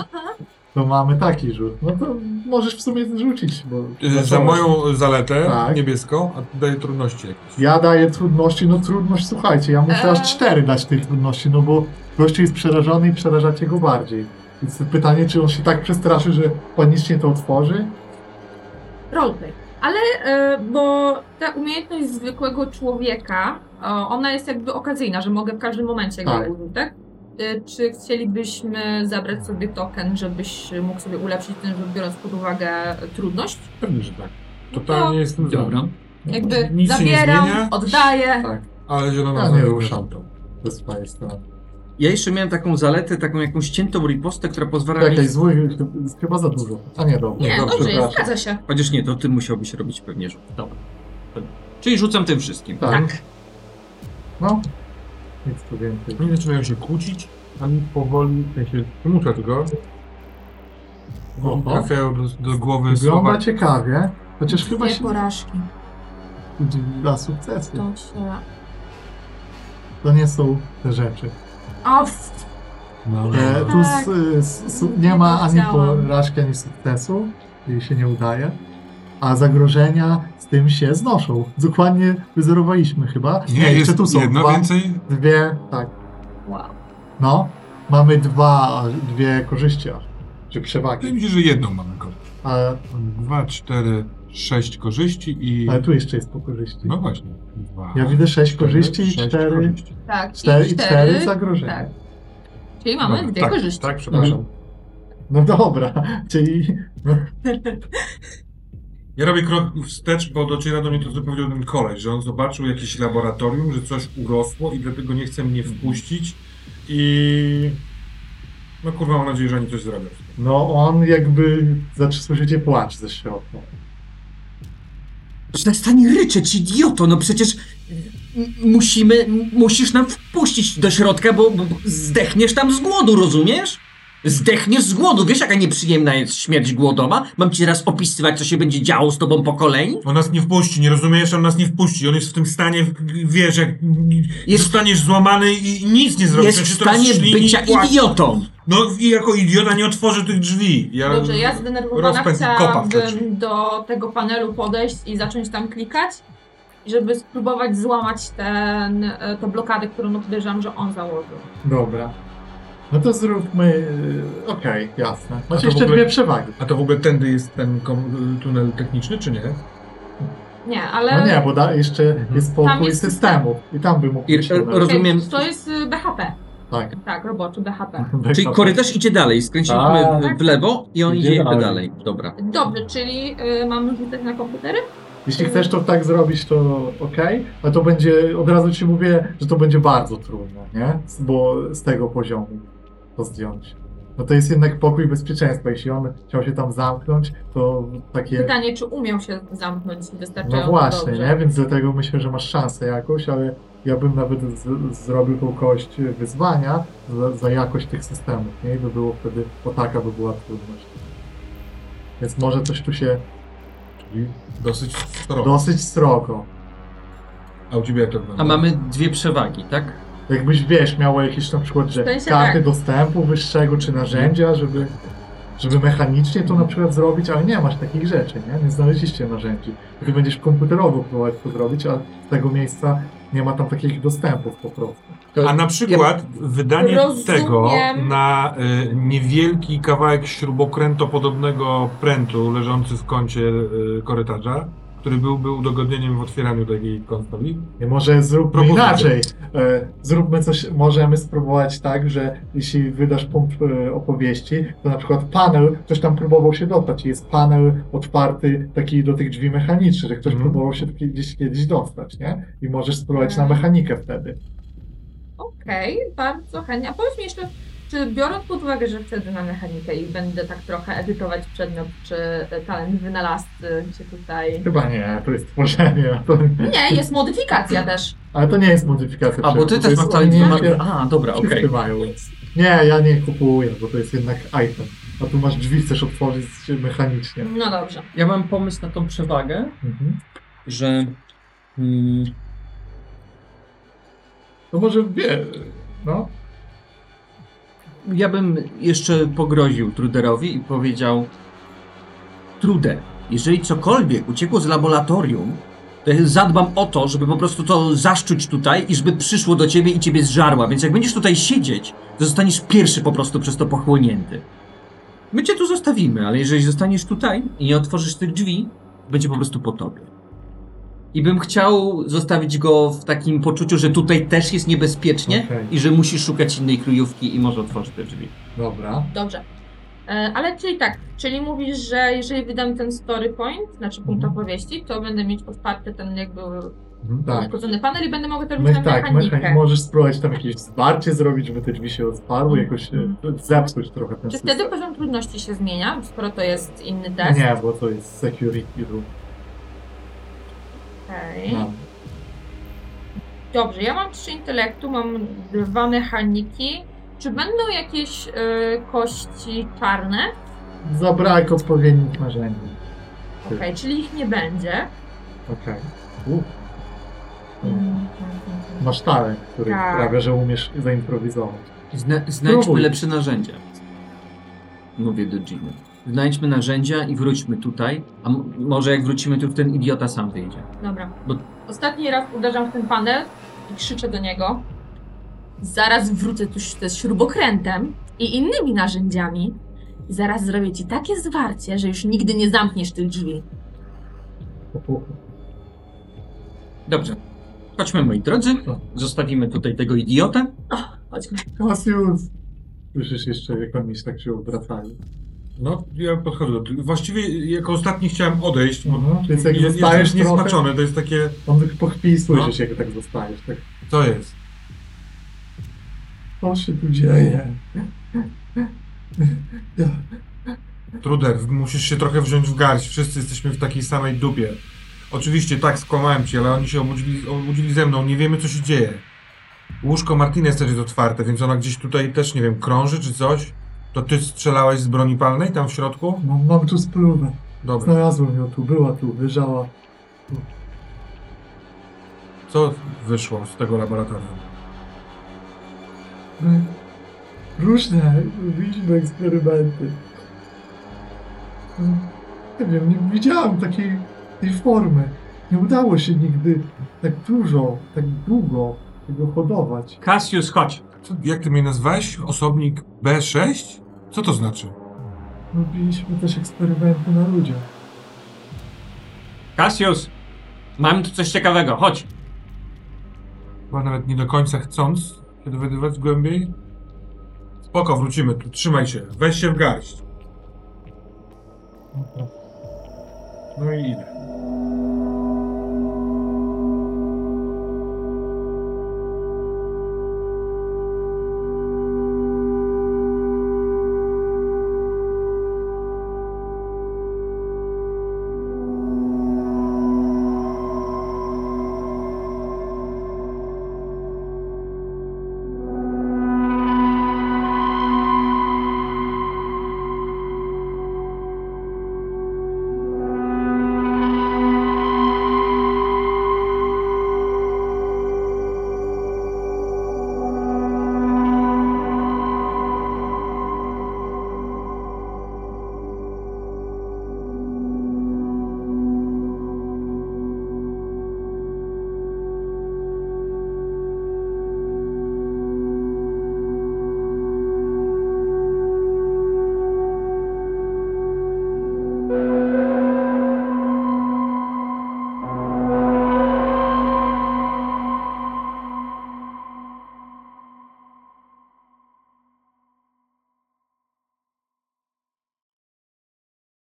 To mamy taki rzut. No to możesz w sumie rzucić, bo... Y, Za zacząłeś. moją zaletę Tak. niebieską, a ty daję trudności jakieś. Ja daję trudności, no trudność, słuchajcie, ja muszę aż Eee. cztery dać tej trudności, no bo gościu jest przerażony i przerażacie go bardziej. Więc pytanie, czy on się tak przestraszy, że panicznie to otworzy? Roleplay. Ale, e, bo ta umiejętność zwykłego człowieka, ona jest jakby okazyjna, że mogę w każdym momencie Tak. go użyć, tak? E, Czy chcielibyśmy zabrać sobie token, żebyś mógł sobie ulepszyć ten rzut, biorąc pod uwagę trudność? Pewnie, że tak. No Totalnie jestem za. Dobra. Jakby Nic się nie zabieram, oddaję. Tak, Ale zielona Ja nie ruszam. to. ze swojej strony. Ja jeszcze miałem taką zaletę, taką jakąś ciętą ripostę, która pozwala mi... Jakaś zły, chyba za dużo. A nie, dobra. Nie, dobrze, dobrze, zgadza się. Chociaż nie, to ty musiałbyś robić pewnie rzut. Dobra. Czyli rzucam tym wszystkim. Tak. No, nic tu więcej. Oni zaczynają się kłócić, a mi powoli, w sensie, przymusza tego. Oho. Trafiają do, do głowy Wygląda słowa. ciekawie, chociaż chyba się porażki. dla sukcesu. To się... To nie są te rzeczy. O, f- No. E, tu Tak. s, s, nie ma ani porażki, ani sukcesu, jej się nie udaje, a zagrożenia z tym się znoszą. Dokładnie wyzerowaliśmy chyba. Nie, jeszcze jest tu są jedno dwa, więcej. dwie, tak, wow. no, mamy dwa, dwie korzyści czy Wydaje przewagi. mi się, że jedną mamy korzyść. A, Dwa, cztery, sześć korzyści i... ale tu jeszcze jest po korzyści. No właśnie. Dwa, Ja widzę sześć korzyści i cztery. Tak, cztery, i cztery zagrożenia. Tak. Czyli mamy dwie tak, korzyści. Tak, przepraszam. No dobra, czyli no, Ja robię krok wstecz, bo dociera do mnie to, co powiedział ten koleś, że on zobaczył jakieś laboratorium, że coś urosło i dlatego nie chce mnie wpuścić i... No kurwa, mam nadzieję, że oni coś zrobią. no on jakby zaczyna słyszycie płacz ze środka. Przestań ryczeć, idioto, no przecież m- musimy, musisz nam wpuścić do środka, bo, bo zdechniesz tam z głodu, rozumiesz? Zdechniesz z głodu, wiesz jaka nieprzyjemna jest śmierć głodowa? Mam ci teraz opisywać, co się będzie działo z tobą po kolei? On nas nie wpuści, nie rozumiesz? On nas nie wpuści. On jest w tym stanie, wiesz, jak Jest- zostaniesz złamany i nic nie zrobisz. Jest w stanie bycia idiotą. No i jako idiota nie otworzy tych drzwi. Ja Dobrze, ja zdenerwowana chciałabym do tego panelu podejść i zacząć tam klikać, żeby spróbować złamać ten, e, tę blokadę, którą podejrzewam, że on założył. Dobra. No to zróbmy. y, Okej, jasne. to Macie jeszcze ogóle- dwie przewagi. A to w ogóle tędy jest ten kom- tunel techniczny, czy nie? Nie, ale... No nie, bo da, jeszcze jest Tam pokój jest systemu. I tam by mógł I- e, rozumiem. To jest y, BHP. Tak. Tak, roboczy BHP. Czyli korytarz idzie dalej, skręciliśmy Tak. w- lewo i on Idzie idzie dalej. dalej. Dobra. Dobrze, czyli y, mamy rzucać na komputery? Jeśli chcesz to tak zrobić, to okej, ale to będzie, od razu ci mówię, że to będzie bardzo trudne, nie? Bo z tego poziomu. To zdjąć. No to jest jednak pokój bezpieczeństwa. Jeśli on chciał się tam zamknąć, to takie... Pytanie, czy umiał się zamknąć No wystarczająco właśnie, dobrze. nie? Więc dlatego myślę, że masz szansę jakąś, ale ja bym nawet z, zrobił tą kość wyzwania za, za jakość tych systemów, nie? I by było wtedy, bo taka by była trudność. Więc może coś tu się Czyli dosyć strogo. dosyć srogo. A u ciebie jak to wygląda? A mamy dwie przewagi, tak? Jakbyś, wiesz, miało jakieś na przykład, że karty tak. dostępu wyższego, czy narzędzia, żeby, żeby mechanicznie to na przykład zrobić, ale nie masz takich rzeczy, nie? Nie znaleźliście narzędzi. Ty będziesz komputerowo próbować to zrobić, a z tego miejsca nie ma tam takich dostępów po prostu. A na przykład wydanie Rozumiem. tego na y, niewielki kawałek śrubokrętopodobnego prętu leżący w kącie y, korytarza, który byłby udogodnieniem w otwieraniu takiej konsoli. Nie, może zróbmy inaczej. E, zróbmy coś, możemy spróbować tak, że jeśli wydasz punkt e, opowieści, to na przykład panel, ktoś tam próbował się dostać i jest panel otwarty taki do tych drzwi mechanicznych, że ktoś Mhm. próbował się gdzieś kiedyś dostać, nie? I możesz spróbować na Mhm. mechanikę wtedy. Okej, bardzo chętnie. A powiedz mi jeszcze, czy biorąc pod uwagę, że wtedy na mechanikę i będę tak trochę edytować przedmiot, czy e, talent wynalazcy się tutaj... Chyba nie, to jest tworzenie. To, Nie, jest modyfikacja też. ale to nie jest modyfikacja. A, bo ty też masz talent wymaga- A, dobra, okej. Mają. Nie, ja nie kupuję, bo to jest jednak item. A tu masz drzwi, chcesz otworzyć mechanicznie. No dobrze. Ja mam pomysł na tą przewagę, Mhm. że mm, To może wie, no. Ja bym jeszcze pogroził Truderowi i powiedział Truder, jeżeli cokolwiek uciekło z laboratorium, to zadbam o to, żeby po prostu to zaszczuć tutaj i żeby przyszło do ciebie i ciebie zżarła. Więc jak będziesz tutaj siedzieć, to zostaniesz pierwszy po prostu przez to pochłonięty. My cię tu zostawimy, ale jeżeli zostaniesz tutaj i nie otworzysz tych drzwi, będzie po prostu po tobie. I bym chciał zostawić go w takim poczuciu, że tutaj też jest niebezpiecznie Okej. i że musisz szukać innej kryjówki i może otworzyć te drzwi. Dobra. Dobrze. E, Ale czyli tak, czyli mówisz, że jeżeli wydam ten story point, znaczy punkt Mhm. opowieści, to będę mieć otwarty ten jakby Mhm, Tak. uszkodzony panel i będę mogła to robić na tak, mechanikę. mechanik, możesz spróbować tam jakieś zwarcie zrobić, żeby te drzwi się otwarły, jakoś e, Mhm. zepsuć trochę ten Czy system. wtedy poziom trudności się zmienia, skoro to jest inny test? Nie, bo to jest security room. Okej. No. Dobrze, ja mam trzy intelektu, mam dwa mechaniki. Czy będą jakieś y, kości czarne? Zabrak odpowiednich narzędzi. Okej, czyli ich nie będzie. Okej. U, Mm. Masz talent, który Tak. sprawia, że umiesz zaimprowizować. Zna, znajdźmy Spróbuj. lepsze narzędzia. Mówię do Jimmy. Znajdźmy narzędzia i wróćmy tutaj. A może jak wrócimy, to ten idiota sam wyjdzie. Dobra. Bo- Ostatni raz uderzam w ten panel i krzyczę do niego. Zaraz wrócę tu ze śrubokrętem i innymi narzędziami. I zaraz zrobię ci takie zwarcie, że już nigdy nie zamkniesz tych drzwi. Dobrze. Chodźmy, moi drodzy. Zostawimy tutaj tego idiotę. Chodź. Cassius! Słyszysz jeszcze, jak oni się tak się obracają. No, ja podchodzę do tego. Właściwie jako ostatni chciałem odejść, bo Mhm. Więc jak jest, zostajesz jestem niesmaczony, to jest takie... on tylko po chwili słyszysz, No. jak tak zostajesz. Tak, Co jest? co się tu dzieje? Truder, musisz się trochę wziąć w garść. Wszyscy jesteśmy w takiej samej dupie. Oczywiście tak, skłamałem ci, ale oni się obudzili, obudzili ze mną. Nie wiemy, co się dzieje. Łóżko Martinez też jest otwarte, więc ona gdzieś tutaj też, nie wiem, krąży czy coś. To ty strzelałeś z broni palnej tam w środku? mam, mam tu spróbę. Dobra. Znalazłem ją tu, była tu, leżała. Co wyszło z tego laboratorium? Różne, robiliśmy eksperymenty. Nie wiem, nie widziałem takiej tej formy. Nie udało się nigdy tak dużo, tak długo tego hodować. Cassius, chodź. Co, jak ty mnie nazwałeś? Osobnik B6? Co to znaczy? Robiliśmy też eksperymenty na ludziach. Cassius! Mam tu coś ciekawego, chodź. Chyba nawet nie do końca chcąc się dowiadywać głębiej. Spoko, wrócimy tu. Trzymaj się. Weź się w garść. No i idę.